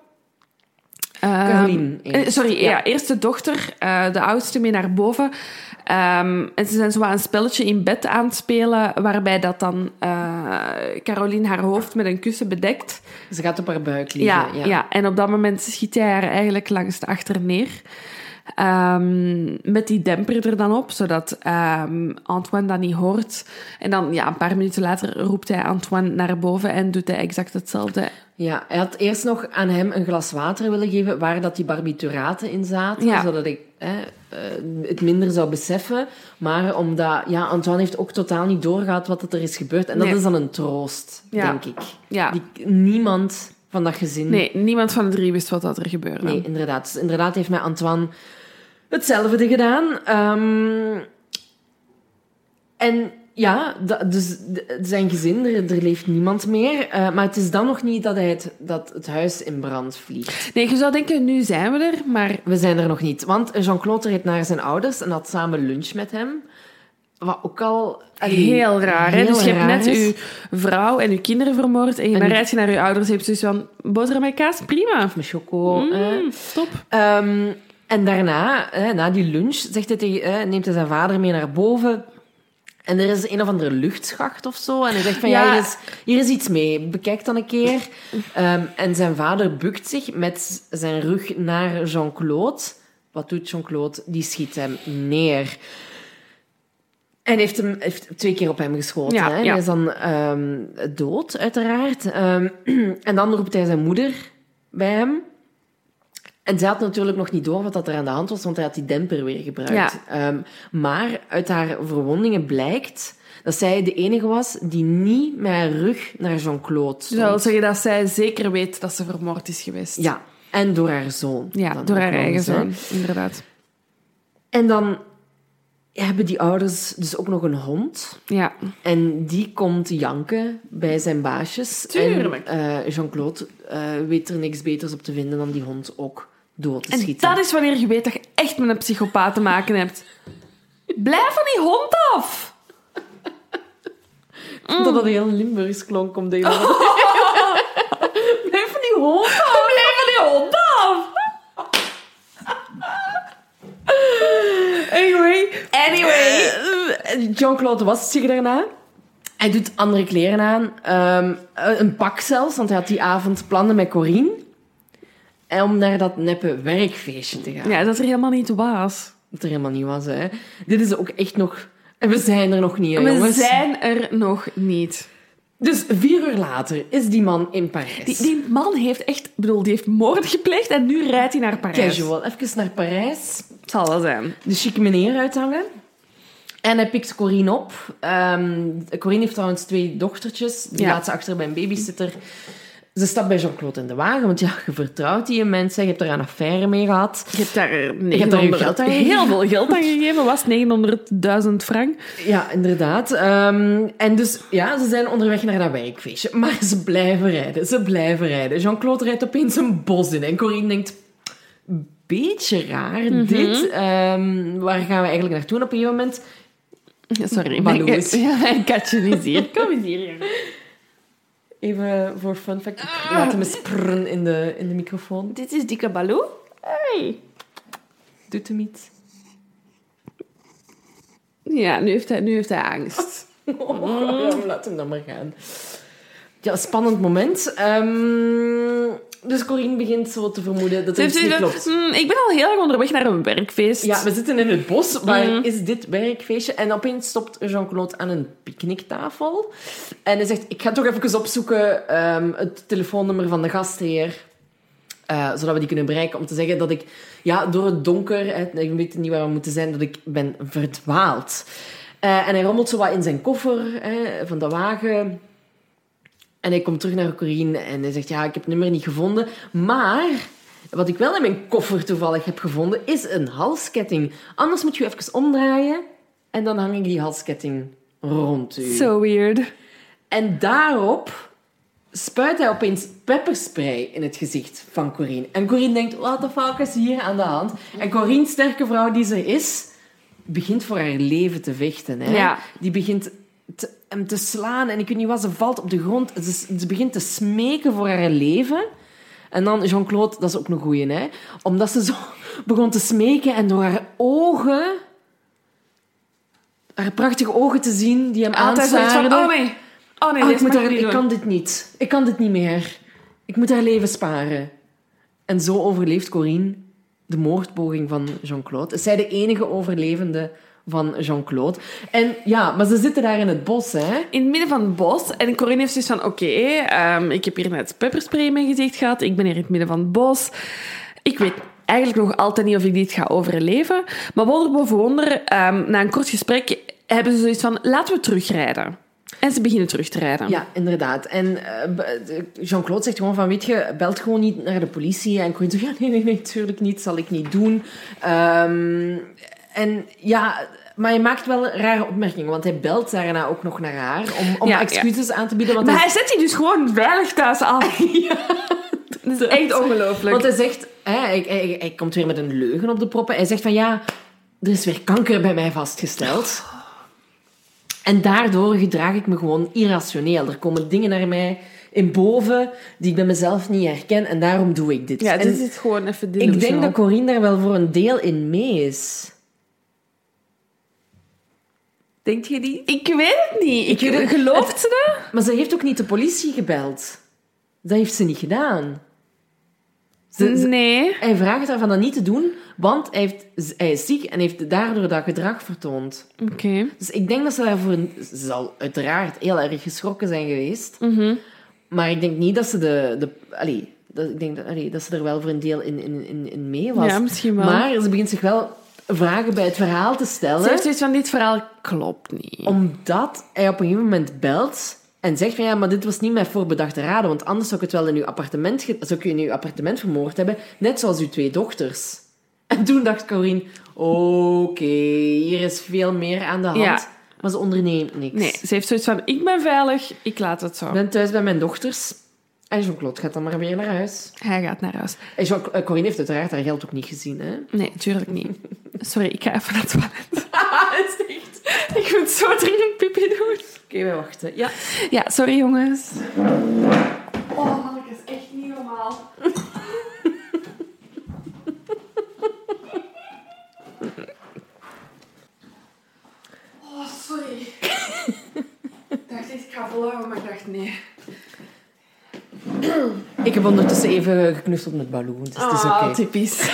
Ehm, Caroline, eh, eerst. sorry, ja. Ja. eerst de dochter, eh, de oudste, mee naar boven. Ehm, en ze zijn zo een spelletje in bed aan het spelen, waarbij dat dan eh, Caroline haar hoofd met een kussen bedekt. Ze gaat op haar buik liggen. Ja, ja. en op dat moment schiet hij haar eigenlijk langs de achter neer. Ehm, met die demper er dan op, zodat ehm, Antoine dat niet hoort. En dan, ja, een paar minuten later roept hij Antoine naar boven en doet hij exact hetzelfde. Ja, hij had eerst nog aan hem een glas water willen geven waar dat die barbituraten in zaten, Ja. zodat ik hè, eh, het minder zou beseffen. Maar omdat, ja, Antoine heeft ook totaal niet doorgehad wat er is gebeurd. En dat Nee. is dan een troost, Ja. denk ik. Ja. Die, niemand van dat gezin Nee, niemand van de drie wist wat dat er gebeurde. Nee, inderdaad. Dus inderdaad heeft mij Antoine hetzelfde gedaan. Ehm, en ja, dat- dus zijn gezin, er, er leeft niemand meer. Eh, maar het is dan nog niet dat, hij het, dat het huis in brand vliegt. Nee, je zou denken, nu zijn we er, maar We zijn er nog niet. Want Jean-Claude reed naar zijn ouders en had samen lunch met hem. Wat ook al... allee, heel raar. Hè? heel Dus je hebt net je vrouw en je kinderen vermoord en, En- dan rijd je naar je ouders en je hebt zoiets van, boterham met kaas, prima. Met choco. Mm, eh. top. En daarna, hè, na die lunch, zegt hij tegen, hè, neemt hij zijn vader mee naar boven. En er is een of andere luchtschacht of zo. En hij zegt van, ja, Ja. hier, is, hier is iets mee. Bekijk dan een keer. Ehm, en zijn vader bukt zich met zijn rug naar Jean-Claude. Wat doet Jean-Claude? Die schiet hem neer. En heeft, hem, heeft twee keer op hem geschoten. Ja, hè? ja. Hij is dan ehm, dood, uiteraard. Ehm, en dan roept hij zijn moeder bij hem. En zij had natuurlijk nog niet door wat dat er aan de hand was, want hij had die demper weer gebruikt. Ja. Ehm, maar uit haar verwondingen blijkt dat zij de enige was die niet met haar rug naar Jean-Claude Dus dat wil stond. zeggen dat zij zeker weet dat ze vermoord is geweest. Ja, en door haar zoon. Ja, door haar eigen zoon, inderdaad. En dan hebben die ouders dus ook nog een hond. Ja. En die komt janken bij zijn baasjes. Tuurlijk. En eh, Jean-Claude eh, weet er niks beters op te vinden dan die hond ook te En schieten. dat is wanneer je weet dat je echt met een psychopaat te maken hebt. Blijf van die hond af! Vond dat dat heel Limburgs klonk om deze. Blijf van die hond af! Blijf van die hond af! Anyway. Anyway. Eh, Jean-Claude wast zich daarna. Hij doet andere kleren aan. Ehm, eh, een pak zelfs, want hij had die avond plannen met Corine. En om naar dat neppe werkfeestje te gaan. Ja, dat er helemaal niet was. Dat er helemaal niet was, hè. Dit is ook echt nog... En we zijn er nog niet, hè, We jongens. zijn er nog niet. Dus vier uur later is die man in Parijs. Die, die man heeft echt... Ik bedoel, die heeft moord gepleegd en nu rijdt hij naar Parijs. Casual. Even naar Parijs. Het zal wel zijn. de chique meneer uithangen. En hij pikt Corine op. Ehm, Corine heeft trouwens twee dochtertjes. Die Ja. laat ze achter bij een babysitter. Ze stapt bij Jean-Claude in de wagen, want ja, je vertrouwt die mensen. Je hebt er een affaire mee gehad. Je hebt daar, eh, hebt daar 900 je geld aan heel veel geld aan gegeven. Was 900.000 frank. Ja, inderdaad. Ehm, en dus, ja, ze zijn onderweg naar dat wijkfeestje. Maar ze blijven rijden, ze blijven rijden. Jean-Claude rijdt opeens een bos in. En Corine denkt, beetje raar, Mhm. dit. Ehm, waar gaan we eigenlijk naartoe? En op een gegeven moment Sorry. Mijn- is- Ja, mijn katje is hier. Kom eens hier, jongen. Even voor fun fact. Ik Ah. laat hem eens prrren in de, in de microfoon. Dit is dikke Baloo. Hey. Doet hem iets. Ja, nu heeft hij, nu heeft hij angst. Oh, ja, laat hem dan maar gaan. Ja, spannend moment. Ehm, dus Corine begint zo te vermoeden dat het niet klopt. "Hmm, ik ben al heel erg onderweg naar een werkfeest. Ja, we zitten in het bos. Waar Mhm. is dit werkfeestje? En opeens stopt Jean-Claude aan een picknicktafel. En hij zegt, ik ga toch even opzoeken ehm, het telefoonnummer van de gastheer. eh, zodat we die kunnen bereiken. Om te zeggen dat ik ja, door het donker, hè, ik weet niet waar we moeten zijn, dat ik ben verdwaald. Eh, en hij rommelt zo wat in zijn koffer hè, van de wagen. En hij komt terug naar Corine en hij zegt, ja, ik heb het nummer niet gevonden. Maar wat ik wel in mijn koffer toevallig heb gevonden, is een halsketting. Anders moet je even omdraaien en dan hang ik die halsketting rond u. So weird. En daarop spuit hij opeens pepperspray in het gezicht van Corine. En Corine denkt, what the fuck is hier aan de hand? En Corine, sterke vrouw die ze is, begint voor haar leven te vechten. Hè? Ja. Die begint te, hem te slaan en ik weet niet wat, ze valt op de grond. Ze, ze begint te smeken voor haar leven. En dan Jean-Claude, dat is ook een goeie, hè? Omdat ze zo begon te smeken en door haar ogen... Haar prachtige ogen te zien die hem aanstaarden. oh nee. Oh nee, dit ik, moet mag haar, ik kan dit niet. Ik kan dit niet meer. Ik moet haar leven sparen. En zo overleeft Corine de moordpoging van Jean-Claude. Is zij de enige overlevende van Jean-Claude. En ja, maar ze zitten daar in het bos, hè? In het midden van het bos. En Corinne heeft zoiets van... Oké, ehm, ik heb hier net pepperspray in mijn gezicht gehad. Ik ben hier in het midden van het bos. Ik weet eigenlijk nog altijd niet of ik dit ga overleven. Maar wonder boven wonder, ehm, na een kort gesprek hebben ze zoiets van... Laten we terugrijden. En ze beginnen terug te rijden. Ja, inderdaad. En eh, de- Jean-Claude zegt gewoon van, weet je, belt gewoon niet naar de politie. En Corinne zegt, ja, nee, nee, nee, natuurlijk niet, zal ik niet doen. Ehm, en ja, maar hij maakt wel rare opmerkingen, want hij belt daarna ook nog naar haar om, om Ja, excuses aan te bieden. Want Maar hij, zet die dus gewoon veilig thuis af. Dat is echt ongelooflijk. want hij zegt, hè, hij, hij, hij komt weer met een leugen op de proppen. Hij zegt van, ja, er is weer kanker bij mij vastgesteld. En daardoor gedraag ik me gewoon irrationeel. Er komen dingen naar mij in boven die ik bij mezelf niet herken en daarom doe ik dit. Ja, En dit is gewoon even ik denk dat Corine daar wel voor een deel in mee is. Denk je niet? Ik weet het niet. Ik, gelooft het- ze dat? Maar ze heeft ook niet de politie gebeld. Dat heeft ze niet gedaan. Ze- ze- Nee. hij vraagt haar van dat niet te doen, want hij, heeft, hij is ziek en heeft daardoor dat gedrag vertoond. Oké. Dus ik denk dat ze daarvoor... Ze zal uiteraard heel erg geschrokken zijn geweest. Mhm. Maar ik denk niet dat ze de... de allee, dat, ik denk dat, allee, dat ze er wel voor een deel in, in, in, in mee was. Ja, misschien wel. Maar ze begint zich wel vragen bij het verhaal te stellen. Ze heeft zoiets van, dit verhaal klopt niet. Omdat hij op een gegeven moment belt en zegt van ja, maar dit was niet mijn voorbedachte raden, want anders zou ik het wel in uw appartement, zou ik u in uw appartement vermoord hebben, net zoals uw twee dochters. En toen dacht Corine, oké, hier is veel meer aan de hand. Ja. Maar ze onderneemt niks. Nee, ze heeft zoiets van, ik ben veilig, ik laat het zo. Ik ben thuis bij mijn dochters. En Jean-Claude gaat dan maar weer naar huis. Hij gaat naar huis. En Jean- eh, Corine heeft uiteraard haar geld ook niet gezien, hè? Nee, tuurlijk niet. Sorry, ik ga even naar het toilet. Ik moet zo dringend pipi doen. Oké, wij wachten. Ja. Ja, sorry jongens. Oh, Hanneke is echt niet normaal. Oh, sorry. Ik dacht echt, ik ga volhouden, maar ik dacht nee. Ik heb ondertussen even geknuffeld met Baloo, dus het is oké. Ah, typisch.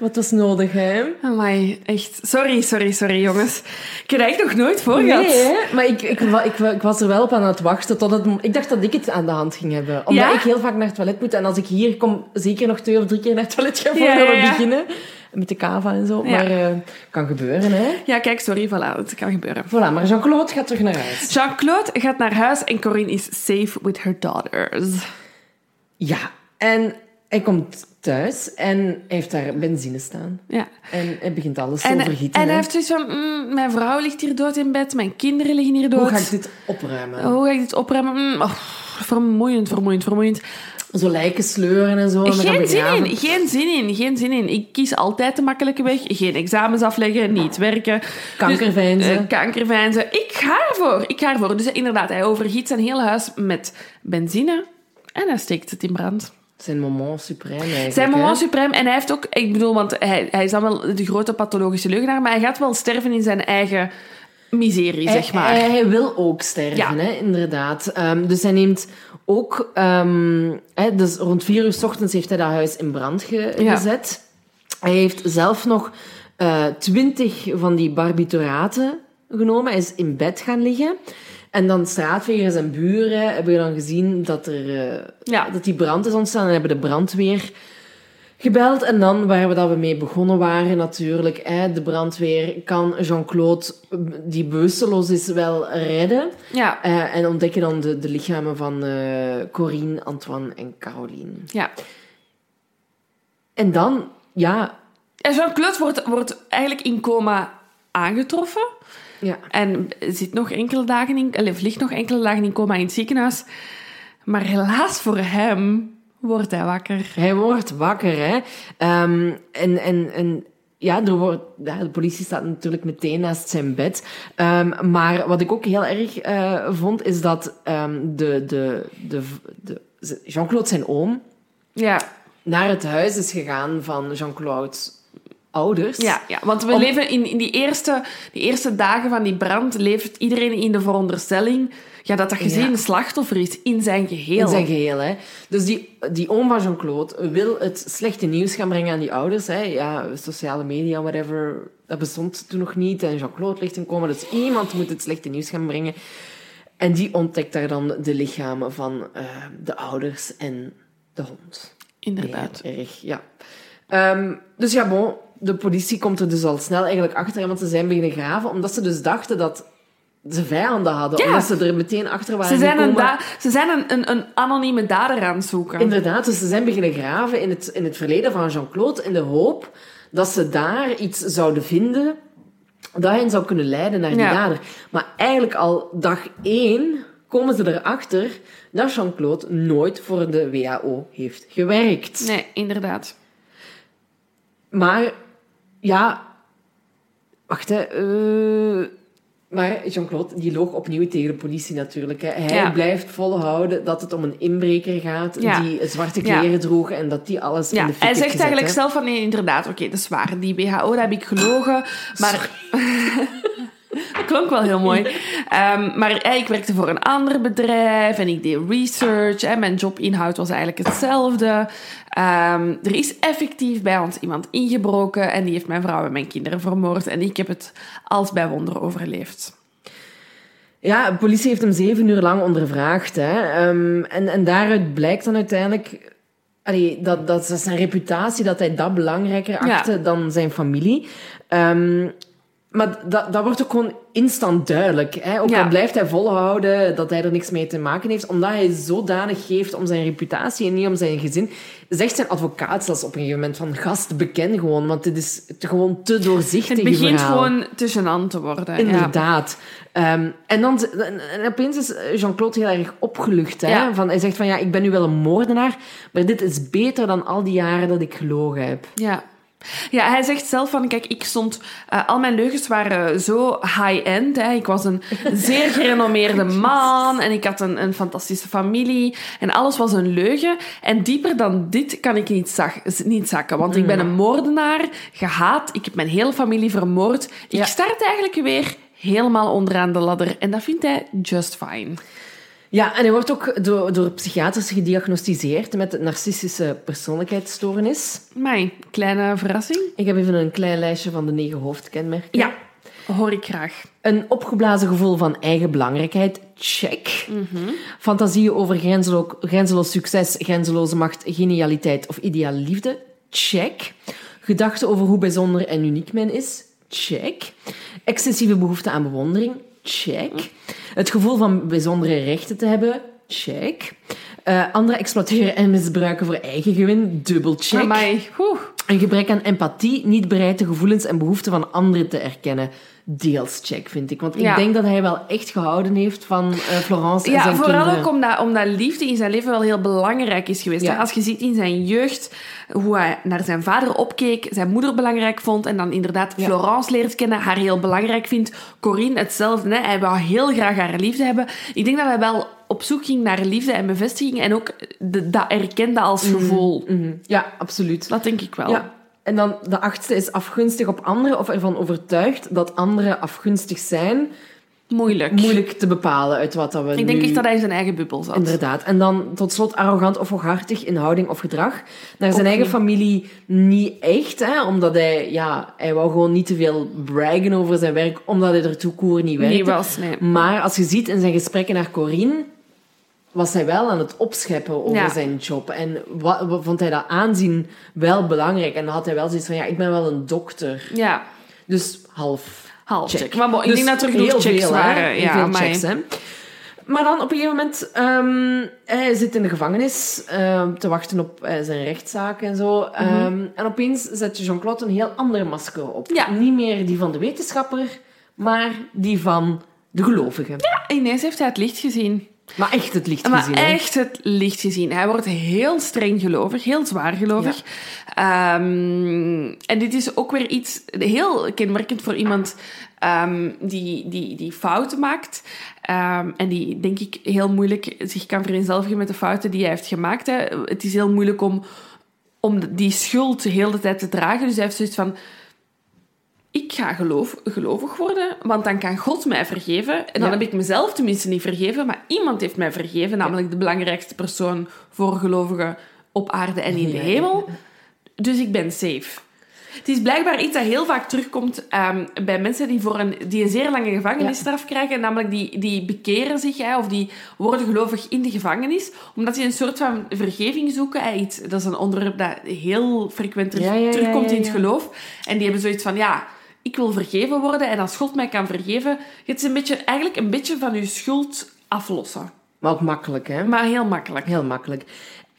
Wat was nodig, hè? Amai, echt. Sorry, sorry, sorry jongens. Ik heb er echt nog nooit voor gehad. Nee, hè? maar ik, ik, ik, wa- ik was er wel op aan het wachten tot het... Ik dacht dat ik het aan de hand ging hebben. Omdat Ja? ik heel vaak naar het toilet moet. En als ik hier kom, zeker nog twee of drie keer naar het toilet ga Ja, voordat ja, we beginnen. Met de kava en zo. Ja. Maar eh kan gebeuren, hè. Ja, kijk, sorry, voilà, het kan gebeuren. Voilà, maar Jean-Claude gaat terug naar huis. Jean-Claude gaat naar huis en Corinne is safe with her daughters. Ja, en hij komt thuis en heeft daar benzine staan. Ja. En hij begint alles te En, overgieten. en hij heeft zoiets van, mm, mijn vrouw ligt hier dood in bed, mijn kinderen liggen hier dood. Hoe ga ik dit opruimen? Hoe ga ik dit opruimen? Mm, oh, vermoeiend, vermoeiend, vermoeiend. Zo lijken sleuren en zo. en Geen zin in, geen zin in, geen zin in. Ik kies altijd de makkelijke weg. Geen examens afleggen, niet werken. Kankerveinzen. Dus, eh, kankerveinzen. Ik ga ervoor, ik ga ervoor. Dus eh, inderdaad, hij overgiet zijn hele huis met benzine en hij steekt het in brand. Zijn moment suprême eigenlijk. Zijn moment suprem. En hij heeft ook, ik bedoel, want hij, hij is dan wel de grote pathologische leugenaar, maar hij gaat wel sterven in zijn eigen miserie, zeg maar. Hij, hij wil ook sterven, Ja. hè, inderdaad. Ehm, dus hij neemt ook... ehm, hè, dus rond vier uur s ochtends heeft hij dat huis in brand ge- Ja. gezet. Hij heeft zelf nog eh, twintig van die barbituraten genomen. Hij is in bed gaan liggen. En dan straatvegers en buren hebben dan gezien dat, er, eh, Ja. dat die brand is ontstaan. En hebben de brandweer gebeld. En dan, waar we, dat we mee begonnen waren natuurlijk, hè, de brandweer kan Jean-Claude, die bewusteloos is, wel redden. Ja, Eh, en ontdekken dan de, de lichamen van eh Corine, Antoine en Caroline. ja. En dan, ja... En Jean-Claude wordt, wordt eigenlijk in coma aangetroffen. ja. En zit nog enkele dagen in, ligt nog enkele dagen in coma in het ziekenhuis. Maar helaas voor hem wordt hij wakker. Hij wordt wakker, hè. Ehm, en, en, en ja, er wordt, ja, de politie staat natuurlijk meteen naast zijn bed. Ehm, maar wat ik ook heel erg eh, vond, is dat ehm, de, de, de, de, Jean-Claude, zijn oom, Ja, naar het huis is gegaan van Jean-Claude ouders. Ja, ja want we Om- leven in, in die, eerste, die eerste dagen van die brand, leeft iedereen in de veronderstelling ja, dat dat gezin Ja. slachtoffer is in zijn geheel. In zijn geheel, hè. Dus die, die oom van Jean-Claude wil het slechte nieuws gaan brengen aan die ouders. Hè. Ja, sociale media, whatever, dat bestond toen nog niet. En Jean-Claude ligt in coma, dus iemand moet het slechte nieuws gaan brengen. En die ontdekt daar dan de lichamen van eh, de ouders en de hond. Inderdaad. Heel erg, ja. Ehm, dus ja, bon, de politie komt er dus al snel eigenlijk achter, want ze zijn beginnen graven, omdat ze dus dachten dat ze vijanden hadden. Ja. Omdat ze er meteen achter waren Ze zijn, een, gekomen. ze zijn een, een, een anonieme dader aan het zoeken. Inderdaad, dus ze zijn beginnen graven in het, in het verleden van Jean-Claude in de hoop dat ze daar iets zouden vinden dat hen zou kunnen leiden naar die Ja. dader. Maar eigenlijk al dag één komen ze erachter dat Jean-Claude nooit voor de WHO heeft gewerkt. Nee, inderdaad. Maar ja, wacht hè. eh, maar Jean-Claude die loog opnieuw tegen de politie natuurlijk. Hè. Hij Ja. blijft volhouden dat het om een inbreker gaat Ja. die zwarte Ja. kleren droeg en dat die alles in Ja, de fik hij zegt gezet, eigenlijk hè. zelf van nee, inderdaad, oké, dat is waar. Die WHO, daar heb ik gelogen. Maar klonk wel heel mooi. Ehm, maar ik werkte voor een ander bedrijf en ik deed research. En mijn jobinhoud was eigenlijk hetzelfde. Ehm, er is effectief bij ons iemand ingebroken en die heeft mijn vrouw en mijn kinderen vermoord. En ik heb het als bij wonder overleefd. Ja, de politie heeft hem zeven uur lang ondervraagd. Hè. Ehm, en, en daaruit blijkt dan uiteindelijk... Allee, dat, dat zijn reputatie, dat hij dat belangrijker Ja. achtte dan zijn familie. Maar dat, dat wordt ook gewoon instant duidelijk. Hè? Ook Ja. al blijft hij volhouden dat hij er niks mee te maken heeft, omdat hij zodanig geeft om zijn reputatie en niet om zijn gezin, zegt zijn advocaat zelfs op een gegeven moment van gast, beken gewoon, want dit is te- gewoon te doorzichtig Het begint verhaal. gewoon te gênant te worden. Ja. Inderdaad. Ehm, en dan en, en opeens is Jean-Claude heel erg opgelucht. Hè? Ja. Van, hij zegt van ja, ik ben nu wel een moordenaar, maar dit is beter dan al die jaren dat ik gelogen heb. Ja. Ja, hij zegt zelf van, kijk, ik stond... eh, al mijn leugens waren zo high-end. Ik was een zeer gerenommeerde man en ik had een, een fantastische familie. En alles was een leugen. En dieper dan dit kan ik niet, zag, niet zakken. Want ik ben een moordenaar, gehaat. Ik heb mijn hele familie vermoord. Ik Ja. start eigenlijk weer helemaal onderaan de ladder. En dat vindt hij just fine. Ja, en hij wordt ook door, door psychiaters gediagnosticeerd met narcistische persoonlijkheidsstoornis. Mijn kleine verrassing. Ik heb even een klein lijstje van de negen hoofdkenmerken. Ja, hoor ik graag. Een opgeblazen gevoel van eigen belangrijkheid, check. Fantasieën over grenzelo- grenzeloos succes, grenzeloze macht, genialiteit of ideale liefde, check. Gedachten over hoe bijzonder en uniek men is, check. Excessieve behoefte aan bewondering, check. Het gevoel van bijzondere rechten te hebben, check. Eh anderen exploiteren en misbruiken voor eigen gewin, dubbel check. Amai. Een gebrek aan empathie, niet bereid de gevoelens en behoeften van anderen te erkennen. Deels check, vind ik. Want ik Ja. denk dat hij wel echt gehouden heeft van eh, Florence en Ja, zijn vooral kinderen. ook omdat, omdat liefde in zijn leven wel heel belangrijk is geweest. Ja. Als je ziet in zijn jeugd hoe hij naar zijn vader opkeek, zijn moeder belangrijk vond en dan inderdaad. Florence leert kennen, haar heel belangrijk vindt. Corinne hetzelfde. Hè. Hij wou heel graag haar liefde hebben. Ik denk dat hij wel op zoek ging naar liefde en bevestiging en ook de, dat erkende als gevoel. Mhm. Ja, absoluut. Dat denk ik wel. Ja. En dan de achtste is afgunstig op anderen of ervan overtuigd dat anderen afgunstig zijn. Moeilijk. Moeilijk te bepalen uit wat dat we Ik denk nu... echt dat hij in zijn eigen bubbel zat. Inderdaad. En dan tot slot arrogant of hooghartig in houding of gedrag. Naar zijn eigen familie niet echt, hè, omdat hij, ja, hij wou gewoon niet te veel braggen over zijn werk, omdat hij er toekoer niet werkte. Niet was, nee. Maar als je ziet in zijn gesprekken naar Corinne, was hij wel aan het opscheppen over Ja. zijn job. En wat, wat vond hij dat aanzien wel belangrijk. En dan had hij wel zoiets van, ja, ik ben wel een dokter. Ja, Dus half half check. check. Maar bon, ik Dus denk dat er genoeg heel checks veel, waren. Ja, veel checks, hè. Maar dan op een gegeven moment, ehm, hij zit in de gevangenis ehm, te wachten op eh, zijn rechtszaak en zo. Mhm. Ehm, en opeens zet Jean-Claude een heel ander masker op. Ja. Niet meer die van de wetenschapper, maar die van de gelovige. Ineens heeft hij het licht gezien. Maar echt het licht Maar gezien. hè. echt het licht gezien. Hij wordt heel streng gelovig, heel zwaar gelovig. Ehm, en dit is ook weer iets heel kenmerkend voor iemand ehm, die, die, die fouten maakt. Ehm, en die, denk ik, heel moeilijk zich kan vereenzelvigen met de fouten die hij heeft gemaakt. Hè. Het is heel moeilijk om, om die schuld de hele tijd te dragen. Dus hij heeft zoiets van... ik ga geloof, gelovig worden, want dan kan God mij vergeven. En dan Ja. heb ik mezelf tenminste niet vergeven, maar iemand heeft mij vergeven, namelijk de belangrijkste persoon voor gelovigen op aarde en in de Ja. hemel. Dus ik ben safe. Het is blijkbaar iets dat heel vaak terugkomt ehm, bij mensen die, voor een, die een zeer lange gevangenisstraf krijgen. Namelijk die, die bekeren zich hè, of die worden gelovig in de gevangenis. Omdat die een soort van vergeving zoeken. Hè, iets, dat is een onderwerp dat heel frequent terug- Ja, ja, ja, terugkomt ja, in het ja. geloof. En die hebben zoiets van, ja, ik wil vergeven worden. En als God mij kan vergeven, het is een beetje, eigenlijk een beetje van je schuld aflossen. Maar ook makkelijk, hè? Maar heel makkelijk. Heel makkelijk.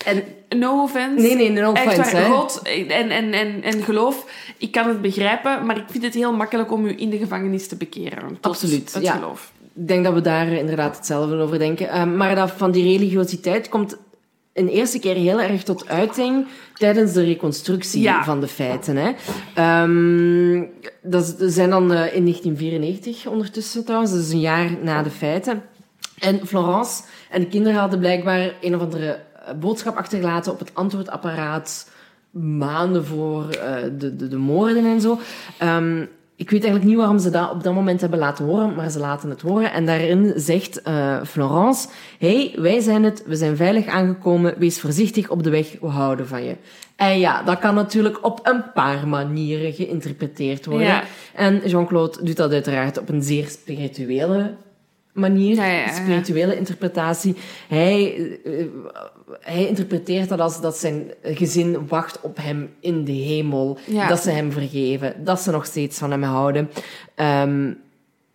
En No offense. nee, nee, no Echt offense, waar, hè? God en, en, en, en geloof, ik kan het begrijpen, maar ik vind het heel makkelijk om u in de gevangenis te bekeren. Absoluut, het ja. geloof. Ik denk dat we daar inderdaad hetzelfde over denken. Ehm, maar dat van die religiositeit komt een eerste keer heel erg tot uiting tijdens de reconstructie Ja. van de feiten. Hè. Ehm, dat zijn dan eh, in 1994 ondertussen trouwens, is een jaar na de feiten. En Florence en de kinderen hadden blijkbaar een of andere eh, boodschap achtergelaten op het antwoordapparaat maanden voor eh, de, de, de moorden en zo. Ehm, ik weet eigenlijk niet waarom ze dat op dat moment hebben laten horen, maar ze laten het horen. En daarin zegt eh, Florence: hey, wij zijn het, we zijn veilig aangekomen, wees voorzichtig op de weg, we houden van je. En ja, dat kan natuurlijk op een paar manieren geïnterpreteerd worden. Ja. En Jean-Claude doet dat uiteraard op een zeer spirituele manier, Ja, ja, ja. een spirituele interpretatie. Hij, eh, hij interpreteert dat als dat zijn gezin wacht op hem in de hemel, Ja. dat ze hem vergeven, dat ze nog steeds van hem houden. Ehm,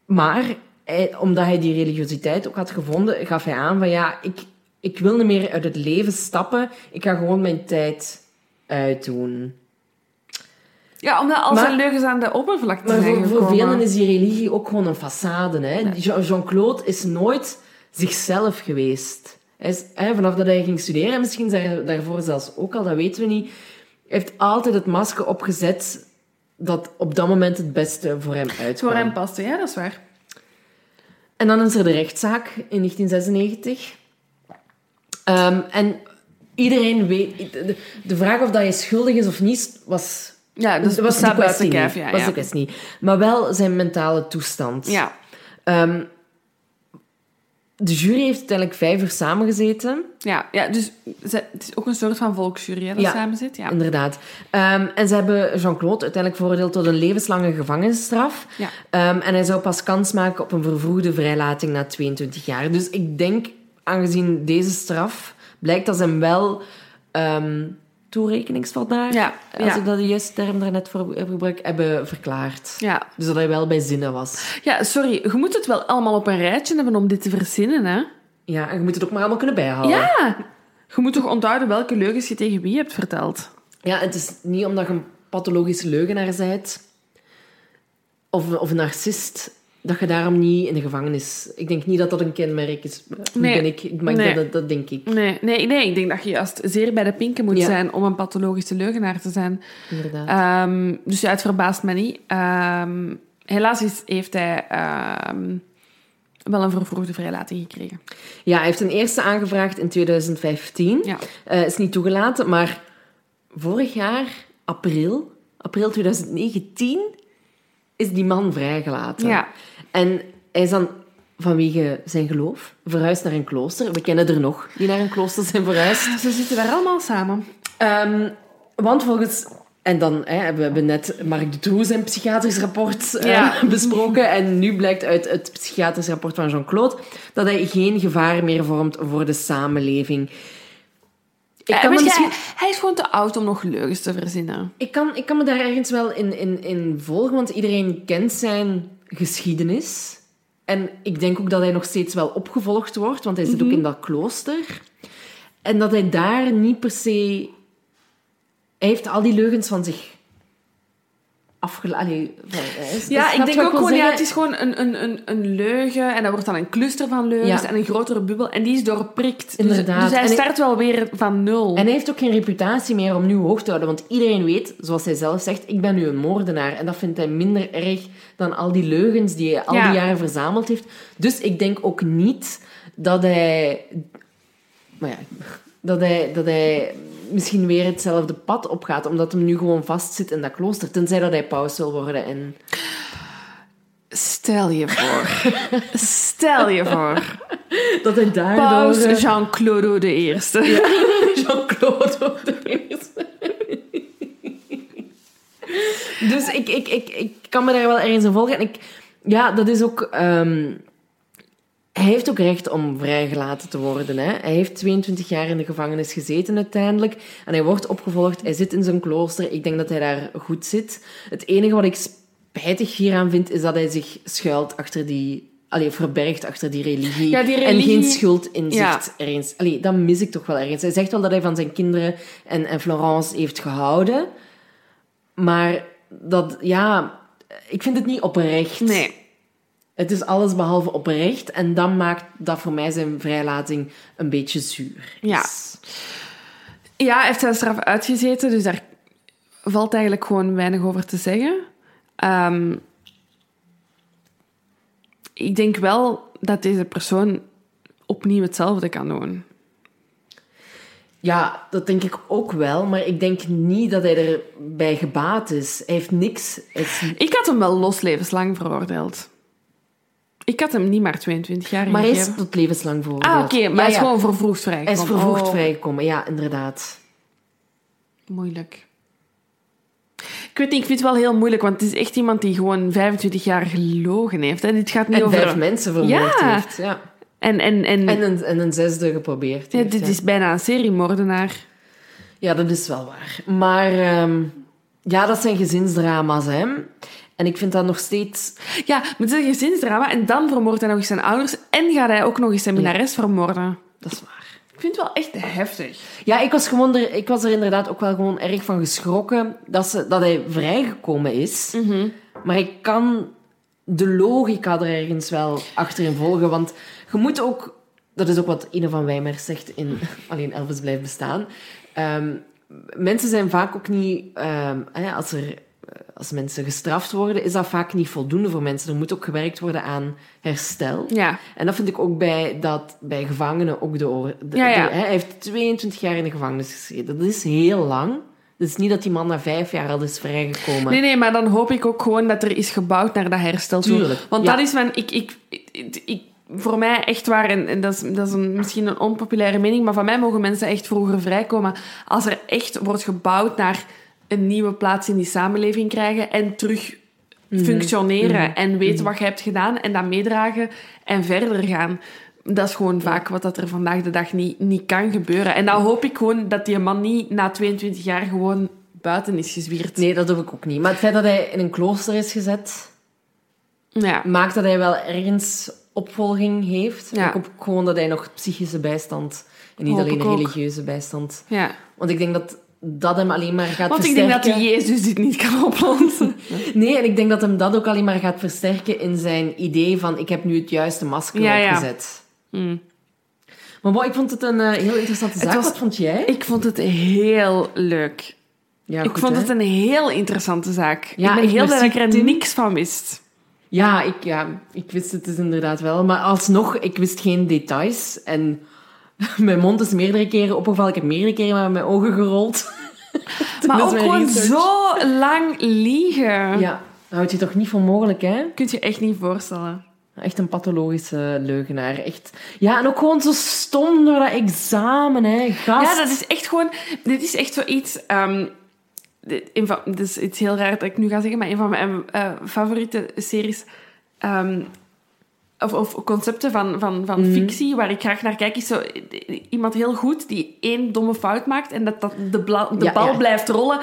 maar hij- omdat hij die religiositeit ook had gevonden, gaf hij aan van ja, ik, ik wil niet meer uit het leven stappen, ik ga gewoon mijn tijd uitdoen. Ja, omdat al Maar- zijn leugens aan de oppervlakte Maar zijn voor, voor velen is die religie ook gewoon een façade. Hè? Jean- Jean-Claude is nooit zichzelf geweest. Hij is, hè, vanaf dat hij ging studeren, en misschien daar- daarvoor zelfs ook al, dat weten we niet, heeft altijd het masker opgezet dat op dat moment het beste voor hem uitkwam. Voor hem paste, ja, dat is waar. En dan is er de rechtszaak in 1996. Ehm, en iedereen weet... De, de vraag of dat hij schuldig is of niet, was... Ja, dus was staat de kwestie niet. ja. was ja. de kwestie niet. Maar wel zijn mentale toestand. ja. Ehm, de jury heeft uiteindelijk vijf uur samengezeten. Ja, ja, dus ze- het is ook een soort van volksjury hè, dat Ja. samen zit. Ja. Inderdaad. Ehm, en ze hebben Jean-Claude uiteindelijk veroordeeld tot een levenslange gevangenisstraf. Ja. Ehm, en hij zou pas kans maken op een vervroegde vrijlating na 22 jaar. Dus ik denk, aangezien deze straf, blijkt dat ze hem wel ehm toerekeningsvatbaar, Ja, als ik dat de juiste term daarnet voor heb gebruikt, hebben verklaard. Ja. Dus dat hij wel bij zinnen was. ja, sorry, je moet het wel allemaal op een rijtje hebben om dit te verzinnen, hè? Ja, en je moet het ook maar allemaal kunnen bijhouden. Ja! Je moet toch onthouden welke leugens je tegen wie hebt verteld. Ja, het is niet omdat je een pathologische leugenaar bent of, of een narcist, dat je daarom niet in de gevangenis... Ik denk niet dat dat een kenmerk is. Nee. ben ik, maar Nee. dat, dat denk ik. Nee, nee, nee, ik denk dat je juist zeer bij de pinken moet Ja. zijn om een pathologische leugenaar te zijn. Inderdaad. Ehm, dus ja, het verbaast me niet. Ehm, helaas is, heeft hij ehm, wel een vervroegde vrijlating gekregen. Ja, hij heeft een eerste aangevraagd in 2015. Ja. Eh, is niet toegelaten, maar vorig jaar, april, april 2019, is die man vrijgelaten. Ja. En hij is dan vanwege zijn geloof verhuisd naar een klooster. We kennen er nog die naar een klooster zijn verhuisd. Ze zitten daar allemaal samen. Ehm, want volgens... En dan hè, hebben we hebben net Mark de Troe zijn psychiatrisch rapport eh, besproken. En nu blijkt uit het psychiatrisch rapport van Jean-Claude dat hij geen gevaar meer vormt voor de samenleving. Ik Eh, kan, misschien, hij, hij is gewoon te oud om nog leugens te verzinnen. ik kan, ik kan me daar ergens wel in, in, in volgen, want iedereen kent zijn geschiedenis. En ik denk ook dat hij nog steeds wel opgevolgd wordt, want hij zit ook in dat klooster. En dat hij daar niet per se... Hij heeft al die leugens van zich afgelaten. Ja, ik denk ook gewoon, ja, het is gewoon een, een, een, een leugen en dat wordt dan een cluster van leugens Ja. en een grotere bubbel en die is doorprikt. Dus- Inderdaad. Dus, hij En ik- start wel weer van nul. En hij heeft ook geen reputatie meer om nu hoog te houden. Want iedereen weet, zoals hij zelf zegt, ik ben nu een moordenaar. En dat vindt hij minder erg dan al die leugens die hij al Ja. die jaren verzameld heeft. Dus ik denk ook niet dat hij... Maar ja, dat hij, dat hij misschien weer hetzelfde pad opgaat, omdat hem nu gewoon vastzit in dat klooster. Tenzij dat hij paus wil worden en... Stel je voor. Stel je voor. Dat hij daardoor... Paus eh, Jean-Claude de Eerste. Jean-Claude de eerste. dus ik, ik, ik, ik kan me daar wel ergens in volgen. En ik, ja, dat is ook... ehm, hij heeft ook recht om vrijgelaten te worden. Hè? Hij heeft 22 jaar in de gevangenis gezeten uiteindelijk. En hij wordt opgevolgd. Hij zit in zijn klooster. Ik denk dat hij daar goed zit. Het enige wat ik spijtig hieraan vind, is dat hij zich schuilt achter die... Allee, verbergt achter die religie. Ja, die En religie- geen schuld inzicht Ja. ergens. Allee, dat mis ik toch wel ergens. Hij zegt wel dat hij van zijn kinderen en, en Florence heeft gehouden. Maar dat, ja... Ik vind het niet oprecht. Nee. Het is alles behalve oprecht. En dan maakt dat voor mij zijn vrijlating een beetje zuur. Ja. is. Ja, hij heeft zijn straf uitgezeten, dus daar valt eigenlijk gewoon weinig over te zeggen. Ehm, ik denk wel dat deze persoon opnieuw hetzelfde kan doen. Ja, dat denk ik ook wel. Maar ik denk niet dat hij erbij gebaat is. Hij heeft niks... hij is- Ik had hem wel los levenslang veroordeeld. Ik had hem niet maar 22 jaar maar hij is gegeven. tot levenslang veroordeeld. Ah, oké, maar hij is gewoon vervroegd Hij is vrijgekomen. vervroegd Oh, vrijgekomen. Ja, inderdaad. Moeilijk. Ik weet niet, ik vind het wel heel moeilijk, want het is echt iemand die gewoon 25 jaar gelogen heeft. Hè. Dit gaat niet En over... vijf mensen vermoord Ja. heeft. Ja. En, en, en, En, een, en een zesde geprobeerd ja, heeft. dit ja. is bijna een seriemoordenaar. Ja, dat is wel waar. Maar ehm, ja, dat zijn gezinsdrama's, hè. En ik vind dat nog steeds... Ja, maar het is een gezinsdrama en dan vermoordt hij nog eens zijn ouders en gaat hij ook nog eens zijn minnares vermoorden. Dat is waar. Ik vind het wel echt heftig. Ja, ik was, gewoon er, ik was er inderdaad ook wel gewoon erg van geschrokken dat, ze, dat hij vrijgekomen is. Maar ik kan de logica er ergens wel achterin volgen. Want je moet ook... Dat is ook wat Ine van Wijmers zegt in Alleen Elvis blijft bestaan. Ehm, mensen zijn vaak ook niet... ehm, als, er, als mensen gestraft worden, is dat vaak niet voldoende voor mensen. Er moet ook gewerkt worden aan herstel. Ja. En dat vind ik ook bij, dat, bij gevangenen ook de, Ja, ja. de- hè, hij heeft 22 jaar in de gevangenis gezeten. Dat is heel lang. Het is niet dat die man na vijf jaar al is vrijgekomen. Nee, nee, maar dan hoop ik ook gewoon dat er is gebouwd naar dat herstel. Tuurlijk, Want dat is mijn... Ik, ik, ik, ik- voor mij echt waar, en, en dat is, dat is een, misschien een onpopulaire mening, maar van mij mogen mensen echt vroeger vrijkomen als er echt wordt gebouwd naar een nieuwe plaats in die samenleving krijgen en terug Mhm. functioneren en weten wat je hebt gedaan en dat meedragen en verder gaan. Dat is gewoon vaak wat dat er vandaag de dag niet, niet kan gebeuren. En dan hoop ik gewoon dat die man niet na 22 jaar gewoon buiten is gezwierd. Nee, dat doe ik ook niet. Maar het feit dat hij in een klooster is gezet, Ja. maakt dat hij wel ergens opvolging heeft. Ja. Ik hoop gewoon dat hij nog psychische bijstand, en niet Hoop alleen religieuze bijstand. ja. Want ik denk dat dat hem alleen maar gaat Want ik versterken. denk dat Jezus dit niet kan oplossen. Nee, en ik denk dat hem dat ook alleen maar gaat versterken in zijn idee van ik heb nu het juiste masker Ja, ja. opgezet. Hmm. Maar bon, ik vond het een eh, heel interessante zaak. was- Wat vond jij? Ik vond het heel leuk. Ja, ik goed, vond hè? het een heel interessante zaak. Ja, ik ben heel blij dat ik er Tim. niks van wist. Ja ik, ja, ik wist het dus inderdaad wel. Maar alsnog, ik wist geen details. En mijn mond is meerdere keren opgevallen. Ik heb meerdere keren met mijn ogen gerold. Maar ook gewoon research. zo lang liegen. Ja, dat houdt je toch niet voor mogelijk, hè? Kun je echt niet voorstellen. Echt een pathologische leugenaar. Echt. Ja, en ook gewoon zo stom door dat examen, hè. Gast. Ja, dat is echt gewoon... Dit is echt zoiets... dit, van, dit is iets heel raar dat ik nu ga zeggen, maar een van mijn eh, favoriete series... ehm, of, of concepten van, van, van Mhm. fictie, waar ik graag naar kijk, is zo iemand heel goed die één domme fout maakt en dat, dat de, bla- de Ja, bal ja. blijft rollen.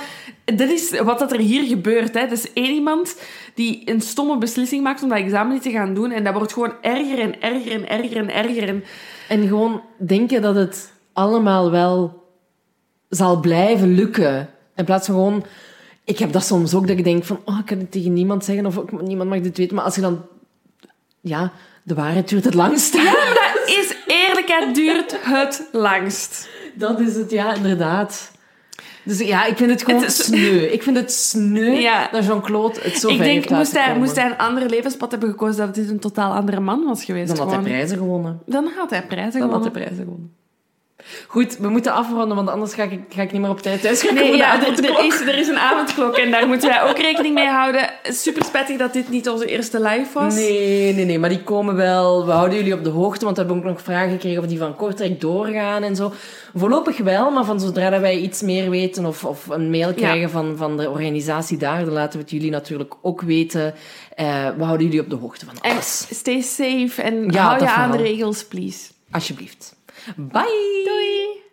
Dat is wat dat er hier gebeurt. Hè. Dus één iemand die een stomme beslissing maakt om dat examen niet te gaan doen en dat wordt gewoon erger en erger en erger en erger. En En gewoon denken dat het allemaal wel zal blijven lukken. In plaats van gewoon... Ik heb dat soms ook, dat ik denk van... Oh, ik kan het tegen niemand zeggen of niemand mag dit weten. Maar als je dan... Ja, de waarheid duurt het langst. dat is eerlijkheid duurt het langst. Dat is het, ja, inderdaad. Dus ja, ik vind het gewoon Het is- sneu. Ik vind het sneu Ja. dat Jean-Claude het zo Ik ver denk, heeft moest hij, komen. moest hij een ander levenspad hebben gekozen, dat dit een totaal andere man was geweest. Dan had hij prijzen gewonnen. Dan had hij prijzen Dan had gewonnen. hij prijzen gewonnen. Goed, we moeten afronden, want anders ga ik, ga ik niet meer op tijd thuis gaan Nee, ja, er, is, er is een avondklok en daar moeten wij ook rekening mee houden. Super spettig dat dit niet onze eerste live was. Nee, nee, nee, maar die komen wel. We houden jullie op de hoogte, want we hebben ook nog vragen gekregen of die van Kortrijk doorgaan en zo. Voorlopig wel, maar van zodra dat wij iets meer weten of, of een mail krijgen van, van de organisatie daar, dan laten we het jullie natuurlijk ook weten. Eh, we houden jullie op de hoogte van alles. stay safe en Ja, hou je aan de regels, please. Alsjeblieft. Bye! Doei!